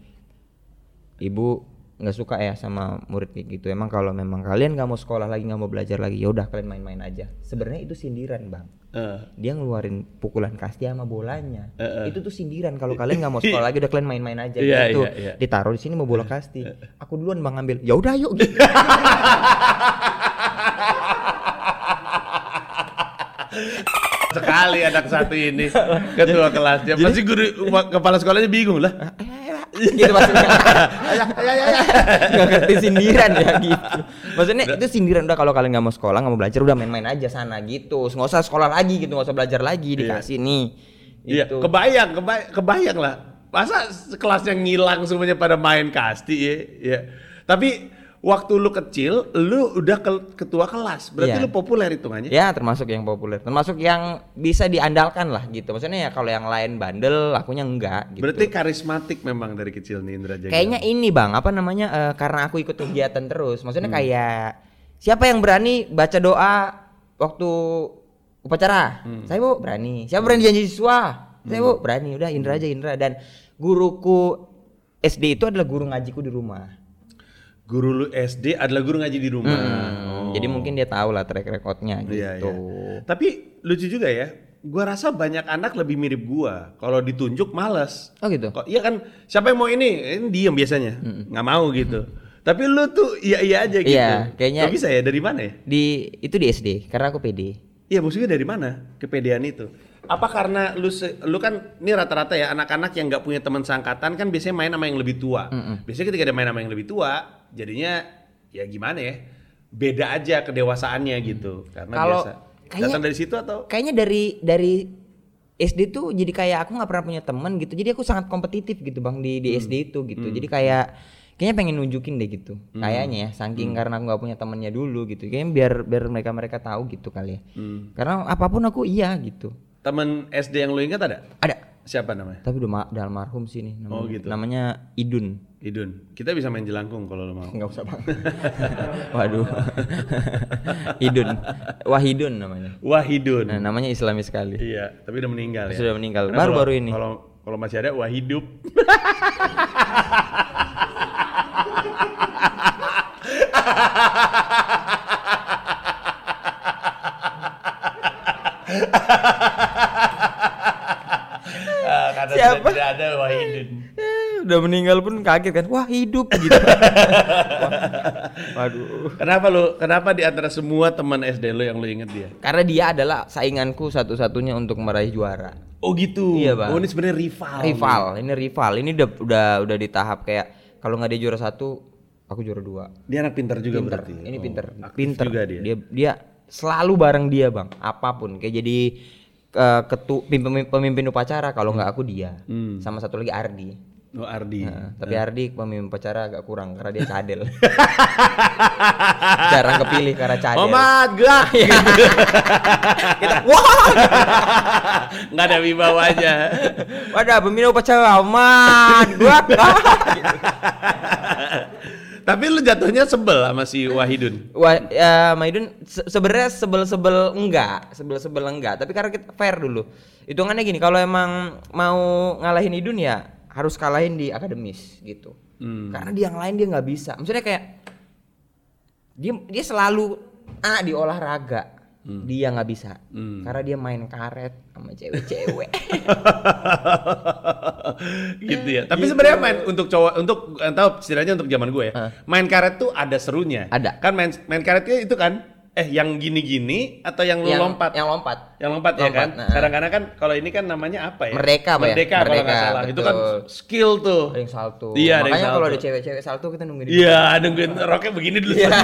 Speaker 1: ibu nggak suka ya sama murid kayak gitu. Emang kalau memang kalian nggak mau sekolah lagi nggak mau belajar lagi, ya udah kalian main-main aja. Sebenarnya itu sindiran bang.
Speaker 2: Eh,
Speaker 1: Dia ngeluarin pukulan kasti sama bolanya.
Speaker 2: Eh, eh.
Speaker 1: Itu tuh sindiran. Kalau kalian nggak mau sekolah lagi, udah kalian main-main aja.
Speaker 2: Iya,
Speaker 1: gitu.
Speaker 2: iya, iya.
Speaker 1: Ditaruh di sini mau bola kasti. Aku duluan bang ngambil. Ya udah yuk. Gitu.
Speaker 2: sekali anak satu ini ketua kelasnya. Pasti guru kepala sekolahnya bingung lah.
Speaker 1: Gitu maksudnya. Nggak ngerti sindiran ya gitu. Maksudnya itu sindiran udah kalau kalian nggak mau sekolah nggak mau belajar udah main-main aja sana gitu. Nggak usah sekolah lagi gitu, nggak usah belajar lagi dikasih nih.
Speaker 2: Iya,
Speaker 1: Gitu.
Speaker 2: kebayang, kebayang, kebayang lah. Masa kelasnya ngilang semuanya pada main kasti ya? ya. Tapi waktu lu kecil, lu udah ke- ketua kelas. Berarti
Speaker 1: Iya.
Speaker 2: lu populer hitungannya.
Speaker 1: Ya termasuk yang populer, termasuk yang bisa diandalkan lah gitu. Maksudnya ya kalau yang lain bandel, akunya enggak gitu.
Speaker 2: Berarti karismatik memang dari kecil nih Indra Jagel.
Speaker 1: Kayaknya ini bang, apa namanya? eh, karena aku ikut kegiatan terus. Maksudnya kayak siapa yang berani baca doa waktu upacara? Saya bu berani. Siapa berani janji siswa? Saya bu berani. Udah Indra aja Indra. Dan guruku SD itu adalah guru ngajiku di rumah.
Speaker 2: Guru lu SD adalah guru ngaji di rumah.
Speaker 1: Hmm, Jadi mungkin dia tahu lah track recordnya gitu.
Speaker 2: Iya, iya. Tapi lucu juga ya. Gua rasa banyak anak lebih mirip gua. Kalau ditunjuk males.
Speaker 1: Oh gitu.
Speaker 2: Kok iya kan siapa yang mau ini? Ini diem biasanya. nggak mau gitu. Tapi lu tuh iya iya aja gitu.
Speaker 1: Iya, kayaknya-
Speaker 2: Kok bisa ya dari mana ya?
Speaker 1: Di itu di SD karena aku PD.
Speaker 2: Iya maksudnya dari mana kepedean itu? Apa karena lu lu kan ini rata-rata ya anak-anak yang nggak punya teman seangkatan kan biasanya main sama yang lebih tua. Biasanya ketika dia main sama yang lebih tua, jadinya ya gimana ya? Beda aja kedewasaannya gitu. Karena
Speaker 1: Kalau
Speaker 2: biasa.
Speaker 1: kayaknya-
Speaker 2: Datang dari situ atau?
Speaker 1: kayaknya dari dari SD tuh jadi kayak aku nggak pernah punya teman gitu jadi aku sangat kompetitif gitu bang di di SD itu gitu jadi kayak kayaknya pengen nunjukin deh gitu kayaknya ya saking karena aku nggak punya temennya dulu gitu kayaknya biar biar mereka mereka tahu gitu kali ya karena apa pun aku iya gitu
Speaker 2: Temen SD yang lu ingat ada?
Speaker 1: ada
Speaker 2: Siapa namanya?
Speaker 1: tapi udah, udah almarhum sih nih namanya,
Speaker 2: Oh, gitu.
Speaker 1: namanya Idun
Speaker 2: Idun. Kita bisa main jelangkung kalau lu mau.
Speaker 1: nggak usah bang waduh Idun Wahidun namanya
Speaker 2: Wahidun.
Speaker 1: nah, namanya Islami sekali
Speaker 2: Iya, tapi udah meninggal ya.
Speaker 1: sudah meninggal baru-baru ini
Speaker 2: Kalau kalau masih ada wah hidup. Ah, karena sudah
Speaker 1: Siapa?
Speaker 2: tidak ada Wahidun.
Speaker 1: Eh, udah meninggal pun kaget kan wah hidup gitu Wah, waduh
Speaker 2: Kenapa lu? Kenapa di antara semua teman SD lu yang lu inget dia?
Speaker 1: karena dia adalah sainganku satu-satunya untuk meraih juara
Speaker 2: Oh gitu.
Speaker 1: Iya, Bang.
Speaker 2: Oh ini sebenarnya rival.
Speaker 1: rival ini rival ini udah udah udah di tahap kayak kalau nggak dia juara satu aku juara dua
Speaker 2: Dia anak pintar juga
Speaker 1: pinter
Speaker 2: berarti.
Speaker 1: ini
Speaker 2: Oh,
Speaker 1: pinter pinter
Speaker 2: juga dia.
Speaker 1: dia dia selalu bareng dia bang apa pun kayak jadi eh, ketu pemimpin, pemimpin upacara kalau nggak aku dia
Speaker 2: Hmm.
Speaker 1: sama satu lagi Ardi
Speaker 2: Oh Ardi.
Speaker 1: Nah, tapi Ardi pemimpin upacara agak kurang karena dia cadel jarang kepilih karena cadel
Speaker 2: Omat gerak.
Speaker 1: kita wah
Speaker 2: Nggak ada wibawanya.
Speaker 1: wadah pemimpin upacara aman dua
Speaker 2: Tapi lu jatuhnya sebel sama si Wahidun.
Speaker 1: Wah, ya Maidun se- sebenarnya sebel-sebel enggak, sebel-sebel enggak, tapi karena kita fair dulu. Hitungannya gini, kalau emang mau ngalahin Idun ya harus kalahin di akademis gitu.
Speaker 2: Hmm.
Speaker 1: Karena di yang lain dia nggak bisa. Maksudnya kayak dia dia selalu A di olahraga. Dia nggak bisa.
Speaker 2: Hmm.
Speaker 1: Karena dia main karet sama cewek-cewek.
Speaker 2: gitu ya. Tapi sebenarnya main untuk cowok untuk tahu setidaknya untuk zaman gue ya.
Speaker 1: Hah.
Speaker 2: Main karet tuh ada serunya.
Speaker 1: Ada.
Speaker 2: Kan main main karetnya itu kan eh yang gini-gini atau yang lu
Speaker 1: yang
Speaker 2: lompat?
Speaker 1: Yang lompat.
Speaker 2: Yang lompat, ya
Speaker 1: Lompat,
Speaker 2: kan?
Speaker 1: nah.
Speaker 2: Kadang-kadang kan kalau ini kan namanya apa ya?
Speaker 1: Merdeka apa ya?
Speaker 2: Merdeka kalau nggak
Speaker 1: Merdeka,
Speaker 2: salah. Itu kan skill tuh.
Speaker 1: Ada yang salto.
Speaker 2: Iya, ada yang
Speaker 1: Makanya kalau ada cewek-cewek salto kita nungguin. di
Speaker 2: Iya, nungguin roknya begini dulu.
Speaker 1: Iya.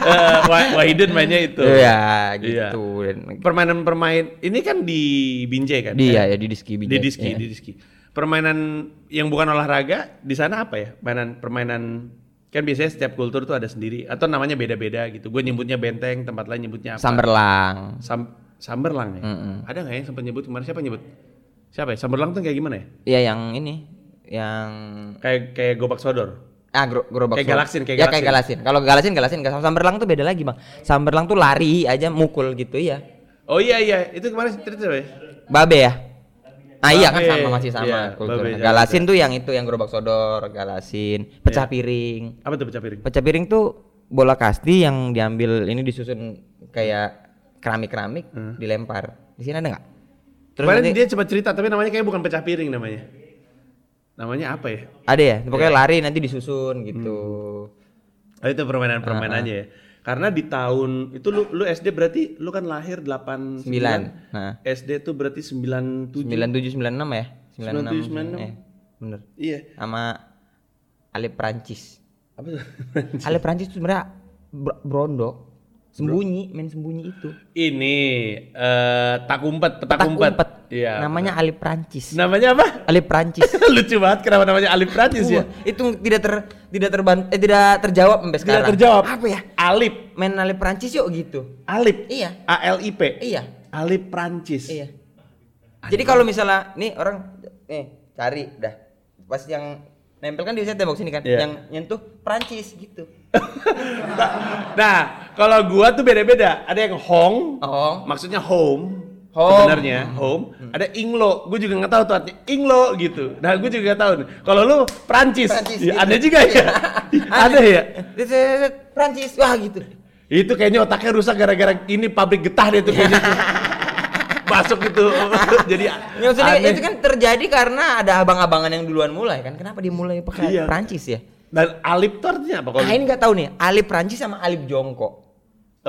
Speaker 2: Eh, Wah- Wahidin mainnya itu.
Speaker 1: Iya,
Speaker 2: Iya.
Speaker 1: gitu. Dan-
Speaker 2: Permainan-permain ini kan di Binjai kan?
Speaker 1: Dia ya di diski
Speaker 2: Di
Speaker 1: Binjai.
Speaker 2: diski,
Speaker 1: Iya.
Speaker 2: di diski. Permainan yang bukan olahraga di sana apa ya? Mainan permainan kan biasanya setiap kultur tuh ada sendiri atau namanya beda-beda gitu. Gue nyebutnya benteng, tempat lain nyebutnya apa?
Speaker 1: Samberlang.
Speaker 2: Sam Samberlang ya.
Speaker 1: Mm-mm.
Speaker 2: Ada nggak yang sempat nyebut kemarin siapa nyebut? Siapa ya? Samberlang tuh kayak gimana ya?
Speaker 1: Iya yang ini, yang
Speaker 2: Kayak kayak gobak sodor.
Speaker 1: ah gro gerobak
Speaker 2: Kayak galaksin, kayak
Speaker 1: ya
Speaker 2: galaksin.
Speaker 1: kayak galasin. Kalau galasin galasin, kalau samberlang tuh beda lagi bang. Samberlang tuh lari aja mukul gitu ya.
Speaker 2: Oh iya iya, itu kemarin cerita ya?
Speaker 1: Babe ya. Ah iya kan sama masih sama
Speaker 2: iya,
Speaker 1: kulturnya.
Speaker 2: babe,
Speaker 1: Galasin tuh yang itu yang gerobak sodor, galasin, pecah piring.
Speaker 2: Apa tuh pecah piring?
Speaker 1: Pecah piring tuh bola kasti yang diambil ini disusun kayak keramik-keramik dilempar. Di sini ada nggak? Terus
Speaker 2: Kemarin
Speaker 1: nanti
Speaker 2: dia coba cerita tapi namanya kayak bukan pecah piring namanya. Namanya apa ya?
Speaker 1: ada ya, pokoknya
Speaker 2: Iya.
Speaker 1: lari nanti disusun gitu.
Speaker 2: Oh, itu permainan-permainannya ya. Karena di tahun itu lu lu SD berarti lu kan lahir 89.
Speaker 1: Sembilan. Nah,
Speaker 2: SD tuh berarti 97.
Speaker 1: 97 96 ya?
Speaker 2: 97, 96.
Speaker 1: Eh, bener.
Speaker 2: Iya.
Speaker 1: Sama Ale Prancis.
Speaker 2: Apa tuh?
Speaker 1: Ale Prancis itu sebenarnya bro- brondok. Sembunyi, main sembunyi itu.
Speaker 2: Ini eh tak umpet, petak
Speaker 1: Petak
Speaker 2: umpet.
Speaker 1: umpet.
Speaker 2: Iya.
Speaker 1: Namanya Ali Prancis.
Speaker 2: Namanya apa?
Speaker 1: Ali Prancis.
Speaker 2: Lucu banget kenapa namanya Alif Prancis ya?
Speaker 1: Wah, itu tidak ter tidak terban eh, tidak terjawab sampai
Speaker 2: Tidak
Speaker 1: sekarang.
Speaker 2: terjawab.
Speaker 1: Apa ya?
Speaker 2: Alip.
Speaker 1: Main Ali Prancis yuk gitu.
Speaker 2: Alip.
Speaker 1: Iya.
Speaker 2: A L I P.
Speaker 1: Iya.
Speaker 2: Alip Prancis.
Speaker 1: Iya. Jadi kalau misalnya nih orang nih cari dah. Pas yang nempel kan di tembok sini kan,
Speaker 2: Iya.
Speaker 1: yang nyentuh Prancis gitu.
Speaker 2: Nah, kalau gua tuh beda-beda. Ada yang Hong,
Speaker 1: Oh.
Speaker 2: maksudnya home.
Speaker 1: Home.
Speaker 2: Sebenarnya home. Ada Inglo, gue juga nggak tahu tuh artinya Inglo gitu. Nah, gue juga nggak tahu. nih. Kalau lu Prancis,
Speaker 1: Prancis,
Speaker 2: ya,
Speaker 1: gitu.
Speaker 2: ada juga ya. ada ya.
Speaker 1: Prancis, wah gitu.
Speaker 2: Itu kayaknya otaknya rusak gara-gara ini pabrik getah deh tuh kayaknya. tuh. Masuk itu. Jadi
Speaker 1: Ya, maksudnya
Speaker 2: aneh.
Speaker 1: itu kan terjadi karena ada abang-abangan yang duluan mulai kan. Kenapa dia mulai pakai
Speaker 2: Iya.
Speaker 1: Prancis ya?
Speaker 2: Dan Alip tuh artinya apa kalau
Speaker 1: Nah ini nggak tahu nih, Alip Prancis sama Alip Jongkok.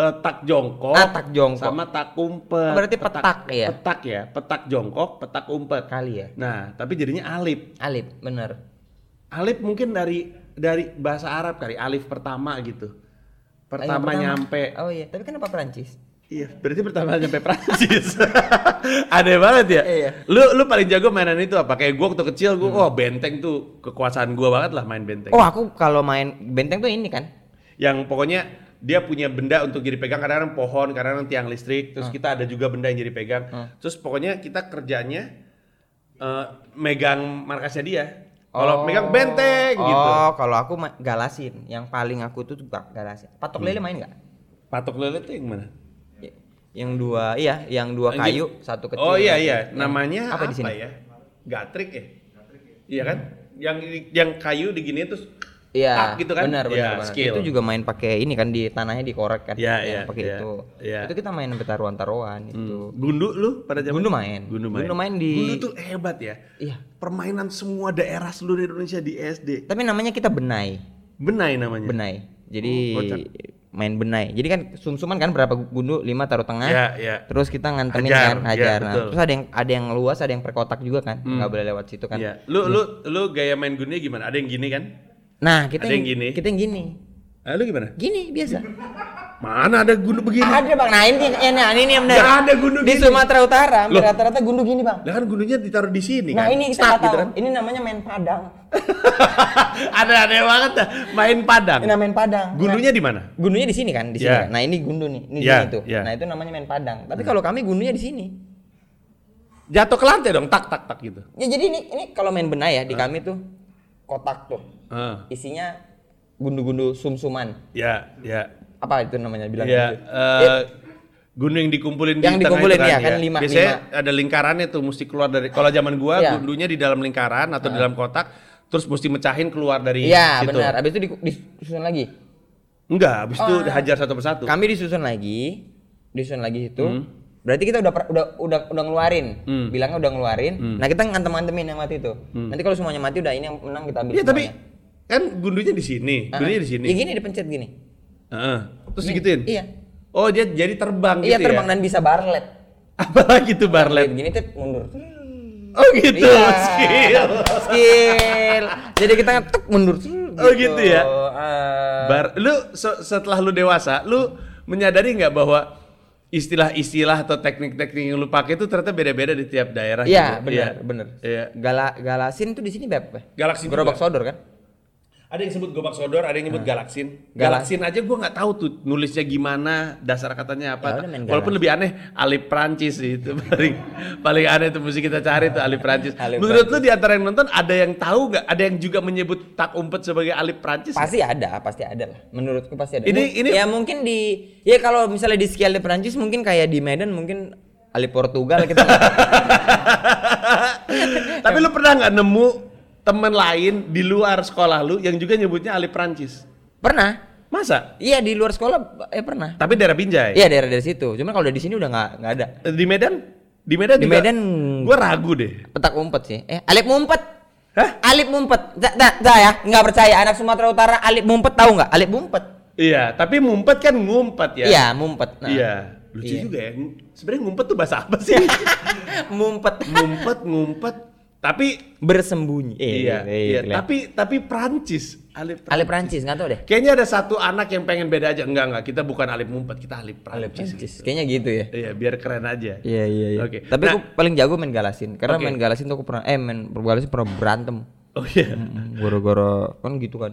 Speaker 2: Eh, tak jongkok,
Speaker 1: Ah, tak jongkok.
Speaker 2: sama tak umpet.
Speaker 1: Berarti petak ya?
Speaker 2: Petak ya, petak jongkok, petak umpet.
Speaker 1: Kali ya.
Speaker 2: Nah, tapi jadinya alif.
Speaker 1: Alip, bener.
Speaker 2: Alif mungkin dari dari bahasa Arab kali, alif pertama gitu. Pertama,
Speaker 1: Yang
Speaker 2: nyampe.
Speaker 1: Oh iya, tapi kenapa Prancis?
Speaker 2: Iya, berarti pertama nyampe Prancis. Aneh banget ya.
Speaker 1: Iya.
Speaker 2: Lu lu paling jago mainan itu apa? Kayak gua waktu kecil gua, oh benteng tuh kekuasaan gua banget lah main benteng.
Speaker 1: Oh aku kalau main benteng tuh ini kan.
Speaker 2: yang pokoknya dia punya benda untuk jadi pegang kadang-kadang pohon kadang-kadang tiang listrik terus kita ada juga benda yang jadi pegang terus pokoknya kita kerjanya eh, megang markasnya dia kalau
Speaker 1: Oh.
Speaker 2: megang benteng gitu
Speaker 1: Oh, kalau aku galasin. Yang paling aku tuh juga galasin. Patok lele main nggak?
Speaker 2: patok lele tuh yang mana
Speaker 1: Y- Yang dua, iya, yang dua kayu,
Speaker 2: gini.
Speaker 1: satu kecil.
Speaker 2: oh iya iya
Speaker 1: yang-
Speaker 2: namanya
Speaker 1: apa
Speaker 2: apa,
Speaker 1: di sini?
Speaker 2: ya gatrik ya iya kan yang yang kayu digini terus
Speaker 1: Iya,
Speaker 2: gitu kan
Speaker 1: benar,
Speaker 2: Iya,
Speaker 1: benar, benar.
Speaker 2: skill
Speaker 1: Itu juga main pakai ini kan di tanahnya dikorek kan.
Speaker 2: Iya, iya,
Speaker 1: pakai
Speaker 2: iya,
Speaker 1: itu.
Speaker 2: iya.
Speaker 1: Itu kita main sampai taruhan-taruhan itu.
Speaker 2: Hmm. gundu lu pada zaman
Speaker 1: Gundu main.
Speaker 2: gundu main
Speaker 1: Gundu main di-
Speaker 2: gundu tuh hebat ya
Speaker 1: Iya.
Speaker 2: permainan semua daerah seluruh Indonesia di SD
Speaker 1: Tapi namanya kita benai.
Speaker 2: benai namanya
Speaker 1: Benai. Jadi
Speaker 2: Oh,
Speaker 1: main benai. Jadi kan sumsuman kan berapa gundu? 5 taruh tengah.
Speaker 2: Iya, iya.
Speaker 1: Terus kita ngantemin
Speaker 2: Hajar,
Speaker 1: kan,
Speaker 2: iya,
Speaker 1: hajar. Nah,
Speaker 2: betul. Hmm.
Speaker 1: terus ada yang ada yang luas, ada yang per kotak juga kan. nggak boleh lewat situ kan.
Speaker 2: Iya. Lu lu lu gaya main gundunya gimana? Ada yang gini kan?
Speaker 1: Nah, kita
Speaker 2: Ada yang gini.
Speaker 1: Kita yang gini.
Speaker 2: Ah, lu gimana?
Speaker 1: Gini biasa.
Speaker 2: Mana ada gundu begini?
Speaker 1: Ada Bang. Nah, ini ya, nah, ini yang benar.
Speaker 2: Nggak ada gundu
Speaker 1: Di
Speaker 2: gini.
Speaker 1: Sumatera Utara rata-rata gundu gini, Bang.
Speaker 2: Lah kan gundunya ditaruh di sini
Speaker 1: Nah,
Speaker 2: kan.
Speaker 1: ini kita
Speaker 2: gitu
Speaker 1: tahu.
Speaker 2: kan.
Speaker 1: Ini namanya main padang.
Speaker 2: ada aneh banget dah. Main padang.
Speaker 1: Ini main padang.
Speaker 2: Gundunya di mana?
Speaker 1: Gundunya di sini kan, di sini.
Speaker 2: Iya.
Speaker 1: kan? Nah, ini gundu nih, ini
Speaker 2: Iya,
Speaker 1: sini tuh.
Speaker 2: iya.
Speaker 1: Nah, itu namanya main padang. Tapi kalau kami gundunya di sini.
Speaker 2: Jatuh ke lantai dong, tak tak tak gitu.
Speaker 1: Ya jadi ini ini kalau main benai ya di kami tuh kotak tuh.
Speaker 2: Ah.
Speaker 1: Isinya gundu-gundu sum-suman.
Speaker 2: Ya, ya.
Speaker 1: Apa itu namanya bilang
Speaker 2: Ya,
Speaker 1: gitu?
Speaker 2: eh gundu yang dikumpulin di
Speaker 1: Yang
Speaker 2: tengah
Speaker 1: dikumpulin,
Speaker 2: itu
Speaker 1: ya, kan, lima-
Speaker 2: Biasanya ada lingkarannya tuh mesti keluar dari kalau zaman gua
Speaker 1: Iya.
Speaker 2: gundunya di dalam lingkaran atau di dalam kotak terus mesti mecahin keluar dari
Speaker 1: Iya,
Speaker 2: situ.
Speaker 1: benar. Habis itu di- disusun lagi.
Speaker 2: Enggak, habis itu dihajar satu persatu.
Speaker 1: Kami disusun lagi, disusun lagi itu.
Speaker 2: Hmm.
Speaker 1: Berarti kita udah udah udah udah ngeluarin.
Speaker 2: Hmm.
Speaker 1: Bilangnya udah ngeluarin. Nah, kita ngantem-ngantemin yang mati itu. Nanti kalau semuanya mati udah ini yang menang kita ambil
Speaker 2: Iya, tapi kan gundunya di sini, gundunya di sini.
Speaker 1: Ya gini dipencet gini.
Speaker 2: Heeh. Terus digituin?
Speaker 1: Iya.
Speaker 2: Oh, dia jadi terbang
Speaker 1: Iya
Speaker 2: gitu
Speaker 1: terbang
Speaker 2: ya.
Speaker 1: dan bisa barlet.
Speaker 2: Apalagi tuh barlet.
Speaker 1: Gini tuh mundur.
Speaker 2: Oh gitu,
Speaker 1: Iya.
Speaker 2: skill.
Speaker 1: Skill. Jadi kita ngetuk mundur.
Speaker 2: Oh, gitu ya?
Speaker 1: Ah.
Speaker 2: Bar, lu se- setelah lu dewasa, lu menyadari nggak bahwa istilah-istilah atau teknik-teknik yang lu pakai itu ternyata beda-beda di tiap daerah
Speaker 1: Iya,
Speaker 2: gitu.
Speaker 1: benar, benar.
Speaker 2: Iya.
Speaker 1: Gala galasin tuh di sini apa?
Speaker 2: Galaksin
Speaker 1: Gerobak sodor kan?
Speaker 2: Ada yang sebut gobak sodor, ada yang nyebut galaksin. Galaksin aja gua nggak tahu tuh nulisnya gimana, dasar katanya apa.
Speaker 1: Ya
Speaker 2: Walaupun lebih aneh, alif Prancis itu paling paling aneh itu mesti kita cari tuh alif Prancis.
Speaker 1: Alif
Speaker 2: Menurut lu di antara yang nonton ada yang tahu nggak? Ada yang juga menyebut tak umpet sebagai alif Prancis?
Speaker 1: Pasti ada, pasti ada lah. Menurutku pasti ada.
Speaker 2: Ini- ini-
Speaker 1: ya mungkin di ya kalau misalnya di skill di Perancis mungkin kayak di Medan mungkin Ali Portugal kita
Speaker 2: Tapi lu pernah nggak nemu temen lain di luar sekolah lu yang juga nyebutnya alif Prancis?
Speaker 1: pernah.
Speaker 2: Masa?
Speaker 1: Iya di luar sekolah eh pernah.
Speaker 2: Tapi daerah Binjai?
Speaker 1: Iya daerah dari situ. Cuma kalau di sini udah nggak nggak ada.
Speaker 2: Di Medan? Di Medan
Speaker 1: Di
Speaker 2: juga-
Speaker 1: Medan
Speaker 2: Gua ragu deh.
Speaker 1: petak umpet sih. Eh alip mumpet.
Speaker 2: Hah?
Speaker 1: Alip mumpet. Dah, dah, dah ya, nggak percaya anak Sumatera Utara alip mumpet tahu nggak? Alip mumpet.
Speaker 2: Iya, tapi ngumpet kan ngumpet ya.
Speaker 1: Iya, mumpet. Nah.
Speaker 2: Iya. Lucu
Speaker 1: Iya.
Speaker 2: juga ya. Sebenarnya ngumpet tuh bahasa apa sih?
Speaker 1: mumpet.
Speaker 2: ngumpet, ngumpet. Tapi
Speaker 1: Bersembunyi. Eh,
Speaker 2: iya, iya.
Speaker 1: kelihatan.
Speaker 2: Tapi tapi Prancis, alif
Speaker 1: alip Prancis nggak tahu deh.
Speaker 2: Kayaknya ada satu anak yang pengen beda aja. Enggak, enggak. Kita bukan alif ngumpet, kita alif
Speaker 1: Alip
Speaker 2: Prancis.
Speaker 1: Prancis. Kayaknya gitu ya.
Speaker 2: Iya, biar keren aja.
Speaker 1: Iya iya iya.
Speaker 2: Oke.
Speaker 1: Tapi
Speaker 2: Nah-
Speaker 1: aku paling jago main galasin karena
Speaker 2: Oke.
Speaker 1: main galasin tuh aku pernah eh main galasin pernah berantem.
Speaker 2: Oh iya.
Speaker 1: Mm, Gara-gara kan gitu kan.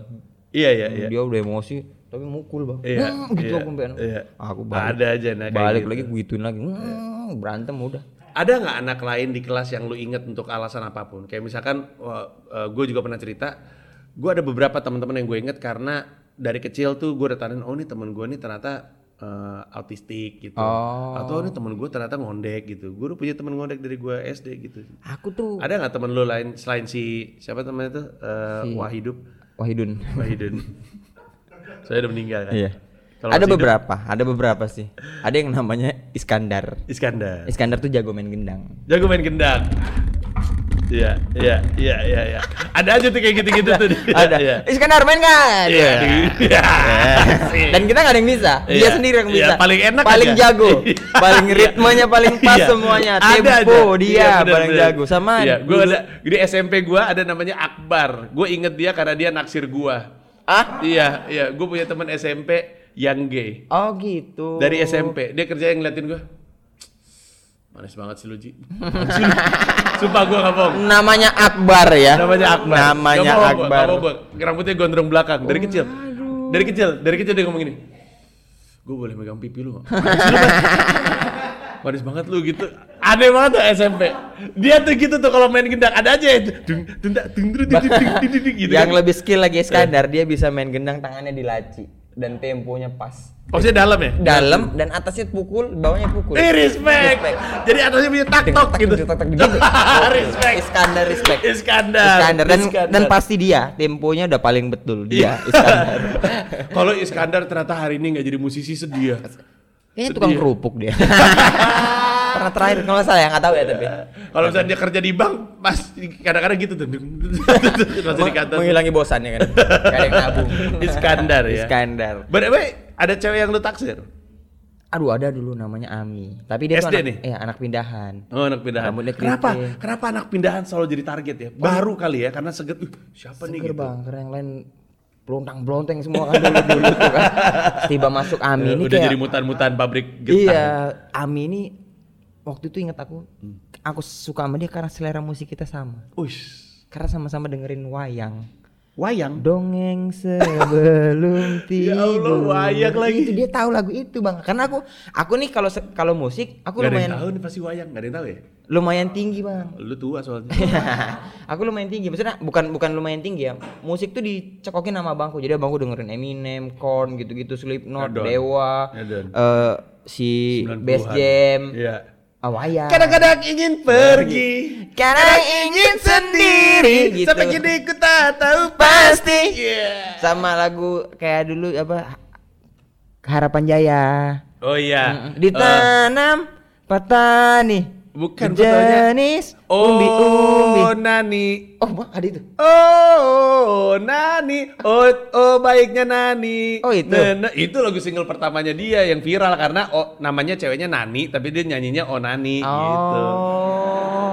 Speaker 2: Iya, iya, iya.
Speaker 1: Dia udah emosi tapi mukul bang.
Speaker 2: Iya,
Speaker 1: Hmm, gitu
Speaker 2: iya,
Speaker 1: aku sampai
Speaker 2: iya.
Speaker 1: Aku balik.
Speaker 2: Ada aja nah
Speaker 1: balik
Speaker 2: gitu.
Speaker 1: lagi gue gituin lagi. Hmm, berantem udah.
Speaker 2: Ada nggak anak lain di kelas yang lu inget untuk alasan apa pun? Kayak misalkan, gue juga pernah cerita, gue ada beberapa teman-teman yang gue inget karena dari kecil tuh gue udah oh ini temen gue nih ternyata eh, autistik gitu,
Speaker 1: Oh.
Speaker 2: atau ini temen gue ternyata ngondek gitu. Gue udah punya temen ngondek dari gue SD gitu.
Speaker 1: Aku tuh
Speaker 2: Ada nggak temen lu lain selain si siapa temennya tuh Eh, Wahidup,
Speaker 1: Wahidun.
Speaker 2: Wahidun? Saya udah meninggal kan?
Speaker 1: Iya.
Speaker 2: Kalau
Speaker 1: Ada
Speaker 2: masih hidup,
Speaker 1: beberapa, ada beberapa sih. Ada yang namanya Iskandar.
Speaker 2: Iskandar.
Speaker 1: Iskandar tuh jago main gendang.
Speaker 2: Jago main gendang. Iya, iya, iya, iya, iya. Ada aja tuh kayak gitu-gitu tuh.
Speaker 1: ada.
Speaker 2: Iya.
Speaker 1: Iskandar main kan?
Speaker 2: Iya. Iya.
Speaker 1: Dan kita nggak ada yang bisa. Dia
Speaker 2: Iya.
Speaker 1: sendiri yang
Speaker 2: Iya,
Speaker 1: bisa.
Speaker 2: paling enak
Speaker 1: Paling
Speaker 2: aja.
Speaker 1: jago.
Speaker 2: Iya.
Speaker 1: paling ritmenya paling pas semuanya.
Speaker 2: Ada
Speaker 1: Tempo
Speaker 2: aja.
Speaker 1: dia
Speaker 2: bener,
Speaker 1: paling
Speaker 2: bener.
Speaker 1: jago. Sama
Speaker 2: Iya, gua ada di SMP gua ada namanya Akbar. Gue inget dia karena dia naksir gua.
Speaker 1: Ah?
Speaker 2: Iya, iya, gue punya teman SMP yang gay.
Speaker 1: Oh gitu.
Speaker 2: Dari SMP. Dia kerja yang ngeliatin gue. Manis banget sih lu Ji. Sumpah gue gak bohong.
Speaker 1: Namanya Akbar ya.
Speaker 2: Namanya Akbar.
Speaker 1: Namanya
Speaker 2: gak
Speaker 1: Akbar.
Speaker 2: Gua, gua. Rambutnya gondrong belakang dari oh, kecil. Aduh. Dari kecil, dari kecil dia ngomong gini. Gue boleh megang pipi lu? Manis banget lu gitu. Aneh banget tuh SMP. Dia tuh gitu tuh kalau main gendang ada aja dung dung dung dung dung gitu.
Speaker 1: Yang lebih skill lagi Iskandar, dia bisa main gendang tangannya dilaci dan temponya pas.
Speaker 2: Maksudnya dalam ya?
Speaker 1: Dalam dan atasnya pukul, bawahnya pukul.
Speaker 2: Eh respect. Jadi atasnya punya tak tok gitu.
Speaker 1: Tak, tak, tak, gitu.
Speaker 2: Respect.
Speaker 1: Iskandar respect.
Speaker 2: Iskandar.
Speaker 1: Iskandar dan
Speaker 2: Iskandar.
Speaker 1: dan pasti dia temponya udah paling betul
Speaker 2: Iya.
Speaker 1: dia Iskandar.
Speaker 2: Kalau Iskandar ternyata hari ini nggak jadi musisi sedih ya.
Speaker 1: Kayaknya tukang
Speaker 2: Sedih.
Speaker 1: kerupuk dia. Pernah terakhir kalau nggak salah ya nggak tahu ya tapi.
Speaker 2: Kalau misalnya dia kerja di bank, pas kadang-kadang gitu tuh. Masih di kantor.
Speaker 1: Menghilangi bosan ya kan. Yang nabung.
Speaker 2: Iskandar ya.
Speaker 1: Iskandar.
Speaker 2: By the way, ada cewek yang lu taksir?
Speaker 1: Aduh ada dulu namanya Ami. Tapi dia tuh
Speaker 2: SD
Speaker 1: anak,
Speaker 2: nih?
Speaker 1: eh anak pindahan.
Speaker 2: Oh anak pindahan.
Speaker 1: Rambutnya
Speaker 2: Kenapa? Kenapa anak pindahan selalu jadi target ya? Baru kali ya, karena seget. "Uh, siapa nih
Speaker 1: Seger
Speaker 2: gitu?
Speaker 1: bang, karena yang lain belontang belonteng semua kan dulu dulu tuh kan. Tiba masuk Ami ini
Speaker 2: Udah
Speaker 1: kayak
Speaker 2: jadi mutan-mutan pabrik getah.
Speaker 1: Iya, Ami ini waktu itu inget aku,
Speaker 2: Hmm.
Speaker 1: aku suka sama dia karena selera musik kita sama.
Speaker 2: Uish.
Speaker 1: Karena sama-sama dengerin wayang.
Speaker 2: Wayang.
Speaker 1: Dongeng sebelum tidur.
Speaker 2: Ya Allah, wayang lagi.
Speaker 1: Itu dia tahu lagu itu bang. Karena aku, aku nih kalau kalau musik, aku
Speaker 2: Gak
Speaker 1: lumayan
Speaker 2: tahu nih pasti wayang, gak ada yang tahu ya?
Speaker 1: lumayan tinggi bang.
Speaker 2: Lu tua soalnya.
Speaker 1: aku lumayan tinggi, maksudnya bukan bukan lumayan tinggi ya. Musik tuh dicekokin sama bangku. Jadi abangku dengerin Eminem, Korn gitu-gitu, Slipknot. Dewa, eh si
Speaker 2: 90-an.
Speaker 1: Bass Jam,
Speaker 2: Iya.
Speaker 1: Wayang.
Speaker 2: Kadang-kadang ingin pergi.
Speaker 1: Kadang ingin sendiri gitu.
Speaker 2: Sampai kini ku tak tahu
Speaker 1: Pasti. Sama lagu kayak dulu apa Harapan Jaya.
Speaker 2: Oh iya.
Speaker 1: Ditanam petani.
Speaker 2: Bukan.
Speaker 1: Jenis
Speaker 2: Oh,
Speaker 1: umbi-umbi.
Speaker 2: Nani.
Speaker 1: Oh, Bang, ada itu.
Speaker 2: Oh, Nani. Oh, oh baiknya Nani.
Speaker 1: Oh, itu?
Speaker 2: Nah, nah, itu lagu single pertamanya dia yang viral karena oh namanya ceweknya Nani tapi dia nyanyinya Oh Nani gitu.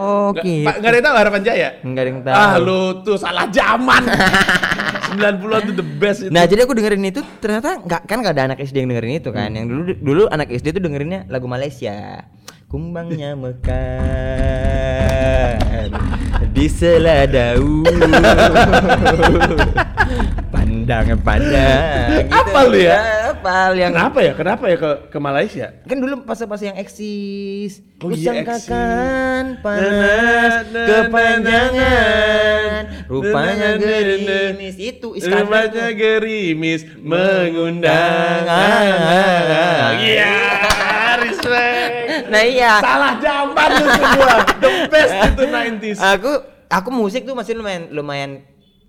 Speaker 1: Oh,
Speaker 2: Nggak,
Speaker 1: gitu.
Speaker 2: Pak, nggak ada yang tahu Harapan Jaya?
Speaker 1: Enggak ada yang tahu.
Speaker 2: Ah, lu tuh salah zaman. 90-an tuh the best itu.
Speaker 1: Nah jadi aku dengerin itu ternyata nggak kan nggak ada anak SD yang dengerin itu kan. Yang dulu dulu anak SD tuh dengerinnya lagu Malaysia. Kumbangnya mekar di sela daun. pandang pandang.
Speaker 2: Apa lu ya?
Speaker 1: Apa yang
Speaker 2: Kenapa ya? Kenapa ya ke ke Malaysia?
Speaker 1: kan dulu pas-pas yang eksis
Speaker 2: Oh iya,
Speaker 1: Kusangkakan panas
Speaker 2: Na, na, na,
Speaker 1: kepanjangan
Speaker 2: na,
Speaker 1: rupanya gerimis itu Iskandar
Speaker 2: Rupanya gerimis mengundang.
Speaker 1: Ah.
Speaker 2: Iya, respect.
Speaker 1: Nah iya
Speaker 2: Salah zaman lu semua. The best itu 90s.
Speaker 1: aku aku musik tuh masih lumayan lumayan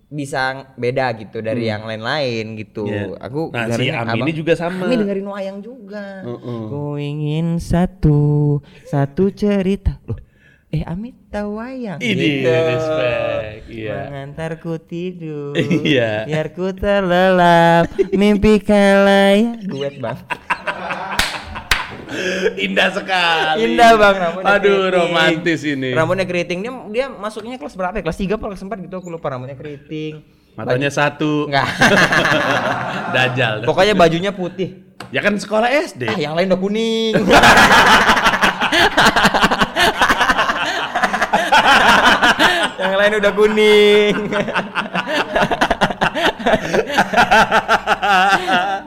Speaker 1: bisa beda gitu dari yang lain-lain gitu.
Speaker 2: Iya.
Speaker 1: Aku
Speaker 2: Nah, si Ami ini juga sama.
Speaker 1: Ami dengerin wayang juga.
Speaker 2: Mm-mm.
Speaker 1: Ku ingin satu satu cerita. Loh, eh Ami tahu wayang.
Speaker 2: Ini
Speaker 1: Gitu.
Speaker 2: respect. Iya.
Speaker 1: Mengantarku tidur.
Speaker 2: Iya.
Speaker 1: Biar ku terlelap mimpi kalaya. Duet bang.
Speaker 2: Indah sekali.
Speaker 1: Indah bang
Speaker 2: Aduh,
Speaker 1: keriting.
Speaker 2: romantis ini.
Speaker 1: Rambutnya keriting dia dia masuknya kelas berapa ya? Kelas 3 apa kelas 4 gitu aku lupa rambutnya keriting.
Speaker 2: Matanya satu.
Speaker 1: Enggak.
Speaker 2: Dajal.
Speaker 1: Pokoknya bajunya putih.
Speaker 2: Ya kan sekolah SD.
Speaker 1: Ah, yang lain udah kuning. yang lain udah kuning.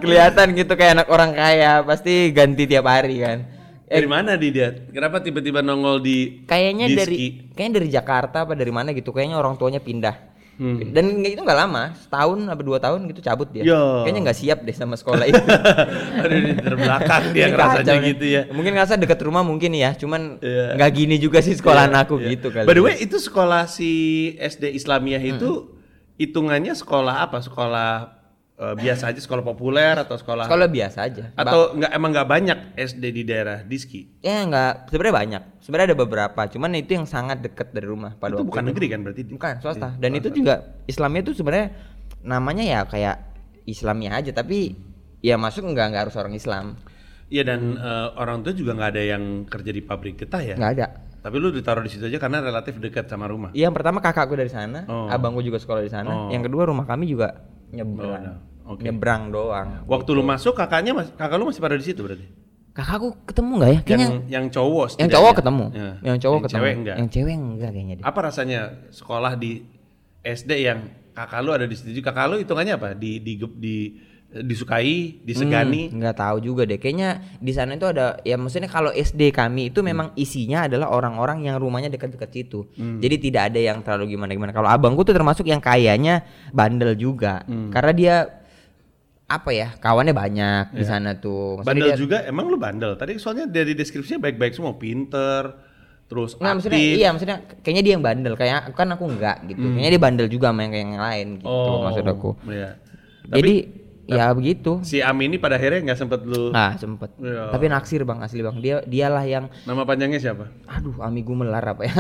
Speaker 1: Kelihatan gitu kayak anak orang kaya, pasti ganti tiap hari kan.
Speaker 2: Dari mana di dia? Kenapa tiba-tiba nongol di
Speaker 1: Kayaknya
Speaker 2: Diski?
Speaker 1: dari kayaknya dari Jakarta apa dari mana gitu. Kayaknya orang tuanya pindah.
Speaker 2: Hmm.
Speaker 1: Dan itu nggak lama, setahun apa dua tahun gitu cabut dia.
Speaker 2: Yo.
Speaker 1: Kayaknya nggak siap deh sama sekolah itu.
Speaker 2: Aduh, di terbelakang dia ngerasanya gitu ya.
Speaker 1: Mungkin ngerasa deket rumah mungkin ya, cuman
Speaker 2: Iya.
Speaker 1: nggak gini juga sih sekolahan
Speaker 2: Iya,
Speaker 1: aku
Speaker 2: iya.
Speaker 1: gitu kali.
Speaker 2: By the way, itu sekolah si SD Islamiyah itu hitungannya sekolah apa? Sekolah eh, biasa aja, sekolah populer atau sekolah,
Speaker 1: sekolah biasa aja.
Speaker 2: Atau nggak emang nggak banyak SD di daerah Diski?
Speaker 1: ya nggak sebenarnya banyak. Sebenarnya ada beberapa, cuman itu yang sangat deket dari rumah pada
Speaker 2: itu bukan
Speaker 1: itu.
Speaker 2: negeri kan berarti?
Speaker 1: Bukan swasta.
Speaker 2: Iya,
Speaker 1: Dan itu juga Islamnya itu sebenarnya namanya ya kayak Islamnya aja, tapi ya masuk nggak nggak harus orang Islam.
Speaker 2: Iya dan eh, orang tua juga nggak ada yang kerja di pabrik getah ya?
Speaker 1: Nggak ada.
Speaker 2: Tapi lu ditaruh di situ aja karena relatif dekat sama rumah.
Speaker 1: Yang pertama kakakku dari sana,
Speaker 2: Oh.
Speaker 1: abangku juga sekolah di
Speaker 2: Oh.
Speaker 1: sana. Yang kedua rumah kami juga nyebrang.
Speaker 2: Oh, no. Oke.
Speaker 1: Nyebrang doang.
Speaker 2: Waktu lu masuk kakaknya mas, kakak lu masih pada di situ berarti?
Speaker 1: Kakakku ketemu nggak ya? Kayaknya
Speaker 2: yang yang cowok
Speaker 1: yang cowok ketemu.
Speaker 2: Ya.
Speaker 1: Yang cowok
Speaker 2: Yang
Speaker 1: ketemu.
Speaker 2: cewek enggak.
Speaker 1: Yang cewek enggak kayaknya deh.
Speaker 2: Apa rasanya sekolah di SD yang kakak lu ada di situ? Kakak lu hitungannya apa? Di di di, disukai, disegani?
Speaker 1: Hmm, nggak tahu juga deh. Kayaknya di sana itu ada ya maksudnya kalau SD kami itu memang isinya adalah orang-orang yang rumahnya dekat-dekat situ. Jadi tidak ada yang terlalu gimana-gimana. Kalau abangku tuh termasuk yang kayaknya bandel juga. Karena dia apa ya? Kawannya banyak di sana tuh. Maksudnya
Speaker 2: Bandel
Speaker 1: dia-
Speaker 2: juga? Emang lu bandel? Tadi soalnya dari deskripsinya baik-baik semua, pinter, terus
Speaker 1: Nggak, maksudnya iya maksudnya kayaknya dia yang bandel kayak kan aku enggak gitu. Kayaknya dia bandel juga sama yang kayak yang lain gitu
Speaker 2: Oh,
Speaker 1: maksud aku.
Speaker 2: Iya.
Speaker 1: Jadi ya begitu.
Speaker 2: Si Ami ini pada akhirnya nggak sempet lu.
Speaker 1: Nah, sempet.
Speaker 2: Iya.
Speaker 1: Tapi naksir Bang asli Bang. Dia dialah yang
Speaker 2: Nama panjangnya siapa?
Speaker 1: aduh Ami Gumelar apa ya?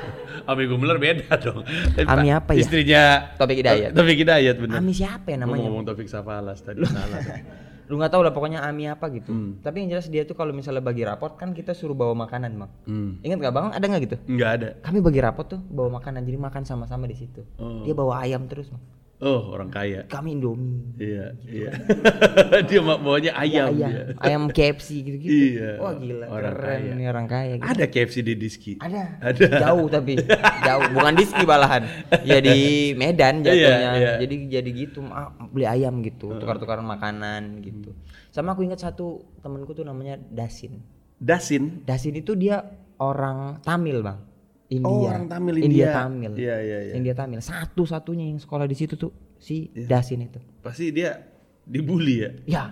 Speaker 2: Ami Gumelar beda dong.
Speaker 1: Ami apa ya?
Speaker 2: Istrinya
Speaker 1: Taufik Hidayat.
Speaker 2: Taufik Hidayat bener.
Speaker 1: Ami siapa ya namanya?
Speaker 2: ngomong Taufik Safalas tadi salah.
Speaker 1: Lu nggak tahu lah pokoknya Ami apa gitu.
Speaker 2: Hmm.
Speaker 1: Tapi yang jelas dia tuh kalau misalnya bagi raport kan kita suruh bawa makanan, Bang.
Speaker 2: Hmm.
Speaker 1: Ingat nggak Bang? Ada nggak gitu?
Speaker 2: Nggak ada.
Speaker 1: Kami bagi raport tuh bawa makanan jadi makan sama-sama di situ.
Speaker 2: Oh.
Speaker 1: Dia bawa ayam terus, Bang.
Speaker 2: Oh, orang kaya.
Speaker 1: Kami Indomie.
Speaker 2: Iya, iya. dia mau bawanya ayam,
Speaker 1: ayam,
Speaker 2: dia.
Speaker 1: ayam KFC gitu-gitu.
Speaker 2: Iya,
Speaker 1: Wah gila,
Speaker 2: orang
Speaker 1: keren
Speaker 2: kaya.
Speaker 1: nih orang kaya gitu.
Speaker 2: Ada KFC di Diski.
Speaker 1: Ada.
Speaker 2: Ada.
Speaker 1: Jauh tapi jauh, bukan di ski balahan. Ya di Medan
Speaker 2: Iya,
Speaker 1: jatuhnya.
Speaker 2: iya.
Speaker 1: Jadi jadi gitu, ah, beli ayam gitu, tukar-tukaran makanan gitu. Sama aku ingat satu temenku tuh namanya Dasin.
Speaker 2: Dasin.
Speaker 1: Dasin itu dia orang Tamil, Bang. India.
Speaker 2: Oh, orang Tamil
Speaker 1: India
Speaker 2: India.
Speaker 1: Tamil.
Speaker 2: Iya, iya, iya.
Speaker 1: India Tamil. Satu-satunya yang sekolah di situ tuh si Dasin itu.
Speaker 2: Pasti dia Dibully ya.
Speaker 1: Ya,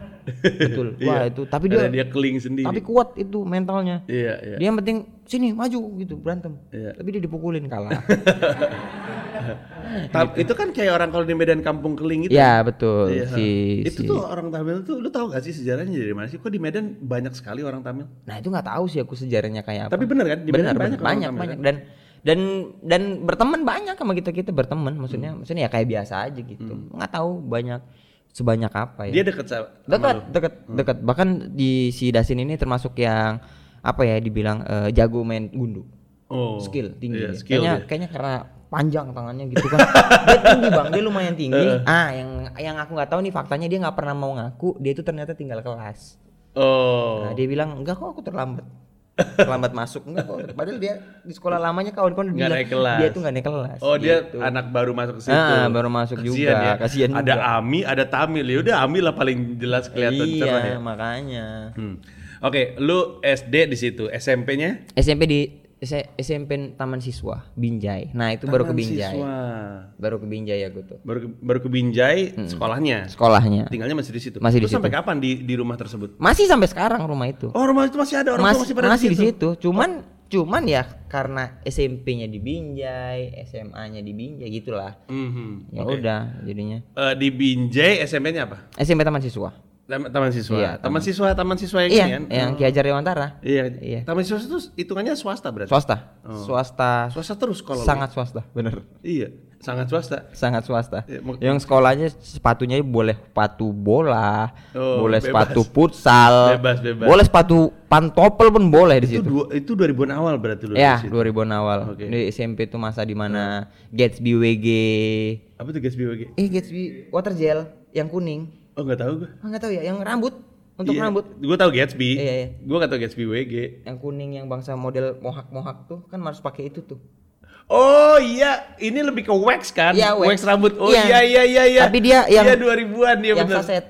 Speaker 1: betul. Wah
Speaker 2: Iya.
Speaker 1: itu. Tapi
Speaker 2: Karena
Speaker 1: dia,
Speaker 2: dia keling sendiri.
Speaker 1: tapi kuat itu mentalnya.
Speaker 2: Iya, iya.
Speaker 1: Dia yang penting sini maju gitu berantem.
Speaker 2: Iya.
Speaker 1: Tapi dia dipukulin kalah.
Speaker 2: Ta- itu kan kayak orang kalau di Medan Kampung Keling itu.
Speaker 1: ya betul.
Speaker 2: Iya.
Speaker 1: Si,
Speaker 2: itu
Speaker 1: si-
Speaker 2: tuh orang Tamil tuh lu tahu gak sih sejarahnya dari mana sih? Kok di Medan banyak sekali orang Tamil?
Speaker 1: Nah itu nggak tahu sih aku sejarahnya kayak apa.
Speaker 2: Tapi bener kan? Di
Speaker 1: benar
Speaker 2: Medan
Speaker 1: banyak banyak,
Speaker 2: Tamil
Speaker 1: banyak.
Speaker 2: kan?
Speaker 1: dan dan dan berteman banyak sama kita kita berteman
Speaker 2: Hmm.
Speaker 1: maksudnya maksudnya ya kayak biasa aja gitu nggak tahu banyak sebanyak apa ya
Speaker 2: Dia deket sama sama
Speaker 1: dekat
Speaker 2: lu?
Speaker 1: dekat dekat bahkan di si Dasin ini termasuk yang apa ya dibilang eh, jago main gundu
Speaker 2: Oh.
Speaker 1: skill tinggi dia.
Speaker 2: skill
Speaker 1: kayaknya
Speaker 2: dia.
Speaker 1: kayaknya karena panjang tangannya gitu kan dia tinggi bang dia lumayan tinggi ah yang yang aku nggak tahu nih faktanya dia nggak pernah mau ngaku dia itu ternyata tinggal kelas
Speaker 2: Oh.
Speaker 1: Nah, dia bilang enggak kok aku terlambat. Terlambat masuk enggak kok. Padahal dia di sekolah lamanya kawan-kawan bilang
Speaker 2: naik kelas.
Speaker 1: dia tuh nggak naik kelas.
Speaker 2: Oh dia
Speaker 1: gitu.
Speaker 2: anak baru masuk ke situ.
Speaker 1: Ah, baru masuk
Speaker 2: Kasian
Speaker 1: juga,
Speaker 2: ya.
Speaker 1: kasian
Speaker 2: Ada
Speaker 1: juga.
Speaker 2: Ami, ada Tamil. Ya udah Ami lah paling jelas kelihatan
Speaker 1: Iya,
Speaker 2: cerah ya.
Speaker 1: makanya.
Speaker 2: Hmm. Oke, lu SD di situ, SMP-nya?
Speaker 1: SMP di SMP Taman Siswa Binjai. Nah, itu baru ke
Speaker 2: Taman
Speaker 1: Binjai.
Speaker 2: Siswa.
Speaker 1: Baru ke Binjai aku tuh.
Speaker 2: Baru ke, baru ke Binjai sekolahnya.
Speaker 1: Sekolahnya.
Speaker 2: Tinggalnya masih di situ.
Speaker 1: Masih di
Speaker 2: Lu sampai
Speaker 1: situ.
Speaker 2: kapan di di rumah tersebut?
Speaker 1: Masih sampai sekarang rumah itu.
Speaker 2: Oh, rumah itu masih ada orang tua
Speaker 1: Mas-
Speaker 2: masih pada
Speaker 1: masih
Speaker 2: di
Speaker 1: di
Speaker 2: situ.
Speaker 1: situ. Cuman cuman ya karena SMP-nya di Binjai, SMA-nya di Binjai gitulah.
Speaker 2: Mhm.
Speaker 1: Ya udah jadinya.
Speaker 2: Eh, di Binjai SMP-nya apa?
Speaker 1: SMP Taman Siswa.
Speaker 2: Taman, taman siswa.
Speaker 1: Iya,
Speaker 2: taman siswa, taman siswa yang
Speaker 1: Iya,
Speaker 2: ini kan?
Speaker 1: yang Ki Hajar Dewantara.
Speaker 2: Iya.
Speaker 1: Iya.
Speaker 2: Taman siswa itu hitungannya swasta berarti.
Speaker 1: Swasta. Swasta.
Speaker 2: Swasta terus kalau
Speaker 1: sangat swasta, bener.
Speaker 2: Iya, sangat swasta.
Speaker 1: Sangat swasta.
Speaker 2: Mak-
Speaker 1: yang sekolahnya sepatunya boleh sepatu bola,
Speaker 2: Oh,
Speaker 1: boleh
Speaker 2: bebas.
Speaker 1: sepatu futsal,
Speaker 2: Bebas, bebas.
Speaker 1: boleh sepatu pantopel pun boleh di
Speaker 2: Itu
Speaker 1: situ.
Speaker 2: dua, itu 2000-an awal berarti lu
Speaker 1: Ya,
Speaker 2: di situ.
Speaker 1: 2000-an awal.
Speaker 2: Oke.
Speaker 1: Di SMP itu masa di mana Gatsby WG,
Speaker 2: Apa tuh guys BWG?
Speaker 1: eh Gatsby water gel yang kuning.
Speaker 2: Oh, enggak tahu gua.
Speaker 1: Ah, nggak tahu ya, yang rambut untuk
Speaker 2: Iya,
Speaker 1: rambut.
Speaker 2: Gua tahu Gatsby.
Speaker 1: Iya, iya.
Speaker 2: Gua enggak tahu Gatsby WG.
Speaker 1: Yang kuning yang bangsa model mohak-mohak tuh kan harus pakai itu tuh.
Speaker 2: Oh iya, ini lebih ke wax kan?
Speaker 1: Iya, wax.
Speaker 2: rambut. Oh
Speaker 1: Iya.
Speaker 2: iya iya iya iya.
Speaker 1: Tapi dia yang-
Speaker 2: Iya 2000-an dia
Speaker 1: yang
Speaker 2: bener.
Speaker 1: saset.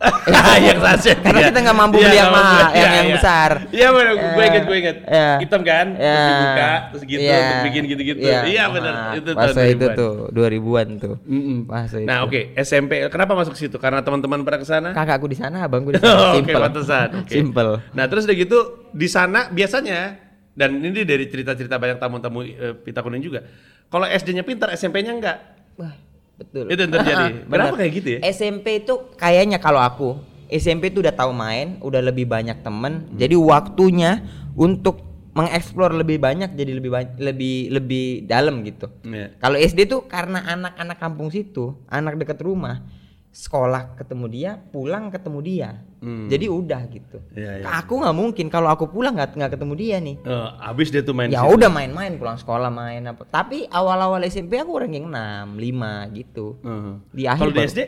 Speaker 2: yang saset.
Speaker 1: Karena
Speaker 2: iya.
Speaker 1: kita nggak mampu
Speaker 2: Iya,
Speaker 1: beli yang mahal, yang-
Speaker 2: Iya,
Speaker 1: yang besar.
Speaker 2: Iya benar, gue inget gue inget. Hitam kan? Terus dibuka, terus gitu untuk bikin gitu-gitu. Iya benar,
Speaker 1: Nah,
Speaker 2: itu tahun
Speaker 1: itu
Speaker 2: 2000-an.
Speaker 1: tuh 2000-an tuh.
Speaker 2: Mm-mm.
Speaker 1: Pas itu.
Speaker 2: Nah oke, SMP. Kenapa masuk situ? Karena teman-teman pada ke sana?
Speaker 1: Kakakku di sana, abangku di sana.
Speaker 2: Oke,
Speaker 1: Simple.
Speaker 2: pantesan. Oke.
Speaker 1: Simple.
Speaker 2: Nah, terus udah gitu di sana biasanya dan ini dari cerita-cerita banyak tamu-tamu eh, Pita Kuning juga. Kalau SD-nya pintar, SMP-nya enggak.
Speaker 1: Wah, betul.
Speaker 2: Itu yang terjadi.
Speaker 1: Benar.
Speaker 2: Kenapa kayak gitu ya?
Speaker 1: SMP itu kayaknya kalau aku SMP itu udah tahu main, udah lebih banyak temen.
Speaker 2: Hmm.
Speaker 1: Jadi waktunya untuk mengeksplor lebih banyak jadi lebih banyak lebih lebih dalam gitu.
Speaker 2: Iya.
Speaker 1: Kalau SD tuh karena anak-anak kampung situ, anak dekat rumah, sekolah ketemu dia, pulang ketemu dia.
Speaker 2: Hmm.
Speaker 1: Jadi udah gitu.
Speaker 2: Iya, iya.
Speaker 1: Aku nggak mungkin kalau aku pulang nggak nggak ketemu dia nih.
Speaker 2: Eh, abis dia tuh main
Speaker 1: ya udah main-main pulang sekolah main apa. Tapi awal-awal SMP aku ranking 6, 5 gitu.
Speaker 2: Heeh.
Speaker 1: Di akhir
Speaker 2: Kalau di SD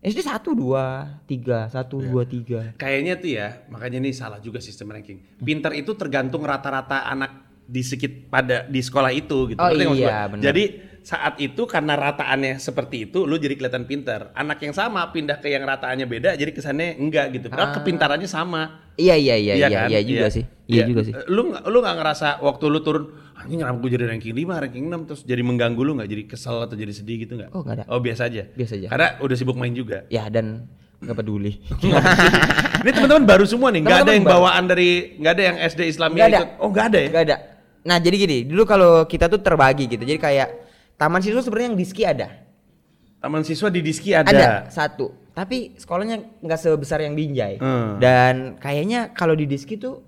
Speaker 1: SD 1 2 3 1 2 3.
Speaker 2: kayaknya tuh ya, makanya ini salah juga sistem ranking. Pintar itu tergantung rata-rata anak di sekit pada di sekolah itu gitu.
Speaker 1: Oh iya, benar.
Speaker 2: Jadi saat itu karena rataannya seperti itu, lu jadi kelihatan pintar. Anak yang sama pindah ke yang rataannya beda, jadi kesannya enggak gitu. Padahal
Speaker 1: Ah.
Speaker 2: kepintarannya sama.
Speaker 1: Iya iya iya iya
Speaker 2: kan?
Speaker 1: iya juga sih. Iya juga sih.
Speaker 2: Lu nggak- lu nggak ngerasa waktu lu turun anjing kenapa gue jadi ranking 5, ranking 6 terus jadi mengganggu lu nggak jadi kesel atau jadi sedih gitu nggak?
Speaker 1: Oh, nggak ada.
Speaker 2: Oh, biasa aja.
Speaker 1: Biasa aja.
Speaker 2: Karena udah sibuk main juga.
Speaker 1: Ya dan nggak peduli.
Speaker 2: Ini teman-teman baru semua nih, nggak ada yang
Speaker 1: baru.
Speaker 2: bawaan dari nggak ada yang SD Islamia
Speaker 1: Nggak ada.
Speaker 2: ikut. Oh, nggak ada ya?
Speaker 1: Gak ada. Nah, jadi gini, dulu kalau kita tuh terbagi gitu. Jadi kayak taman siswa sebenarnya yang diski ada.
Speaker 2: Taman siswa di Diski ada.
Speaker 1: Ada satu. Tapi sekolahnya nggak sebesar yang Binjai.
Speaker 2: Hmm.
Speaker 1: Dan kayaknya kalau di diski tuh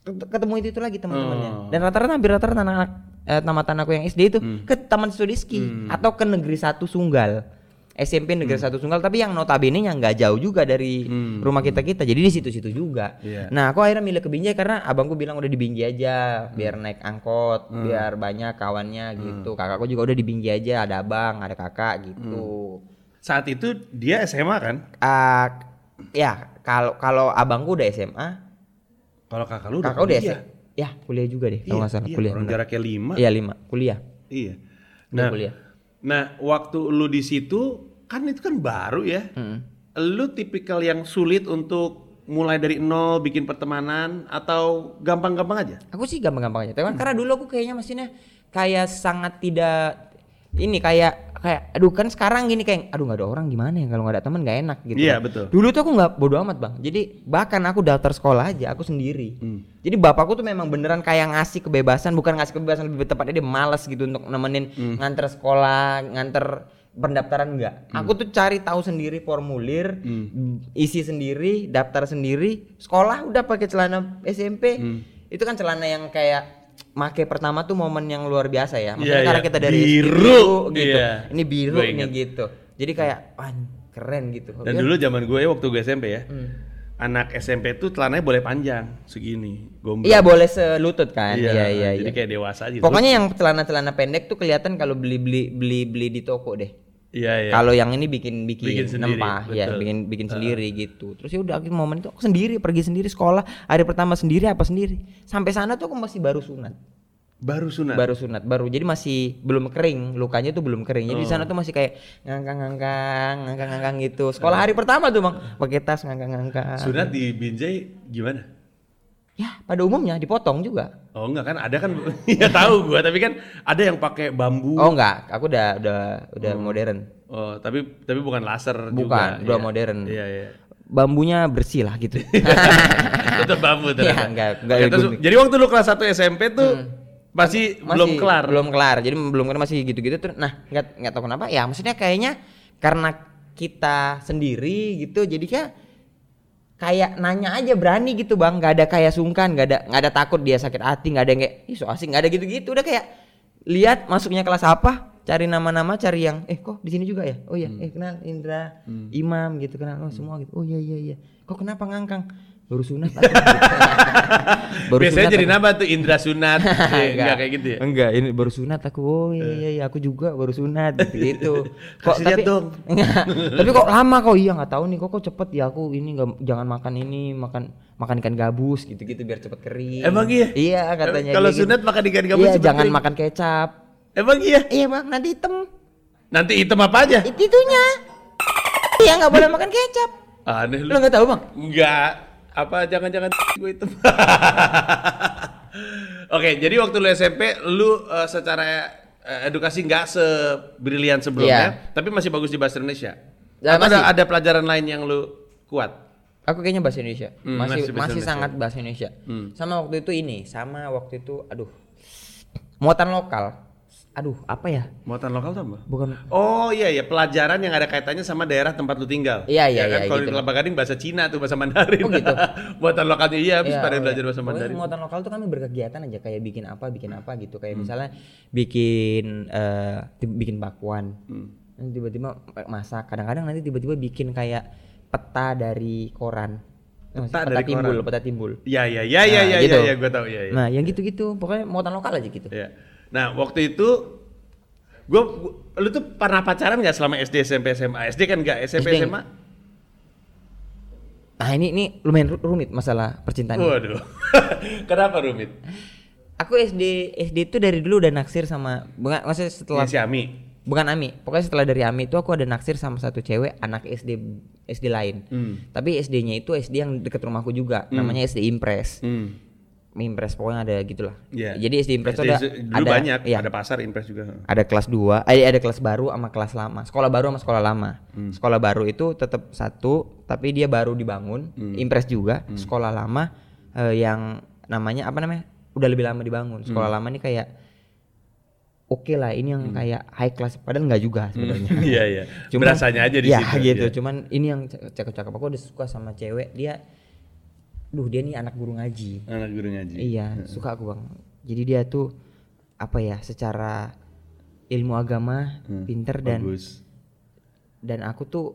Speaker 1: ket- ketemu itu itu lagi teman-temannya.
Speaker 2: Oh.
Speaker 1: Dan rata-rata hampir rata-rata anak-anak eh, tamat anakku yang SD itu
Speaker 2: Hmm.
Speaker 1: ke taman siswa diski atau ke negeri satu Sunggal. SMP negeri
Speaker 2: Hmm.
Speaker 1: satu Sunggal tapi yang notabene nya nggak jauh juga dari rumah kita kita jadi di situ-situ juga.
Speaker 2: Iya.
Speaker 1: Nah aku akhirnya milih ke Binjai karena abangku bilang udah di Binjai aja biar naik angkot
Speaker 2: Hmm.
Speaker 1: biar banyak kawannya gitu. Kakakku juga udah di Binjai aja ada abang ada kakak gitu.
Speaker 2: Saat itu dia SMA kan?
Speaker 1: Ah, ya kalau kalau abangku udah SMA,
Speaker 2: Kalau kakak lu udah
Speaker 1: kakak udah
Speaker 2: kuliah.
Speaker 1: SMA. Ya, kuliah juga deh
Speaker 2: Iya,
Speaker 1: kalau nggak salah
Speaker 2: iya,
Speaker 1: kuliah.
Speaker 2: orang jaraknya 5.
Speaker 1: Iya, lima, kuliah.
Speaker 2: Iya. Nah,
Speaker 1: kuliah.
Speaker 2: nah waktu lu di situ kan itu kan baru ya.
Speaker 1: Mm.
Speaker 2: Lu tipikal yang sulit untuk mulai dari nol bikin pertemanan atau gampang-gampang aja?
Speaker 1: Aku sih gampang-gampang aja. Tapi kan karena dulu aku kayaknya mesinnya kayak sangat tidak ini kayak kayak aduh kan sekarang gini kayak aduh nggak ada orang gimana ya kalau nggak ada teman nggak enak gitu
Speaker 2: Iya,
Speaker 1: kan.
Speaker 2: betul.
Speaker 1: dulu tuh aku nggak bodo amat bang jadi bahkan aku daftar sekolah aja aku sendiri
Speaker 2: Hmm.
Speaker 1: jadi bapakku tuh memang beneran kayak ngasih kebebasan bukan ngasih kebebasan lebih tepatnya dia malas gitu untuk nemenin
Speaker 2: Hmm.
Speaker 1: nganter sekolah nganter pendaftaran enggak
Speaker 2: Hmm.
Speaker 1: aku tuh cari tahu sendiri formulir isi sendiri daftar sendiri sekolah udah pakai celana SMP
Speaker 2: Hmm.
Speaker 1: itu kan celana yang kayak make pertama tuh momen yang luar biasa ya. Maksudnya
Speaker 2: Iya,
Speaker 1: karena
Speaker 2: iya.
Speaker 1: kita dari
Speaker 2: Biru,
Speaker 1: gitu.
Speaker 2: iya.
Speaker 1: Ini biru nih gitu. Jadi kayak wah keren gitu.
Speaker 2: Dan
Speaker 1: Ya,
Speaker 2: dulu zaman gue waktu gue SMP ya,
Speaker 1: Hmm.
Speaker 2: Anak SMP tuh celananya boleh panjang segini, gombal.
Speaker 1: Iya boleh selutut kan.
Speaker 2: Iya,
Speaker 1: Iya iya
Speaker 2: Jadi
Speaker 1: iya.
Speaker 2: kayak dewasa aja.
Speaker 1: Pokoknya yang celana-celana pendek tuh kelihatan kalau beli beli beli beli di toko deh.
Speaker 2: Iya iya.
Speaker 1: Kalau yang ini bikin bikin,
Speaker 2: Bikin sendiri,
Speaker 1: nempah, ya
Speaker 2: betul.
Speaker 1: bikin bikin sendiri gitu. Terus ya udah akhirnya momen itu aku sendiri pergi sendiri sekolah hari pertama sendiri apa sendiri. Sampai sana tuh aku masih baru sunat.
Speaker 2: Baru sunat.
Speaker 1: baru sunat baru jadi masih belum kering lukanya tuh belum kering jadi di
Speaker 2: Oh.
Speaker 1: sana tuh masih kayak ngangkang-ngangkang ngangkang-ngangkang gitu sekolah hari pertama tuh bang pakai tas ngangkang-ngangkang
Speaker 2: Sunat di Binjai gimana?
Speaker 1: ya pada umumnya dipotong juga
Speaker 2: Oh enggak kan ada kan ya tahu gua tapi kan ada yang pakai bambu.
Speaker 1: oh enggak aku udah udah udah modern
Speaker 2: Oh, tapi tapi bukan laser
Speaker 1: bukan
Speaker 2: juga.
Speaker 1: udah
Speaker 2: Iya.
Speaker 1: modern
Speaker 2: Iya iya.
Speaker 1: bambunya bersih lah gitu
Speaker 2: Tetap bambu ternyata.
Speaker 1: Iya, enggak- enggak
Speaker 2: jadi waktu lu kelas 1 SMP tuh masih, belum kelar.
Speaker 1: belum kelar. Jadi belum kelar masih gitu-gitu. Terus nah nggak nggak tahu kenapa. Ya maksudnya kayaknya karena kita sendiri gitu jadi kayak kayak nanya aja berani gitu bang. Nggak ada kayak sungkan nggak ada nggak ada takut dia sakit hati nggak ada yang kayak ih so asik. Nggak ada gitu-gitu. Udah kayak lihat masuknya kelas apa cari nama-nama cari yang eh kok di sini juga ya? Oh iya. Eh kenal Indra Imam gitu kenal oh semua gitu. Oh iya iya iya. Kok kenapa ngangkang baru sunat. Baru
Speaker 2: Biasanya
Speaker 1: sunat
Speaker 2: jadi
Speaker 1: aku.
Speaker 2: nama tuh Indra Sunat. Eh, enggak kayak gitu ya.
Speaker 1: Enggak, ini baru sunat aku. Oh iya iya, iya aku juga baru sunat gitu. gitu.
Speaker 2: Kasih lihat dong.
Speaker 1: Enggak. tapi kok lama kok iya nggak tahu nih kok kok cepet ya aku ini nggak jangan makan ini makan makan ikan gabus gitu-gitu biar cepet kering.
Speaker 2: Emang iya?
Speaker 1: Iya katanya.
Speaker 2: Kalau
Speaker 1: gitu.
Speaker 2: sunat makan ikan gabus
Speaker 1: Iya jangan
Speaker 2: kering.
Speaker 1: makan kecap.
Speaker 2: Emang iya?
Speaker 1: Iya bang nanti hitam.
Speaker 2: Nanti hitam apa aja?
Speaker 1: Itu itunya. Iya nggak boleh makan kecap.
Speaker 2: Aneh
Speaker 1: Lu
Speaker 2: lu.
Speaker 1: nggak tahu bang?
Speaker 2: Enggak. Apa jangan-jangan gue hitam. Oke, jadi waktu lu SMP lu eh, secara eh, edukasi nggak sebrilian sebelumnya,
Speaker 1: Iya.
Speaker 2: tapi masih bagus di bahasa Indonesia.
Speaker 1: Ya,
Speaker 2: Atau ada,
Speaker 1: masih.
Speaker 2: ada pelajaran lain yang lu kuat?
Speaker 1: Aku kayaknya bahasa Indonesia.
Speaker 2: Hmm,
Speaker 1: masih
Speaker 2: masih
Speaker 1: masih,
Speaker 2: bahasa Indonesia.
Speaker 1: sangat bahasa Indonesia.
Speaker 2: Hmm.
Speaker 1: Sama waktu itu ini, sama waktu itu aduh. Muatan lokal. Aduh, apa ya?
Speaker 2: Muatan lokal tuh apa?
Speaker 1: Bukan
Speaker 2: Oh iya iya pelajaran yang ada kaitannya sama daerah tempat lu tinggal.
Speaker 1: Iya, iya,
Speaker 2: Ya kan
Speaker 1: iya,
Speaker 2: kalau
Speaker 1: gitu.
Speaker 2: di Kelapa Gading bahasa Cina tuh bahasa Mandarin.
Speaker 1: Oh, gitu.
Speaker 2: Buatan lokalnya iya habis
Speaker 1: Iya,
Speaker 2: pada
Speaker 1: oh,
Speaker 2: belajar
Speaker 1: iya.
Speaker 2: bahasa
Speaker 1: Pokoknya
Speaker 2: Mandarin.
Speaker 1: muatan lokal tuh kami berkegiatan aja kayak bikin apa, bikin apa gitu. Kayak
Speaker 2: Hmm.
Speaker 1: misalnya bikin eh, ti- bikin bakwan.
Speaker 2: Hmm.
Speaker 1: Tiba-tiba masak. Kadang-kadang nanti tiba-tiba bikin kayak peta dari koran.
Speaker 2: Peta
Speaker 1: peta
Speaker 2: dari
Speaker 1: timbul,
Speaker 2: koran.
Speaker 1: peta timbul.
Speaker 2: Iya iya iya iya
Speaker 1: Nah,
Speaker 2: iya
Speaker 1: gitu.
Speaker 2: iya gue tahu iya iya.
Speaker 1: Nah, yang gitu-gitu. Pokoknya muatan lokal aja gitu.
Speaker 2: Iya. Nah, waktu itu gua, gua- lu tuh pernah pacaran nggak selama SD SMP SMA? SD kan nggak, SMP
Speaker 1: SD.
Speaker 2: SMA?
Speaker 1: Nah, ini ini lumayan ru- rumit masalah percintaan.
Speaker 2: Waduh. Kenapa rumit?
Speaker 1: Aku SD SD itu dari dulu udah naksir sama bukan maksudnya setelah
Speaker 2: Ya, si Ami.
Speaker 1: bukan Ami. Pokoknya setelah dari Ami itu aku ada naksir sama satu cewek anak SD SD lain.
Speaker 2: Hmm.
Speaker 1: Tapi SD-nya itu SD yang deket rumahku juga, namanya SD Impres.
Speaker 2: Hmm.
Speaker 1: Impres pokoknya ada gitulah.
Speaker 2: Iya.
Speaker 1: Jadi SD Impres itu ada
Speaker 2: dulu
Speaker 1: ada
Speaker 2: banyak,
Speaker 1: iya,
Speaker 2: ada pasar impres juga.
Speaker 1: ada kelas 2, eh, ada kelas baru sama kelas lama. Sekolah baru sama sekolah lama.
Speaker 2: Hmm.
Speaker 1: Sekolah baru itu tetap satu, tapi dia baru dibangun.
Speaker 2: Hmm.
Speaker 1: Impres juga. Sekolah lama eh, yang namanya apa namanya? Udah lebih lama dibangun. Sekolah
Speaker 2: Hmm.
Speaker 1: lama ini kayak oke lah, ini yang kayak high class padahal nggak juga sebenarnya.
Speaker 2: Iya iya.
Speaker 1: Cuman-
Speaker 2: Berasanya aja di
Speaker 1: ya,
Speaker 2: situ.
Speaker 1: gitu.
Speaker 2: iya.
Speaker 1: Cuman ini yang cakep-cakep aku udah suka sama cewek, dia duh dia nih anak guru ngaji.
Speaker 2: Anak guru ngaji.
Speaker 1: Iya, suka aku bang. Jadi dia tuh apa ya, secara ilmu agama
Speaker 2: Hmm,
Speaker 1: pinter dan
Speaker 2: Bagus.
Speaker 1: dan aku tuh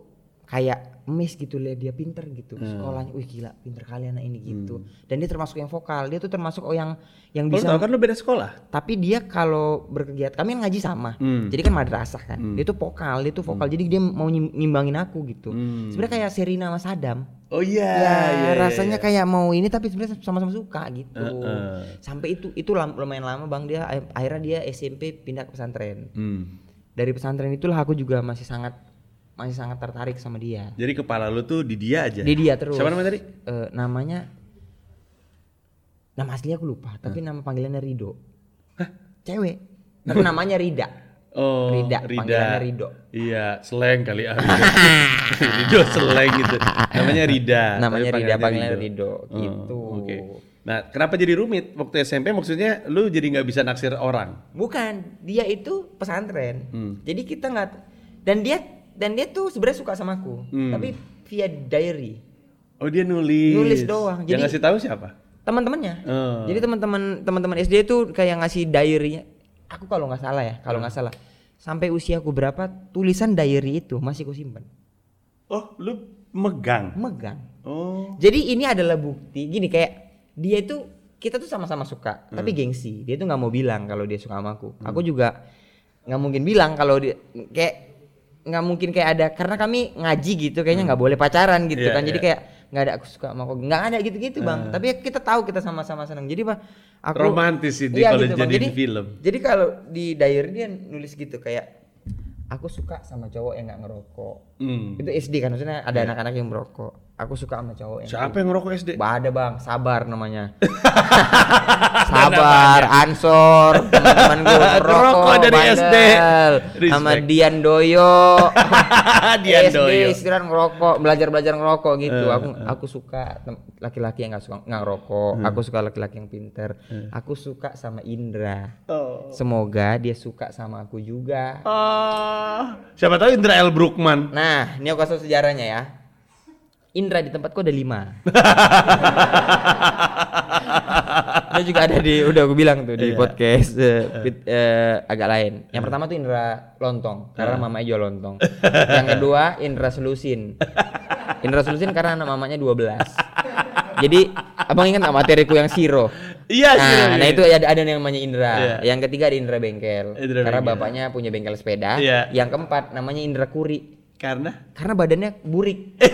Speaker 1: kayak miss gitu lihat dia pinter gitu.
Speaker 2: Hmm.
Speaker 1: Sekolahnya, wih gila, pinter kali anak ini gitu. Dan dia termasuk yang vokal. Dia tuh termasuk oh yang yang bisa.
Speaker 2: tahu kan lu beda sekolah.
Speaker 1: Tapi dia kalau berkegiatan, kami kan ngaji sama.
Speaker 2: Hmm.
Speaker 1: Jadi kan madrasah kan. Dia tuh vokal, dia tuh vokal. Jadi dia mau nyim- nyimbangin aku gitu.
Speaker 2: Hmm.
Speaker 1: Sebenarnya kayak Serina sama Sadam.
Speaker 2: Oh iya.
Speaker 1: ya
Speaker 2: iya,
Speaker 1: rasanya
Speaker 2: iya.
Speaker 1: kayak mau ini tapi sebenarnya sama-sama suka gitu
Speaker 2: Heeh.
Speaker 1: sampai itu itu lumayan lama bang dia akhirnya dia SMP pindah ke pesantren
Speaker 2: Hmm.
Speaker 1: dari pesantren itulah aku juga masih sangat masih sangat tertarik sama dia
Speaker 2: Jadi kepala lu tuh di dia aja.
Speaker 1: di dia terus
Speaker 2: Siapa namanya tadi?
Speaker 1: Eh, namanya nama asli aku lupa tapi nama panggilannya Rido cewek tapi namanya Rida
Speaker 2: Oh,
Speaker 1: Rida,
Speaker 2: Rida.
Speaker 1: panggilannya Rido.
Speaker 2: Iya, slang kali ah. Rido. Rido slang gitu. Namanya Rida.
Speaker 1: Namanya Rida, panggilannya Rido,
Speaker 2: Oh,
Speaker 1: gitu.
Speaker 2: Oke. Nah, kenapa jadi rumit waktu SMP? Maksudnya lu jadi nggak bisa naksir orang?
Speaker 1: Bukan, dia itu pesantren.
Speaker 2: Hmm.
Speaker 1: Jadi kita nggak dan dia dan dia tuh sebenarnya suka sama aku,
Speaker 2: Hmm.
Speaker 1: tapi via diary
Speaker 2: Oh, dia nulis.
Speaker 1: Nulis doang.
Speaker 2: Yang
Speaker 1: Jadi-
Speaker 2: ngasih tahu siapa?
Speaker 1: teman-temannya.
Speaker 2: Oh.
Speaker 1: Jadi teman-teman teman-teman SD itu kayak ngasih diary-nya. Aku kalau nggak salah ya, kalau nggak salah. Sampai usiaku berapa tulisan diary itu masih ku simpan.
Speaker 2: Oh, lu megang.
Speaker 1: Megang.
Speaker 2: Oh.
Speaker 1: Jadi ini adalah bukti gini kayak dia itu kita tuh sama-sama suka, tapi
Speaker 2: Hmm.
Speaker 1: gengsi. Dia tuh nggak mau bilang kalau dia suka sama aku. Aku juga nggak mungkin bilang kalau dia kayak nggak mungkin kayak ada karena kami ngaji gitu kayaknya nggak boleh pacaran gitu
Speaker 2: Hmm. Iya,
Speaker 1: kan. Jadi
Speaker 2: iya.
Speaker 1: kayak nggak ada aku suka sama aku nggak ada gitu-gitu bang. Tapi kita tahu kita sama-sama senang. Jadi pak aku
Speaker 2: Romantis ini
Speaker 1: Iya,
Speaker 2: kalau
Speaker 1: gitu, Bang.
Speaker 2: jadiin
Speaker 1: jadi,
Speaker 2: film.
Speaker 1: Jadi kalau di diary dia nulis gitu kayak aku suka sama cowok yang nggak ngerokok.
Speaker 2: Hmm.
Speaker 1: Itu SD kan maksudnya ada anak-anak yang merokok. Aku suka sama cowok yang
Speaker 2: Siapa yang ngerokok SD?
Speaker 1: Bah, ada bang, sabar namanya. sabar, Ansor, teman-teman gue
Speaker 2: Ngerokok
Speaker 1: rokok
Speaker 2: dari SD.
Speaker 1: sama. Dian Doyo.
Speaker 2: Dian
Speaker 1: SD
Speaker 2: Doyo.
Speaker 1: istirahat ngerokok, belajar belajar ngerokok gitu.
Speaker 2: Eh,
Speaker 1: aku aku suka laki-laki yang nggak suka nggak ngerokok.
Speaker 2: Hmm.
Speaker 1: Aku suka laki-laki yang pinter. Aku suka sama Indra.
Speaker 2: Oh.
Speaker 1: Semoga dia suka sama aku juga.
Speaker 2: Oh. Siapa tahu Indra L. Brookman.
Speaker 1: Nah, ini aku kasih sejarahnya ya. Indra di tempatku ada lima. Dia juga ada di, udah aku bilang tuh di
Speaker 2: Iya.
Speaker 1: podcast eh, fit- eh, agak lain. Yang pertama tuh Indra Lontong, karena mamanya jual lontong. Yang kedua Indra Selusin. Indra Selusin karena anak mamanya 12. Jadi abang ingat nggak materiku yang Siro?
Speaker 2: Iya,
Speaker 1: nah, nah
Speaker 2: iya.
Speaker 1: itu ada ada yang namanya Indra.
Speaker 2: Iya.
Speaker 1: Yang ketiga ada Indra Bengkel.
Speaker 2: Indra
Speaker 1: karena
Speaker 2: Bengkel.
Speaker 1: bapaknya punya bengkel sepeda.
Speaker 2: Iya.
Speaker 1: Yang keempat namanya Indra Kuri
Speaker 2: Karena
Speaker 1: karena badannya burik.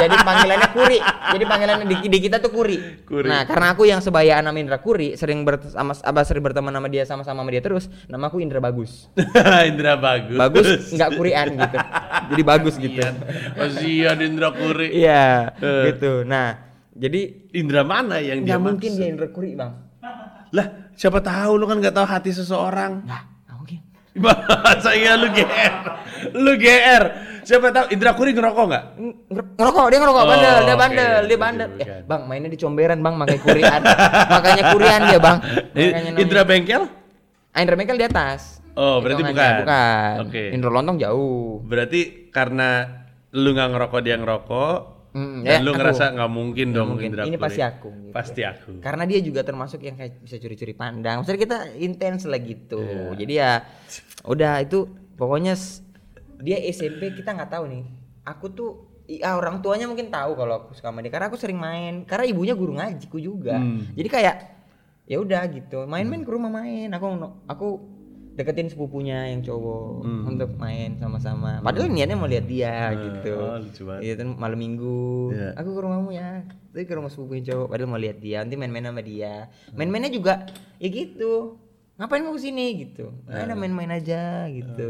Speaker 1: Jadi panggilannya Kuri. Jadi panggilannya di, di kita tuh Kuri.
Speaker 2: Kuri.
Speaker 1: Nah, karena aku yang sebaya nama Indra Kuri, sering ber, sama apa sering berteman sama dia sama-sama sama dia terus, nama aku Indra Bagus.
Speaker 2: Indra bagus.
Speaker 1: Bagus nggak kurian gitu. Jadi bagus gitu.
Speaker 2: Kasihan Indra Kuri.
Speaker 1: Iya,
Speaker 2: Eh.
Speaker 1: gitu. Nah, jadi
Speaker 2: Indra mana yang dia
Speaker 1: mungkin
Speaker 2: maksud?
Speaker 1: dia Indra Kuri, Bang.
Speaker 2: Lah, siapa tahu lu kan nggak tahu hati seseorang.
Speaker 1: Nggak,
Speaker 2: iya lu GR? Lu GR. Siapa tahu Indra Kuri ngerokok nggak?
Speaker 1: Nger- ngerokok dia ngerokok
Speaker 2: Oh,
Speaker 1: bandel dia bandel dia
Speaker 2: oke,
Speaker 1: bandel
Speaker 2: bukan.
Speaker 1: eh, bang mainnya di comberan bang makanya kurian makanya kurian dia bang makanya
Speaker 2: Indra Bengkel?
Speaker 1: Ah, Indra Bengkel di atas
Speaker 2: Oh, berarti bukan.
Speaker 1: bukan
Speaker 2: Oke.
Speaker 1: Indra Lontong jauh
Speaker 2: Berarti karena lu nggak ngerokok dia ngerokok,
Speaker 1: Mm,
Speaker 2: dan
Speaker 1: ya,
Speaker 2: lu
Speaker 1: aku.
Speaker 2: ngerasa nggak mungkin dong
Speaker 1: mungkin.
Speaker 2: Indra
Speaker 1: Ini pasti aku, gitu.
Speaker 2: Pasti aku.
Speaker 1: karena dia juga termasuk yang kayak bisa curi-curi pandang maksudnya kita intens lah gitu
Speaker 2: Iya.
Speaker 1: jadi ya udah itu pokoknya dia SMP kita nggak tahu nih aku tuh ya orang tuanya mungkin tahu kalau aku suka sama dia karena aku sering main karena ibunya guru ngajiku juga
Speaker 2: Hmm.
Speaker 1: jadi kayak ya udah gitu main-main ke rumah main aku aku deketin sepupunya yang cowok
Speaker 2: Hmm.
Speaker 1: untuk main sama-sama padahal niatnya mau lihat dia gitu
Speaker 2: oh, lucu banget.
Speaker 1: Iya kan malam minggu.
Speaker 2: Iya.
Speaker 1: Aku ke rumahmu ya. Tapi ke rumah sepupu yang cowok padahal mau lihat dia. Nanti main-main sama dia. Main-mainnya juga ya gitu. Ngapain mau ke sini gitu.
Speaker 2: Iya.
Speaker 1: Ada main-main aja gitu.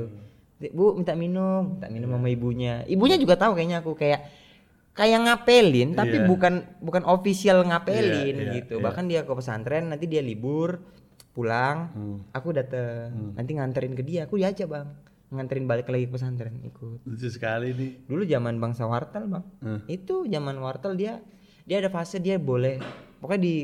Speaker 1: Bu minta minum, minta minum sama ibunya. Ibunya juga tahu kayaknya aku kayak kayak ngapelin tapi
Speaker 2: Iya.
Speaker 1: bukan bukan official ngapelin
Speaker 2: Iya, iya,
Speaker 1: gitu.
Speaker 2: iya.
Speaker 1: Bahkan dia ke pesantren nanti dia libur pulang,
Speaker 2: Hmm.
Speaker 1: aku dateng nanti nganterin ke dia, aku diajak bang, nganterin balik lagi ke pesantren ikut
Speaker 2: Lucu sekali nih.
Speaker 1: dulu zaman bangsa wartel bang
Speaker 2: Hmm.
Speaker 1: itu zaman wartel dia dia ada fase dia boleh pokoknya di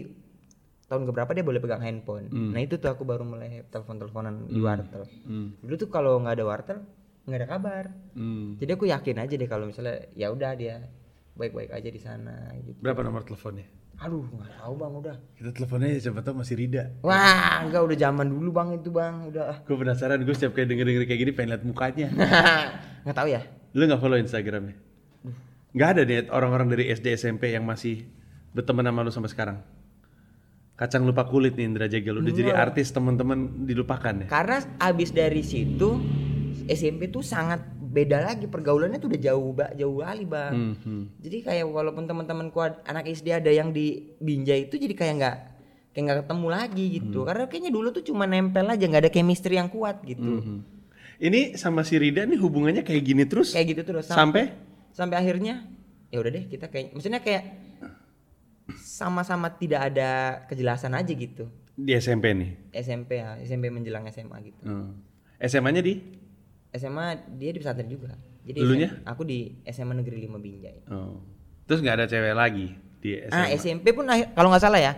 Speaker 1: tahun keberapa dia boleh pegang handphone
Speaker 2: Hmm.
Speaker 1: nah itu tuh aku baru mulai telepon teleponan di wartel
Speaker 2: Hmm.
Speaker 1: dulu tuh kalau nggak ada wartel nggak ada kabar
Speaker 2: Hmm.
Speaker 1: jadi aku yakin aja deh kalau misalnya ya udah dia baik-baik aja di sana gitu
Speaker 2: Berapa nomor teleponnya?
Speaker 1: Aduh nggak tahu bang udah
Speaker 2: Kita teleponnya siapa tahu masih Rida.
Speaker 1: wah enggak udah zaman dulu bang itu bang udah
Speaker 2: Gue penasaran, gue setiap kayak denger-denger kayak gini pengen liat mukanya.
Speaker 1: nggak tahu ya
Speaker 2: Lu nggak follow Instagramnya? Nggak ada nih orang-orang dari SD SMP yang masih berteman sama lu sampai sekarang. Kacang lupa kulit nih Indra Jegel udah jadi artis teman-teman dilupakan ya.
Speaker 1: Karena abis dari situ SMP tuh sangat beda lagi pergaulannya tuh udah jauh ba- jauh kali bang.
Speaker 2: Hmm, hmm.
Speaker 1: Jadi kayak walaupun teman-temanku ad- anak SD ada yang di Binjai itu jadi kayak nggak kayak nggak ketemu lagi gitu.
Speaker 2: Hmm.
Speaker 1: Karena kayaknya dulu tuh cuma nempel aja nggak ada chemistry yang kuat gitu.
Speaker 2: Hmm. Ini sama si Rida nih hubungannya kayak gini terus
Speaker 1: Kayak gitu terus sam-
Speaker 2: sampai
Speaker 1: sampai akhirnya ya udah deh kita kayak maksudnya kayak sama-sama tidak ada kejelasan aja gitu.
Speaker 2: Di SMP nih.
Speaker 1: SMP ya, SMP menjelang SMA gitu.
Speaker 2: Hmm. SMA-nya di?
Speaker 1: SMA dia di pesantren juga. Jadi
Speaker 2: Dulunya?
Speaker 1: Aku di SMA Negeri 5 Binjai.
Speaker 2: Oh. Terus nggak ada cewek lagi di SMA?
Speaker 1: Ah SMP pun kalau nggak salah ya.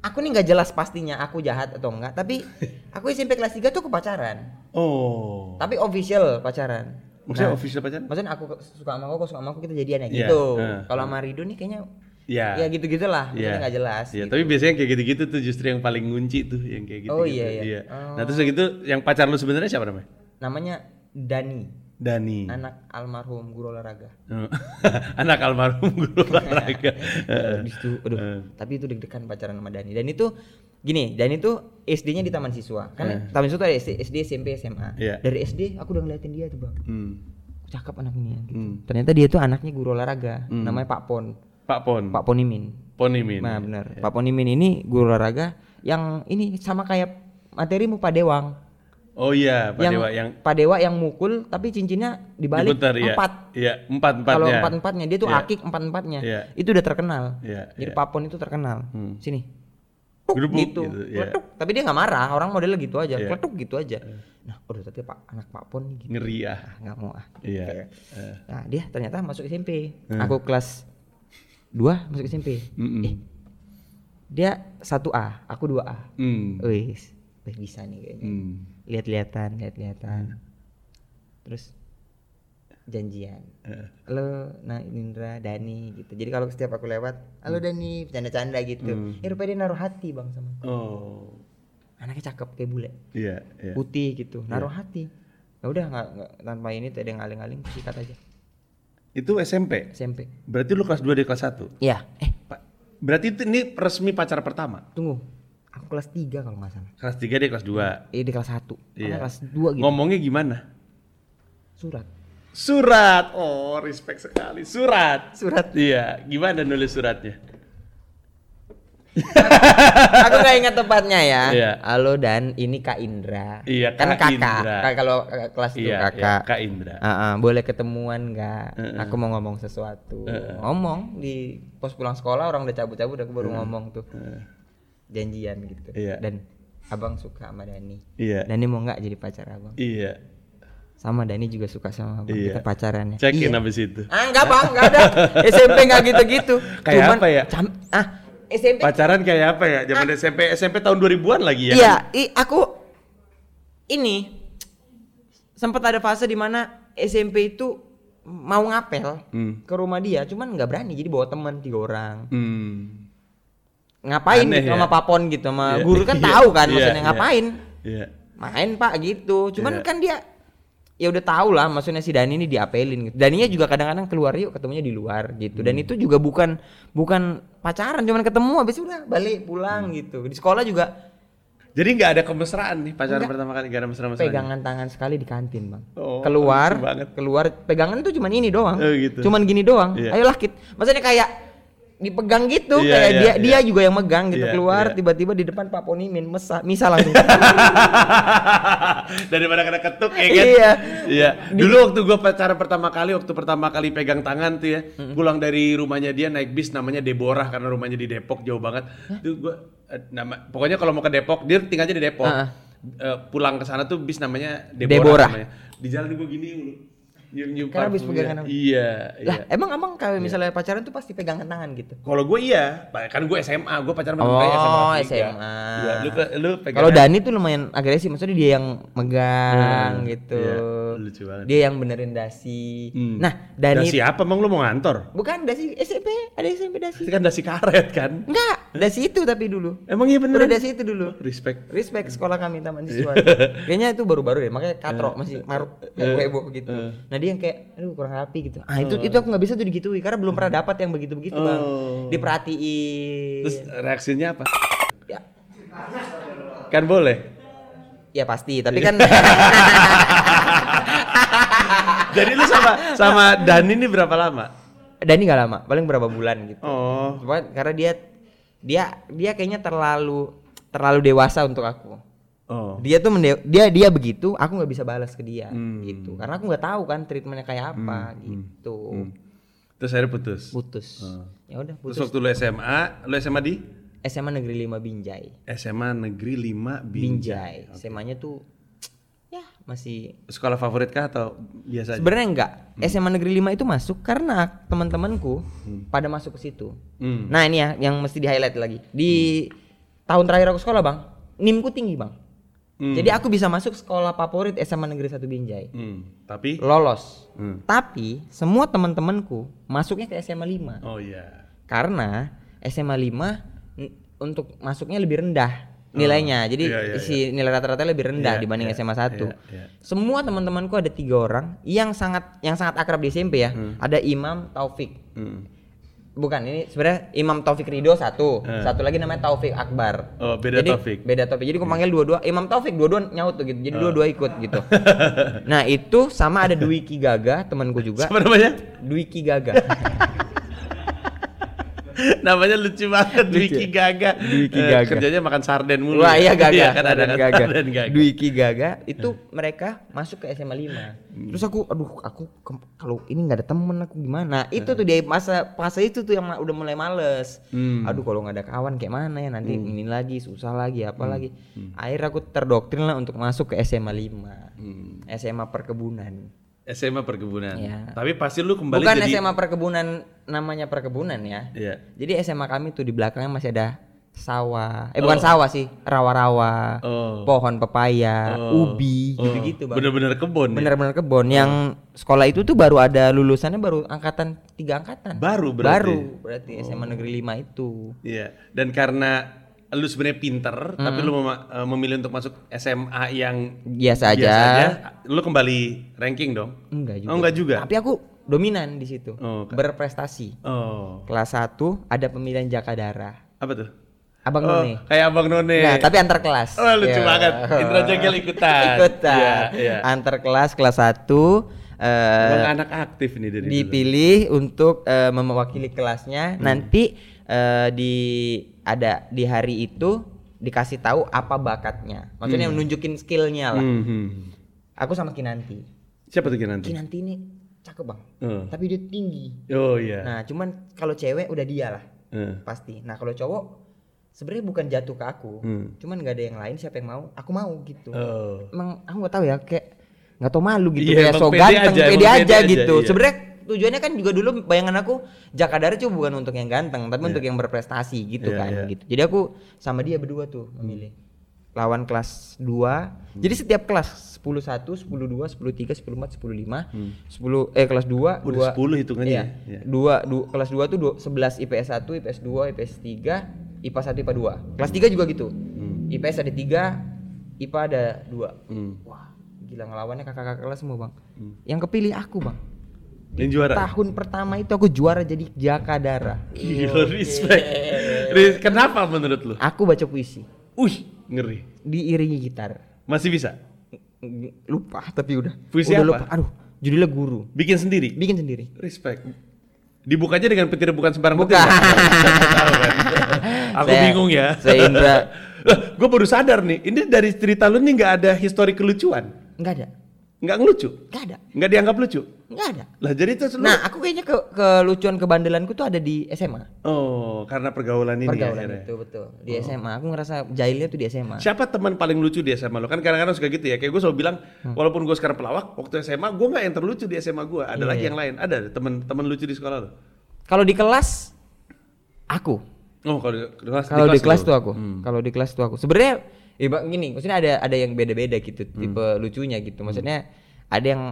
Speaker 1: Aku nih nggak jelas pastinya aku jahat atau enggak, tapi aku SMP kelas 3 tuh kepacaran.
Speaker 2: Oh.
Speaker 1: Tapi official pacaran.
Speaker 2: Maksudnya
Speaker 1: Nah,
Speaker 2: official pacaran?
Speaker 1: Maksudnya aku suka sama kau, kau suka sama aku kita jadian ya
Speaker 2: Iya,
Speaker 1: gitu.
Speaker 2: eh,
Speaker 1: Kalau sama Rido nih kayaknya
Speaker 2: Iya.
Speaker 1: ya gitu-gitulah, maksudnya nggak jelas.
Speaker 2: Iya,
Speaker 1: gitu.
Speaker 2: tapi biasanya kayak gitu-gitu tuh justru yang paling ngunci tuh yang kayak gitu.
Speaker 1: Oh, iya, iya.
Speaker 2: Nah, terus yang gitu yang pacar lu sebenarnya siapa namanya?
Speaker 1: Namanya Dani,
Speaker 2: Dani.
Speaker 1: anak almarhum guru olahraga.
Speaker 2: Oh. Anak almarhum guru olahraga.
Speaker 1: Di situ, aduh, tapi itu deg-degan pacaran sama Dani. Dan itu gini, Dani tuh SD-nya di Taman Siswa. Kan Taman Siswa ada SD, SD, SMP, SMA.
Speaker 2: Iya.
Speaker 1: Dari SD aku udah ngeliatin dia tuh, Bang.
Speaker 2: Hmm.
Speaker 1: Cakep anak ini ya, gitu.
Speaker 2: Hmm.
Speaker 1: Ternyata dia tuh anaknya guru olahraga, namanya Pak Pon,
Speaker 2: Pak Pon.
Speaker 1: Pak Ponimin.
Speaker 2: Ponimin.
Speaker 1: Nah, benar. Pak Ponimin ini guru olahraga yang ini sama kayak materimu Pak Dewang.
Speaker 2: Oh iya, Pak
Speaker 1: yang
Speaker 2: Dewa yang
Speaker 1: Pak Dewa yang mukul tapi cincinnya dibalik
Speaker 2: diputar ya.
Speaker 1: empat.
Speaker 2: Iya, empat empatnya.
Speaker 1: Kalau empat empatnya dia tuh
Speaker 2: Iya.
Speaker 1: akik empat empatnya.
Speaker 2: Iya.
Speaker 1: Itu udah terkenal.
Speaker 2: Iya,
Speaker 1: Jadi
Speaker 2: iya.
Speaker 1: papon itu terkenal.
Speaker 2: Hmm.
Speaker 1: Sini.
Speaker 2: Gerubuk
Speaker 1: gitu.
Speaker 2: gitu, iya.
Speaker 1: Kletuk. Tapi dia nggak marah. Orang modelnya gitu aja.
Speaker 2: Iya.
Speaker 1: Kletuk gitu aja. Nah, udah tapi pak anak papon nih gitu.
Speaker 2: Ngeri ya.
Speaker 1: Ah, nggak mau ah.
Speaker 2: Iya. Eh.
Speaker 1: Nah, dia ternyata masuk SMP.
Speaker 2: Hmm.
Speaker 1: Aku kelas 2 masuk SMP.
Speaker 2: Mm-mm.
Speaker 1: Eh, dia 1A, aku 2A.
Speaker 2: Hmm.
Speaker 1: Wih, wih bisa nih kayaknya.
Speaker 2: Hmm.
Speaker 1: Lihat-lihatan, lihat-lihatan. Terus janjian.
Speaker 2: Eh.
Speaker 1: Halo, nah Indra, Dani gitu. Jadi kalau setiap aku lewat, halo Dani, bercanda-canda gitu.
Speaker 2: Hmm.
Speaker 1: Ya rupanya dia naruh hati bang sama aku.
Speaker 2: Oh.
Speaker 1: Anaknya cakep kayak bule,
Speaker 2: Iya, iya.
Speaker 1: putih gitu, naruh hati. Ya udah nggak tanpa ini tuh ada yang ngaling-ngaling sikat aja.
Speaker 2: Itu SMP.
Speaker 1: SMP.
Speaker 2: Berarti lu kelas 2 dia kelas 1.
Speaker 1: Iya. Eh,
Speaker 2: Pak. Berarti itu ini resmi pacar pertama.
Speaker 1: tunggu. Aku kelas 3 kalau nggak salah.
Speaker 2: Kelas 3 dia kelas 2.
Speaker 1: Eh di kelas 1.
Speaker 2: Iya.
Speaker 1: kelas 2 gitu.
Speaker 2: Ngomongnya gimana?
Speaker 1: Surat.
Speaker 2: Surat. Oh, respect sekali. Surat.
Speaker 1: Surat.
Speaker 2: Iya, gimana nulis suratnya?
Speaker 1: aku nggak ingat tepatnya ya.
Speaker 2: Iya.
Speaker 1: Halo dan ini Kak Indra.
Speaker 2: Iya,
Speaker 1: kan
Speaker 2: Kak
Speaker 1: kakak.
Speaker 2: Indra.
Speaker 1: Kak- kalau eh, kelas itu
Speaker 2: Iya,
Speaker 1: kakak.
Speaker 2: iya, Kak Indra.
Speaker 1: Ah, ah, boleh ketemuan nggak? Aku mau ngomong sesuatu. Ngomong di pos pulang sekolah orang udah cabut-cabut aku baru ngomong tuh. Janjian gitu.
Speaker 2: Iya.
Speaker 1: Dan abang suka sama Dani.
Speaker 2: Iya.
Speaker 1: Dani mau nggak jadi pacar abang?
Speaker 2: Iya.
Speaker 1: Sama Dani juga suka sama abang.
Speaker 2: Iya.
Speaker 1: Kita pacaran ya.
Speaker 2: Cekin
Speaker 1: Iya.
Speaker 2: habis itu.
Speaker 1: Ah enggak bang, enggak ada. SMP enggak gitu-gitu.
Speaker 2: Kayak apa ya?
Speaker 1: cam- ah SMP
Speaker 2: Pacaran kayak apa ya? Zaman SMP SMP tahun 2000-an lagi ya?
Speaker 1: Iya, i, aku ini sempat ada fase di mana SMP itu mau ngapel
Speaker 2: Hmm.
Speaker 1: ke rumah dia, cuman nggak berani jadi bawa teman tiga orang.
Speaker 2: Hmm.
Speaker 1: Ngapain
Speaker 2: Aneh
Speaker 1: gitu
Speaker 2: ya?
Speaker 1: sama papon gitu sama
Speaker 2: Iya,
Speaker 1: guru kan
Speaker 2: iya,
Speaker 1: tahu kan
Speaker 2: iya,
Speaker 1: maksudnya
Speaker 2: iya.
Speaker 1: ngapain?
Speaker 2: Iya.
Speaker 1: Main Pak gitu. Cuman
Speaker 2: Iya.
Speaker 1: kan dia ya udah tahu lah maksudnya si Dani ini diapelin gitu. Daninya juga kadang-kadang keluar yuk ketemunya di luar gitu.
Speaker 2: Hmm.
Speaker 1: Dan itu juga bukan bukan pacaran cuman ketemu habis itu udah balik pulang
Speaker 2: Hmm.
Speaker 1: gitu. Di sekolah juga
Speaker 2: Jadi nggak ada kemesraan nih pacaran
Speaker 1: Enggak.
Speaker 2: pertama kali, nggak ada mesra-mesraan.
Speaker 1: pegangan tangan sekali di kantin bang
Speaker 2: Oh,
Speaker 1: keluar keluar pegangan tuh cuman ini doang
Speaker 2: Oh, gitu.
Speaker 1: cuman gini doang
Speaker 2: Iya.
Speaker 1: ayolah kit maksudnya kayak dipegang gitu
Speaker 2: Iya,
Speaker 1: kayak
Speaker 2: iya,
Speaker 1: dia
Speaker 2: iya.
Speaker 1: dia juga yang megang gitu
Speaker 2: Iya,
Speaker 1: keluar
Speaker 2: iya.
Speaker 1: tiba-tiba di depan Pak Ponimin mesa misa langsung
Speaker 2: Daripada kena ketuk ya kan?
Speaker 1: Iya.
Speaker 2: Iya. Dulu waktu gua pacaran pertama kali, waktu pertama kali pegang tangan tuh ya, pulang dari rumahnya dia naik bis namanya Deborah karena rumahnya di Depok jauh banget. Itu gua eh, nama pokoknya kalau mau ke Depok, dia tinggalnya di Depok.
Speaker 1: Heeh.
Speaker 2: Eh, pulang ke sana tuh bis namanya
Speaker 1: Deborah.
Speaker 2: Deborah, namanya. Di jalan gua gini mulu. Nyium-nyium
Speaker 1: Karena bis
Speaker 2: parfumnya.
Speaker 1: pegangan apa?
Speaker 2: Iya,
Speaker 1: lah
Speaker 2: iya.
Speaker 1: emang abang kalau misalnya pacaran tuh pasti pegangan tangan gitu
Speaker 2: Kalau gue iya, kan gue SMA, gue pacaran sama
Speaker 1: Oh,
Speaker 2: SMA. tiga.
Speaker 1: SMA.
Speaker 2: Iya, lu lu pegangan.
Speaker 1: kalau Dani tuh lumayan agresif maksudnya dia yang megang
Speaker 2: Hmm,
Speaker 1: gitu
Speaker 2: iya, lucu banget.
Speaker 1: dia yang benerin dasi
Speaker 2: Hmm.
Speaker 1: nah Dani
Speaker 2: Dasi apa emang lu mau ngantor?
Speaker 1: bukan dasi SMP ada SMP dasi
Speaker 2: Itu kan dasi karet kan?
Speaker 1: enggak dasi itu tapi dulu
Speaker 2: Emang iya bener?
Speaker 1: Udah dari situ dulu.
Speaker 2: Respect.
Speaker 1: Respect sekolah kami taman siswa. Kayaknya itu baru-baru deh, makanya katro masih maruk kayak heboh gitu. Nah dia yang kayak, aduh kurang rapi gitu. Ah itu itu aku nggak bisa tuh digitui karena belum pernah dapat yang begitu-begitu bang.
Speaker 2: Oh.
Speaker 1: Diperhatiin.
Speaker 2: Terus reaksinya apa?
Speaker 1: ya,
Speaker 2: Kan boleh.
Speaker 1: ya pasti. Tapi kan
Speaker 2: Jadi lu sama sama Dani ini berapa lama?
Speaker 1: Dani nggak lama, paling berapa bulan gitu.
Speaker 2: Oh.
Speaker 1: Cuma karena dia dia dia kayaknya terlalu terlalu dewasa untuk aku.
Speaker 2: Oh.
Speaker 1: Dia tuh mende- dia dia begitu, aku nggak bisa balas ke dia
Speaker 2: Hmm.
Speaker 1: gitu. Karena aku nggak tahu kan treatmentnya kayak apa gitu.
Speaker 2: Terus akhirnya putus.
Speaker 1: putus
Speaker 2: Oh.
Speaker 1: ya udah
Speaker 2: Terus
Speaker 1: putus
Speaker 2: waktu lu SMA, lu SMA di
Speaker 1: SMA Negeri 5 Binjai.
Speaker 2: SMA Negeri 5 Binjai.
Speaker 1: Binjai. SMA-nya tuh ya masih
Speaker 2: Sekolah favorit kah atau biasa aja?
Speaker 1: sebenarnya enggak. SMA Negeri 5 itu masuk karena teman-temanku pada masuk ke situ.
Speaker 2: Hmm.
Speaker 1: Nah, ini ya yang mesti di-highlight lagi. Di tahun terakhir aku sekolah, Bang, NIMku tinggi, Bang.
Speaker 2: Hmm.
Speaker 1: Jadi aku bisa masuk sekolah favorit SMA Negeri 1 Binjai.
Speaker 2: Hmm. Tapi
Speaker 1: Lolos.
Speaker 2: Hmm.
Speaker 1: Tapi semua teman-temanku masuknya ke SMA 5.
Speaker 2: Oh iya.
Speaker 1: Karena SMA 5 n- untuk masuknya lebih rendah nilainya. Jadi
Speaker 2: iya, iya,
Speaker 1: isi nilai rata-rata lebih rendah
Speaker 2: Iya,
Speaker 1: dibanding
Speaker 2: iya,
Speaker 1: SMA 1.
Speaker 2: iya, iya.
Speaker 1: Semua teman-temanku ada tiga orang yang sangat yang sangat akrab di SMP ya. Ada Imam Taufik.
Speaker 2: Hmm.
Speaker 1: Bukan ini sebenarnya Imam Taufik Ridho satu, satu lagi namanya Taufik Akbar.
Speaker 2: Oh, beda
Speaker 1: Jadi,
Speaker 2: Taufik.
Speaker 1: Beda Taufik. Jadi aku panggil dua-dua Imam Taufik dua-dua nyaut tuh gitu. Jadi dua-dua ikut gitu. nah, itu sama ada Dwiki Gaga temanku juga.
Speaker 2: Apa namanya?
Speaker 1: Dwiki Gaga.
Speaker 2: namanya lucu banget Dwiki Gaga.
Speaker 1: Dwiki
Speaker 2: Eh,
Speaker 1: Gaga.
Speaker 2: kerjanya makan sarden mulu.
Speaker 1: Wah iya Gaga,
Speaker 2: kan ada kan
Speaker 1: Gaga.
Speaker 2: Gaga.
Speaker 1: Dwiki Gaga itu mereka masuk ke SMA 5 Terus aku, aduh aku kalau ini nggak ada temen aku gimana? Itu tuh dia masa fase itu tuh yang udah mulai males.
Speaker 2: Hmm.
Speaker 1: Aduh kalau nggak ada kawan kayak mana ya nanti ini lagi susah lagi apa
Speaker 2: Hmm.
Speaker 1: lagi. Akhirnya aku terdoktrin lah untuk masuk ke SMA 5
Speaker 2: Hmm.
Speaker 1: SMA perkebunan.
Speaker 2: SMA perkebunan.
Speaker 1: Iya.
Speaker 2: Tapi pasti lu kembali
Speaker 1: Bukan
Speaker 2: jadi
Speaker 1: SMA perkebunan namanya perkebunan ya.
Speaker 2: Iya.
Speaker 1: Jadi SMA kami tuh di belakangnya masih ada sawah. Eh bukan sawah sih, rawa-rawa,
Speaker 2: Oh.
Speaker 1: pohon pepaya,
Speaker 2: Oh.
Speaker 1: ubi,
Speaker 2: Oh.
Speaker 1: gitu-gitu, Bang.
Speaker 2: Bener-bener kebun. ya?
Speaker 1: Bener-bener kebun. Yang sekolah itu tuh baru ada lulusannya baru angkatan tiga angkatan.
Speaker 2: Baru berarti.
Speaker 1: Baru berarti SMA Negeri 5 itu.
Speaker 2: Iya. Dan karena lu sebenarnya pinter, tapi lu mema- eh, memilih untuk masuk SMA yang
Speaker 1: Biasa aja.
Speaker 2: lu kembali ranking dong.
Speaker 1: Enggak juga.
Speaker 2: Oh, enggak juga.
Speaker 1: Tapi aku dominan di situ.
Speaker 2: Oh, Kak.
Speaker 1: Berprestasi.
Speaker 2: Oh.
Speaker 1: Kelas 1 ada pemilihan Jakadara.
Speaker 2: Apa tuh?
Speaker 1: Abang
Speaker 2: oh,
Speaker 1: None.
Speaker 2: kayak Abang None.
Speaker 1: Nah, tapi antar kelas.
Speaker 2: Oh, lucu
Speaker 1: Ya.
Speaker 2: banget. Indra Jegel ikutan.
Speaker 1: Ikutan.
Speaker 2: Iya, iya.
Speaker 1: Antar kelas kelas 1 eh
Speaker 2: Abang anak aktif nih dari dulu.
Speaker 1: dipilih untuk eh, mewakili kelasnya.
Speaker 2: Hmm.
Speaker 1: Nanti eh, di ada di hari itu dikasih tahu apa bakatnya. Maksudnya nunjukin skillnya lah.
Speaker 2: Hmm, hmm.
Speaker 1: Aku sama Kinanti.
Speaker 2: Siapa tuh nanti?
Speaker 1: Kinanti ini cakep bang,
Speaker 2: Oh.
Speaker 1: tapi dia tinggi.
Speaker 2: Oh iya.
Speaker 1: Nah cuman kalau cewek udah dia lah
Speaker 2: Eh.
Speaker 1: pasti. Nah kalau cowok sebenarnya bukan jatuh ke aku,
Speaker 2: Hmm.
Speaker 1: cuman nggak ada yang lain siapa yang mau, aku mau gitu.
Speaker 2: Oh.
Speaker 1: Emang aku nggak tahu ya kayak nggak tau malu gitu
Speaker 2: Iya,
Speaker 1: kayak so
Speaker 2: pede
Speaker 1: ganteng
Speaker 2: aja,
Speaker 1: pede aja,
Speaker 2: pede aja,
Speaker 1: gitu.
Speaker 2: iya.
Speaker 1: Sebenarnya tujuannya kan juga dulu bayangan aku Jakadara cuma bukan untuk yang ganteng tapi untuk yang berprestasi gitu
Speaker 2: Iya,
Speaker 1: kan
Speaker 2: iya.
Speaker 1: gitu. Jadi aku sama dia berdua tuh memilih lawan kelas 2. Jadi setiap kelas 10 1, 10 2, 10 3, 10 4, 10 5, 10 eh kelas 2
Speaker 2: Udah 10 hitungannya
Speaker 1: Iya.
Speaker 2: ya? Iya.
Speaker 1: Dua, du- kelas 2 tuh dua, 11 IPS 1, IPS 2, IPS 3, IPA 1, IPA 2. Kelas 3 juga gitu. IPS ada 3, IPA ada 2.
Speaker 2: Hmm.
Speaker 1: Wah, gila ngelawannya kakak-kakak kelas semua, Bang. Yang kepilih aku, Bang.
Speaker 2: Yang juara.
Speaker 1: Tahun pertama itu aku juara jadi Jakadara.
Speaker 2: Gila, respect. Ris- Kenapa menurut lu?
Speaker 1: Aku baca puisi,
Speaker 2: Wih, ngeri.
Speaker 1: diiringi gitar.
Speaker 2: Masih bisa?
Speaker 1: Lupa tapi udah.
Speaker 2: Puisi
Speaker 1: udah
Speaker 2: apa?
Speaker 1: lupa. Aduh, judulnya guru.
Speaker 2: Bikin sendiri?
Speaker 1: Bikin sendiri.
Speaker 2: Respect. Dibukanya dengan petir bukan sembarang
Speaker 1: Bukan.
Speaker 2: petir. Aku
Speaker 1: Saya-
Speaker 2: bingung ya.
Speaker 1: saya Indra.
Speaker 2: gue baru sadar nih, ini dari cerita lu nih nggak ada histori kelucuan,
Speaker 1: Enggak ada.
Speaker 2: Nggak ngelucu,
Speaker 1: Enggak ada.
Speaker 2: nggak dianggap lucu.
Speaker 1: Enggak ada.
Speaker 2: Lah jadi itu lu-
Speaker 1: Nah, aku kayaknya ke kelucuan kebandelanku tuh ada di SMA.
Speaker 2: oh karena pergaulan ini
Speaker 1: Pergaulan
Speaker 2: akhirnya.
Speaker 1: itu betul. Di SMA aku ngerasa jahilnya tuh di SMA.
Speaker 2: Siapa teman paling lucu di SMA lo? Kan kadang-kadang suka gitu ya. Kayak gue selalu bilang,
Speaker 1: Hmm.
Speaker 2: walaupun gue sekarang pelawak, waktu SMA gue nggak yang terlucu di SMA gue. Ada
Speaker 1: Iya,
Speaker 2: lagi yang lain. Ada teman-teman lucu di sekolah lo?
Speaker 1: Kalau di kelas aku.
Speaker 2: Oh kalau di kelas
Speaker 1: Kalau di kelas
Speaker 2: lo?
Speaker 1: tuh aku.
Speaker 2: Hmm.
Speaker 1: Kalau di kelas tuh aku. Sebenarnya ya Bang, gini, maksudnya ada ada yang beda-beda gitu
Speaker 2: Hmm.
Speaker 1: tipe lucunya gitu. Maksudnya ada yang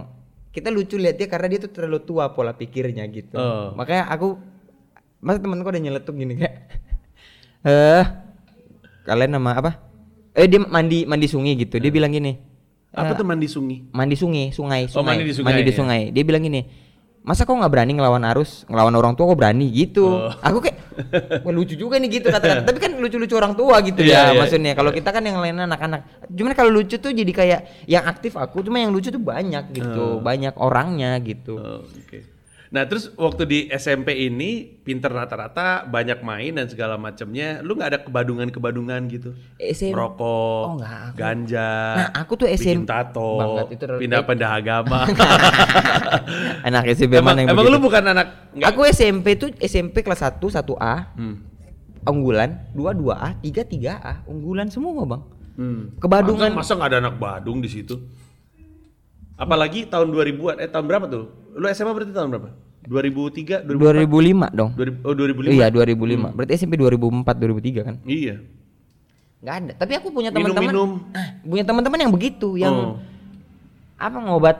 Speaker 1: kita lucu lihat dia karena dia tuh terlalu tua pola pikirnya gitu.
Speaker 2: Oh.
Speaker 1: Makanya aku masa temenku ada nyeletuk gini kayak eh kalian nama apa? Eh dia mandi mandi sungai gitu. Dia bilang gini.
Speaker 2: Apa
Speaker 1: "Eh,
Speaker 2: tuh mandi sungi?
Speaker 1: mandi sungai, sungai,
Speaker 2: Oh,
Speaker 1: sungai,
Speaker 2: mandi di sungai, ya.
Speaker 1: sungai. Dia bilang gini, masa kok nggak berani ngelawan arus, ngelawan orang tua kok berani gitu.
Speaker 2: Oh.
Speaker 1: Aku kayak, wah lucu juga nih gitu kata-kata. Tapi kan lucu-lucu orang tua gitu
Speaker 2: Iya,
Speaker 1: ya,
Speaker 2: iya.
Speaker 1: maksudnya. Kalau kita kan yang lain anak-anak. Cuman kalau lucu tuh jadi kayak yang aktif aku, cuma yang lucu tuh banyak gitu, banyak orangnya gitu.
Speaker 2: Oh, Oke. Nah terus waktu di SMP ini pinter rata-rata banyak main dan segala macamnya. Lu nggak ada kebadungan-kebadungan gitu?
Speaker 1: SM
Speaker 2: Rokok,
Speaker 1: Oh, nggak, aku-
Speaker 2: ganja,
Speaker 1: Nah, aku tuh
Speaker 2: bikin
Speaker 1: SM
Speaker 2: tato,
Speaker 1: Banget, itu terlalu-
Speaker 2: pindah-pindah agama.
Speaker 1: anak SMP
Speaker 2: emang
Speaker 1: mana yang
Speaker 2: emang
Speaker 1: begitu?
Speaker 2: lu bukan anak nggak?
Speaker 1: Aku SMP tuh SMP kelas 1 1A.
Speaker 2: Hmm.
Speaker 1: unggulan, dua dua A, tiga tiga A, unggulan semua bang.
Speaker 2: Hmm.
Speaker 1: Kebadungan.
Speaker 2: Masa, masa nggak ada anak Badung di situ? Apalagi tahun 2000-an, eh tahun berapa tuh? Lu SMA berarti tahun berapa? 2003, 2004?
Speaker 1: 2005 dong.
Speaker 2: 2000, oh 2005?
Speaker 1: Iya 2005. Berarti SMP 2004 2003 kan?
Speaker 2: Iya.
Speaker 1: Nggak ada. Tapi aku punya teman-teman. Ah, punya teman-teman yang begitu, yang
Speaker 2: Oh.
Speaker 1: apa ngobat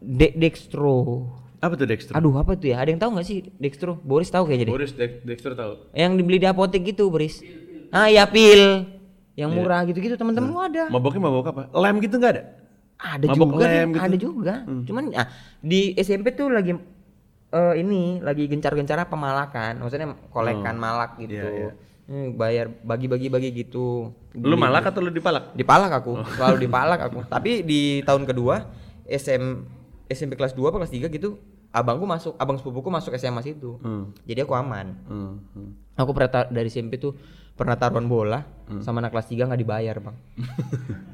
Speaker 1: de dextro.
Speaker 2: Apa tuh Dexter?
Speaker 1: Aduh apa tuh ya? Ada yang tahu nggak sih dextro? Boris tahu kayaknya deh.
Speaker 2: Boris Dex- Dexter tahu.
Speaker 1: Yang dibeli di apotek gitu, Boris. Ah ya pil. Yang murah gitu-gitu teman-teman lu ada.
Speaker 2: Maboknya mabok apa? Lem gitu nggak ada?
Speaker 1: Ada
Speaker 2: Mabok
Speaker 1: juga,
Speaker 2: lem gitu.
Speaker 1: ada juga. Cuman ah, di SMP tuh lagi eh, ini lagi gencar-gencar pemalakan, maksudnya kolekan malak gitu.
Speaker 2: Iya, iya.
Speaker 1: Eh, bayar bagi-bagi bagi gitu.
Speaker 2: Lu malak atau lu dipalak?
Speaker 1: Dipalak aku, selalu dipalak aku. Tapi di tahun kedua SM SMP kelas 2 apa kelas 3 gitu, abangku masuk, abang sepupuku masuk SMA situ.
Speaker 2: Hmm.
Speaker 1: Jadi aku aman.
Speaker 2: Hmm. hmm.
Speaker 1: Aku pernah dari SMP tuh pernah taruhan bola sama anak kelas 3 nggak dibayar, Bang.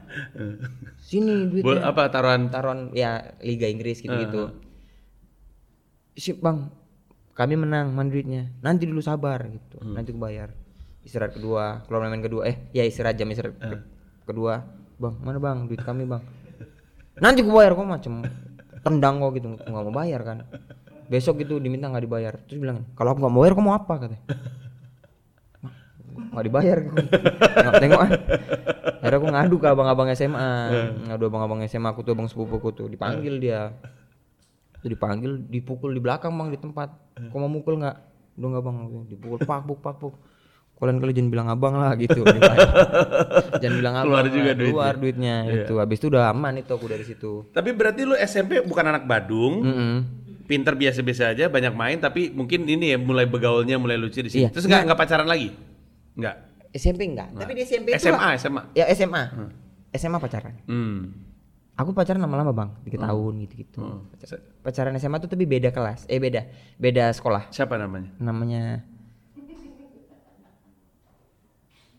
Speaker 1: Sini duitnya
Speaker 2: Bol- apa taruhan?
Speaker 1: taruhan ya Liga Inggris gitu-gitu. Si bang, kami menang mana duitnya. Nanti dulu sabar gitu. Nanti aku bayar. Istirahat kedua, keluar main kedua. Eh, ya istirahat jam istirahat ke- kedua. Bang, mana bang duit kami bang? Nanti aku bayar kok macem tendang kok gitu nggak mau bayar kan. Besok gitu diminta nggak dibayar. Terus bilang kalau aku nggak mau bayar kamu apa? katanya. "Mah, nggak dibayar. Nggak tengok. Ah akhirnya aku ngadu ke abang-abang SMA ngadu abang-abang SMA aku tuh abang sepupuku tuh. Dipanggil dia. Tuh dipanggil dipukul di belakang bang di tempat. Kau mau mukul nggak? Udah nggak bang. Dipukul. Pak buk pak buk kalian kalian jangan bilang abang lah gitu jangan bilang abang
Speaker 2: Keluar
Speaker 1: lah,
Speaker 2: juga duitnya.
Speaker 1: keluar duitnya itu habis itu udah aman itu aku dari situ.
Speaker 2: Tapi berarti lu SMP bukan anak Badung,
Speaker 1: Mm-mm.
Speaker 2: pinter biasa-biasa aja, banyak main, tapi mungkin ini ya mulai begaulnya, mulai lucu di sini.
Speaker 1: Iya.
Speaker 2: Terus nggak nggak. pacaran lagi? Nggak.
Speaker 1: SMP enggak tapi di SMP itu
Speaker 2: SMA, SMA.
Speaker 1: ya SMA SMA pacaran.
Speaker 2: Hmm.
Speaker 1: aku pacaran lama-lama bang. Tiga tahun gitu-gitu. Pacaran SMA tuh tapi beda kelas. Eh beda. Beda sekolah.
Speaker 2: Siapa namanya?
Speaker 1: namanya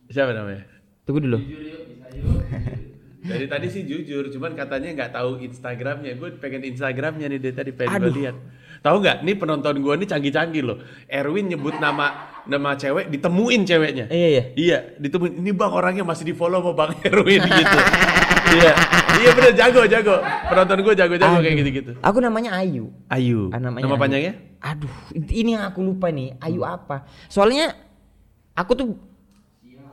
Speaker 2: Siapa namanya?
Speaker 1: tunggu dulu
Speaker 2: Dari tadi sih jujur, cuman katanya nggak tahu Instagramnya. Gue pengen Instagramnya nih dari tadi pengen gue lihat. Tahu nggak? Nih penonton gue nih canggih-canggih loh. Erwin nyebut nama nama cewek, ditemuin ceweknya.
Speaker 1: iya iya
Speaker 2: Iya, ditemuin. Ini bang orangnya masih di follow sama bang Erwin gitu. iya, iya bener jago jago. Penonton gue jago-jago kayak
Speaker 1: Aduh.
Speaker 2: gitu-gitu.
Speaker 1: aku namanya Ayu
Speaker 2: Ayu.
Speaker 1: Ah, namanya
Speaker 2: Nama
Speaker 1: Ayu.
Speaker 2: panjangnya?
Speaker 1: aduh ini yang aku lupa nih Ayu apa soalnya aku tuh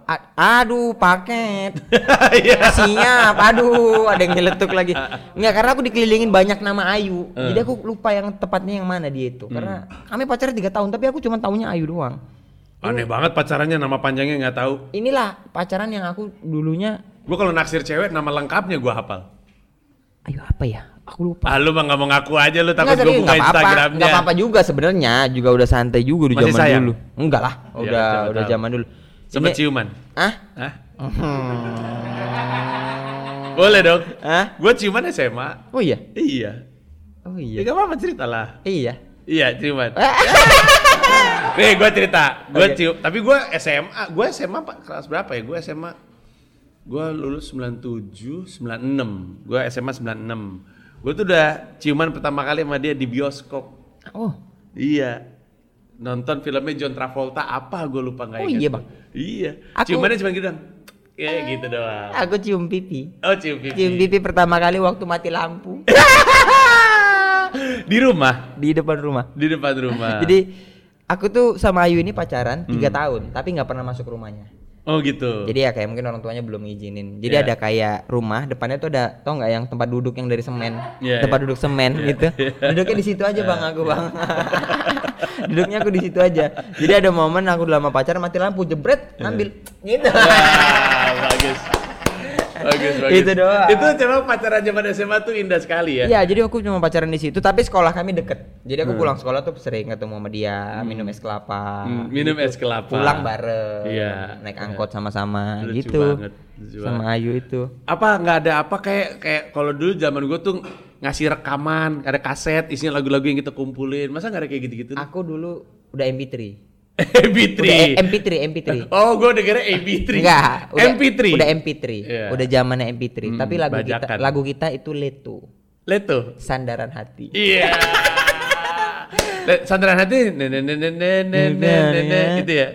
Speaker 1: A- aduh paket
Speaker 2: Iya.
Speaker 1: siap aduh ada yang nyeletuk lagi nggak karena aku dikelilingin banyak nama Ayu jadi aku lupa yang tepatnya yang mana dia itu karena kami pacaran tiga tahun tapi aku cuma taunya Ayu doang
Speaker 2: Aneh banget pacarannya nama panjangnya nggak tahu.
Speaker 1: inilah pacaran yang aku dulunya
Speaker 2: Gue kalau naksir cewek nama lengkapnya gue hafal.
Speaker 1: Ayu apa ya aku lupa
Speaker 2: Ah lu mah nggak mau ngaku aja lu takut gue buka. Instagramnya.
Speaker 1: Nggak apa-apa juga sebenarnya, juga udah santai juga di
Speaker 2: Masih
Speaker 1: zaman dulu. Enggak lah,
Speaker 2: Iya,
Speaker 1: udah
Speaker 2: siapa
Speaker 1: udah zaman dulu.
Speaker 2: Sempet
Speaker 1: Ini-
Speaker 2: ciuman.
Speaker 1: Ah?
Speaker 2: Hah? Boleh dong.
Speaker 1: Hah?
Speaker 2: Gue ciuman SMA.
Speaker 1: Oh iya.
Speaker 2: Iya.
Speaker 1: Oh
Speaker 2: Ya
Speaker 1: iya.
Speaker 2: gak apa-apa cerita lah.
Speaker 1: Iya.
Speaker 2: Iya ciuman. Nih gue cerita, gue
Speaker 1: Oke.
Speaker 2: cium, tapi gue SMA, gue SMA pak kelas berapa ya? Gue SMA, gue lulus 97, 96, gue SMA 96. Gue tuh udah ciuman pertama kali sama dia di bioskop.
Speaker 1: Oh.
Speaker 2: Iya. Nonton filmnya John Travolta apa gue lupa nggak
Speaker 1: Oh
Speaker 2: ingat.
Speaker 1: iya, Bang?
Speaker 2: Iya.
Speaker 1: Aku-
Speaker 2: Ciumannya cuma gitu dong. Kayak gitu doang.
Speaker 1: Aku cium pipi.
Speaker 2: Oh cium pipi.
Speaker 1: Cium pipi pertama kali waktu mati lampu
Speaker 2: di rumah,
Speaker 1: di depan rumah.
Speaker 2: di depan rumah.
Speaker 1: Jadi aku tuh sama Ayu ini pacaran tiga tahun, tapi nggak pernah masuk rumahnya.
Speaker 2: Oh gitu.
Speaker 1: Jadi ya kayak mungkin orang tuanya belum ngizinin. Jadi
Speaker 2: Iya.
Speaker 1: ada kayak rumah depannya tuh ada tau nggak yang tempat duduk yang dari semen,
Speaker 2: Iya,
Speaker 1: tempat
Speaker 2: iya.
Speaker 1: duduk semen gitu. Duduknya di situ aja bang aku bang. Duduknya aku di situ aja. Jadi ada momen aku udah lama pacaran mati lampu jebret ngambil gitu.
Speaker 2: Wah, bagus. Bagus, bagus.
Speaker 1: Itu doang.
Speaker 2: Itu cuma pacaran zaman SMA tuh indah sekali ya.
Speaker 1: Iya, jadi aku cuma pacaran di situ, tapi sekolah kami deket. Jadi aku pulang sekolah tuh sering ketemu sama dia, minum es kelapa.
Speaker 2: Hmm, minum es kelapa.
Speaker 1: Pulang bareng.
Speaker 2: Iya,
Speaker 1: Naik
Speaker 2: iya.
Speaker 1: angkot sama-sama
Speaker 2: Lucu
Speaker 1: gitu.
Speaker 2: banget, lucu
Speaker 1: Sama Ayu itu.
Speaker 2: Apa nggak ada apa kayak kayak kalau dulu zaman gue tuh ngasih rekaman, ada kaset isinya lagu-lagu yang kita kumpulin. Masa nggak ada kayak gitu-gitu?
Speaker 1: Aku dulu udah MP3.
Speaker 2: MP3.
Speaker 1: Udah MP3, MP3.
Speaker 2: Oh, gue dengernya MP3.
Speaker 1: Enggak,
Speaker 2: MP3.
Speaker 1: Udah MP3.
Speaker 2: Yeah.
Speaker 1: Udah zamannya MP3.
Speaker 2: Hmm,
Speaker 1: Tapi lagu
Speaker 2: bajakan.
Speaker 1: kita lagu kita itu Leto.
Speaker 2: Leto.
Speaker 1: Sandaran hati.
Speaker 2: Iya. Yeah. sandaran hati nenek, nenek, nenek, nenek. Itu ya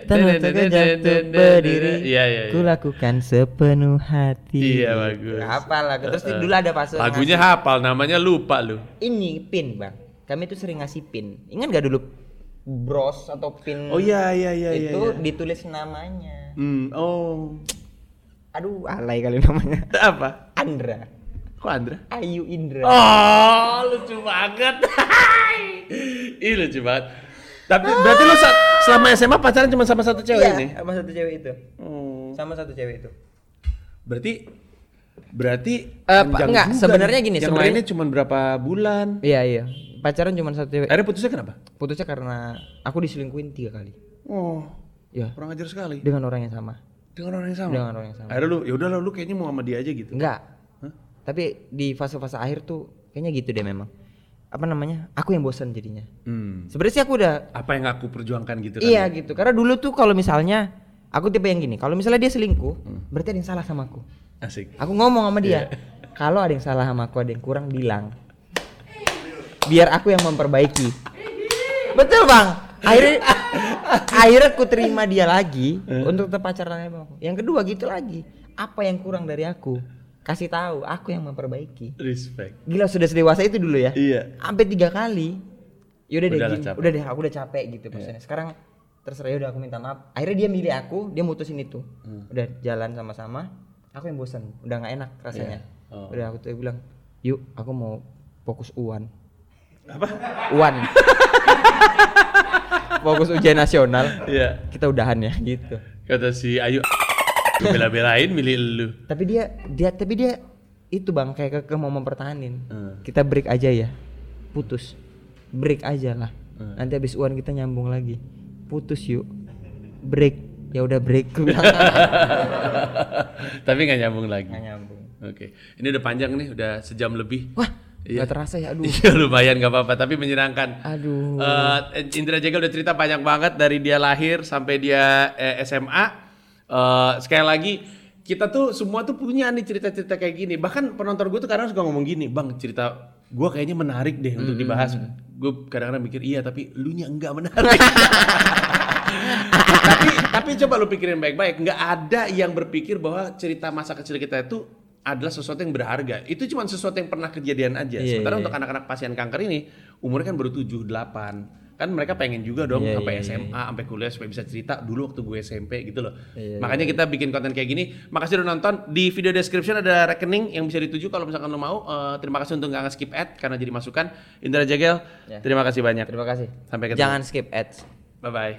Speaker 1: berdiri
Speaker 2: iya iya
Speaker 1: ku lakukan sepenuh hati
Speaker 2: iya bagus
Speaker 1: hafal lagu terus dulu ada pasal
Speaker 2: lagunya hafal namanya lupa lu
Speaker 1: ini pin bang kami tuh sering ngasih pin ingat gak dulu bros atau pin?
Speaker 2: Oh iya iya iya iya.
Speaker 1: itu
Speaker 2: iya.
Speaker 1: ditulis namanya.
Speaker 2: Hmm, oh.
Speaker 1: Aduh, alay kali namanya.
Speaker 2: Apa?
Speaker 1: Andra.
Speaker 2: Kok Andra?
Speaker 1: Ayu Indra.
Speaker 2: Oh, lucu banget. Ih, lucu banget. Tapi berarti lu sa- selama SMA pacaran cuma sama satu cewek
Speaker 1: Iya,
Speaker 2: ini?
Speaker 1: sama satu cewek itu.
Speaker 2: Oh.
Speaker 1: Sama satu cewek itu.
Speaker 2: Berarti berarti panjang
Speaker 1: enggak, sebenarnya gini, sebenarnya-
Speaker 2: cuma berapa bulan?
Speaker 1: Iya iya. Pacaran cuma satu cewek.
Speaker 2: Akhirnya putusnya kenapa?
Speaker 1: Putusnya karena aku diselingkuhin tiga kali.
Speaker 2: Oh,
Speaker 1: Ya.
Speaker 2: kurang ajar sekali.
Speaker 1: Dengan orang yang sama.
Speaker 2: Dengan orang yang sama.
Speaker 1: Dengan orang yang sama.
Speaker 2: Akhirnya lu, ya udah lu kayaknya mau sama dia aja gitu.
Speaker 1: Enggak.
Speaker 2: Hah?
Speaker 1: Tapi di fase-fase akhir tuh kayaknya gitu deh memang. Apa namanya? Aku yang bosan jadinya.
Speaker 2: Hmm.
Speaker 1: Sebenarnya sih aku udah
Speaker 2: Apa yang aku perjuangkan gitu kan?
Speaker 1: iya gitu. Karena dulu tuh kalau misalnya aku tipe yang gini, kalau misalnya dia selingkuh,
Speaker 2: Hmm.
Speaker 1: berarti ada yang salah sama aku.
Speaker 2: Asik.
Speaker 1: Aku ngomong sama dia,
Speaker 2: Iya.
Speaker 1: kalau ada yang salah sama aku, ada yang kurang bilang. Biar aku yang memperbaiki. Betul bang. Akhirnya, akhirnya aku terima dia lagi
Speaker 2: Eh.
Speaker 1: untuk tetap pacaran sama aku. Yang kedua gitu lagi. Apa yang kurang dari aku? Kasih tahu, aku yang memperbaiki.
Speaker 2: Respect.
Speaker 1: Gila sudah sedewasa itu dulu ya.
Speaker 2: Iya.
Speaker 1: Sampai tiga kali. Yaudah deh, gini.
Speaker 2: capek.
Speaker 1: udah deh, aku udah capek gitu maksudnya. Sekarang terserah ya udah aku minta maaf. Akhirnya dia milih aku, dia mutusin itu.
Speaker 2: Hmm.
Speaker 1: Udah jalan sama-sama. Aku yang bosan, udah nggak enak rasanya.
Speaker 2: Iya. Oh.
Speaker 1: Udah aku tuh bilang, yuk aku mau fokus uan.
Speaker 2: Apa?
Speaker 1: Uan. fokus ujian nasional.
Speaker 2: Iya.
Speaker 1: Kita udahan ya gitu.
Speaker 2: Kata si Ayu bela-belain milih lu.
Speaker 1: Tapi dia dia tapi dia itu bang kayak kekeh mau mempertahanin.
Speaker 2: Hmm.
Speaker 1: Kita break aja ya. Putus. Break aja lah.
Speaker 2: Hmm.
Speaker 1: Nanti habis uan kita nyambung lagi. Putus yuk. Break. Ya udah break.
Speaker 2: Tapi nggak nyambung lagi.
Speaker 1: Nggak nyambung.
Speaker 2: Oke. Ini udah panjang nih, udah sejam lebih.
Speaker 1: Wah,
Speaker 2: Iya.
Speaker 1: nggak terasa ya. Aduh.
Speaker 2: Iya lumayan nggak apa-apa, tapi menyenangkan.
Speaker 1: Aduh.
Speaker 2: Eh, Indra Jegel udah cerita banyak banget dari dia lahir sampai dia eh, SMA. Eh, sekali lagi kita tuh semua tuh punya nih cerita-cerita kayak gini. Bahkan penonton gue tuh kadang suka ngomong gini, bang cerita gue kayaknya menarik deh untuk dibahas. Gue kadang-kadang mikir iya tapi lu nya enggak menarik. tapi tapi coba lu pikirin baik-baik, nggak ada yang berpikir bahwa cerita masa kecil kita itu adalah sesuatu yang berharga. Itu cuma sesuatu yang pernah kejadian aja.
Speaker 1: Iya,
Speaker 2: Sementara
Speaker 1: iya.
Speaker 2: untuk anak-anak pasien kanker ini umurnya kan baru 7 8. Kan mereka pengen juga dong
Speaker 1: Iya,
Speaker 2: sampai
Speaker 1: iya,
Speaker 2: SMA, sampai kuliah supaya bisa cerita dulu waktu gue SMP gitu loh.
Speaker 1: Iya,
Speaker 2: Makanya kita bikin konten kayak gini. Makasih udah nonton. Di video description ada rekening yang bisa dituju kalau misalkan lo mau. Eh, terima kasih untuk nggak nge-skip ad karena jadi masukan. Indra Jagel,
Speaker 1: Ya.
Speaker 2: terima kasih banyak.
Speaker 1: Terima kasih.
Speaker 2: Sampai ketemu.
Speaker 1: Jangan skip ads.
Speaker 2: Bye bye.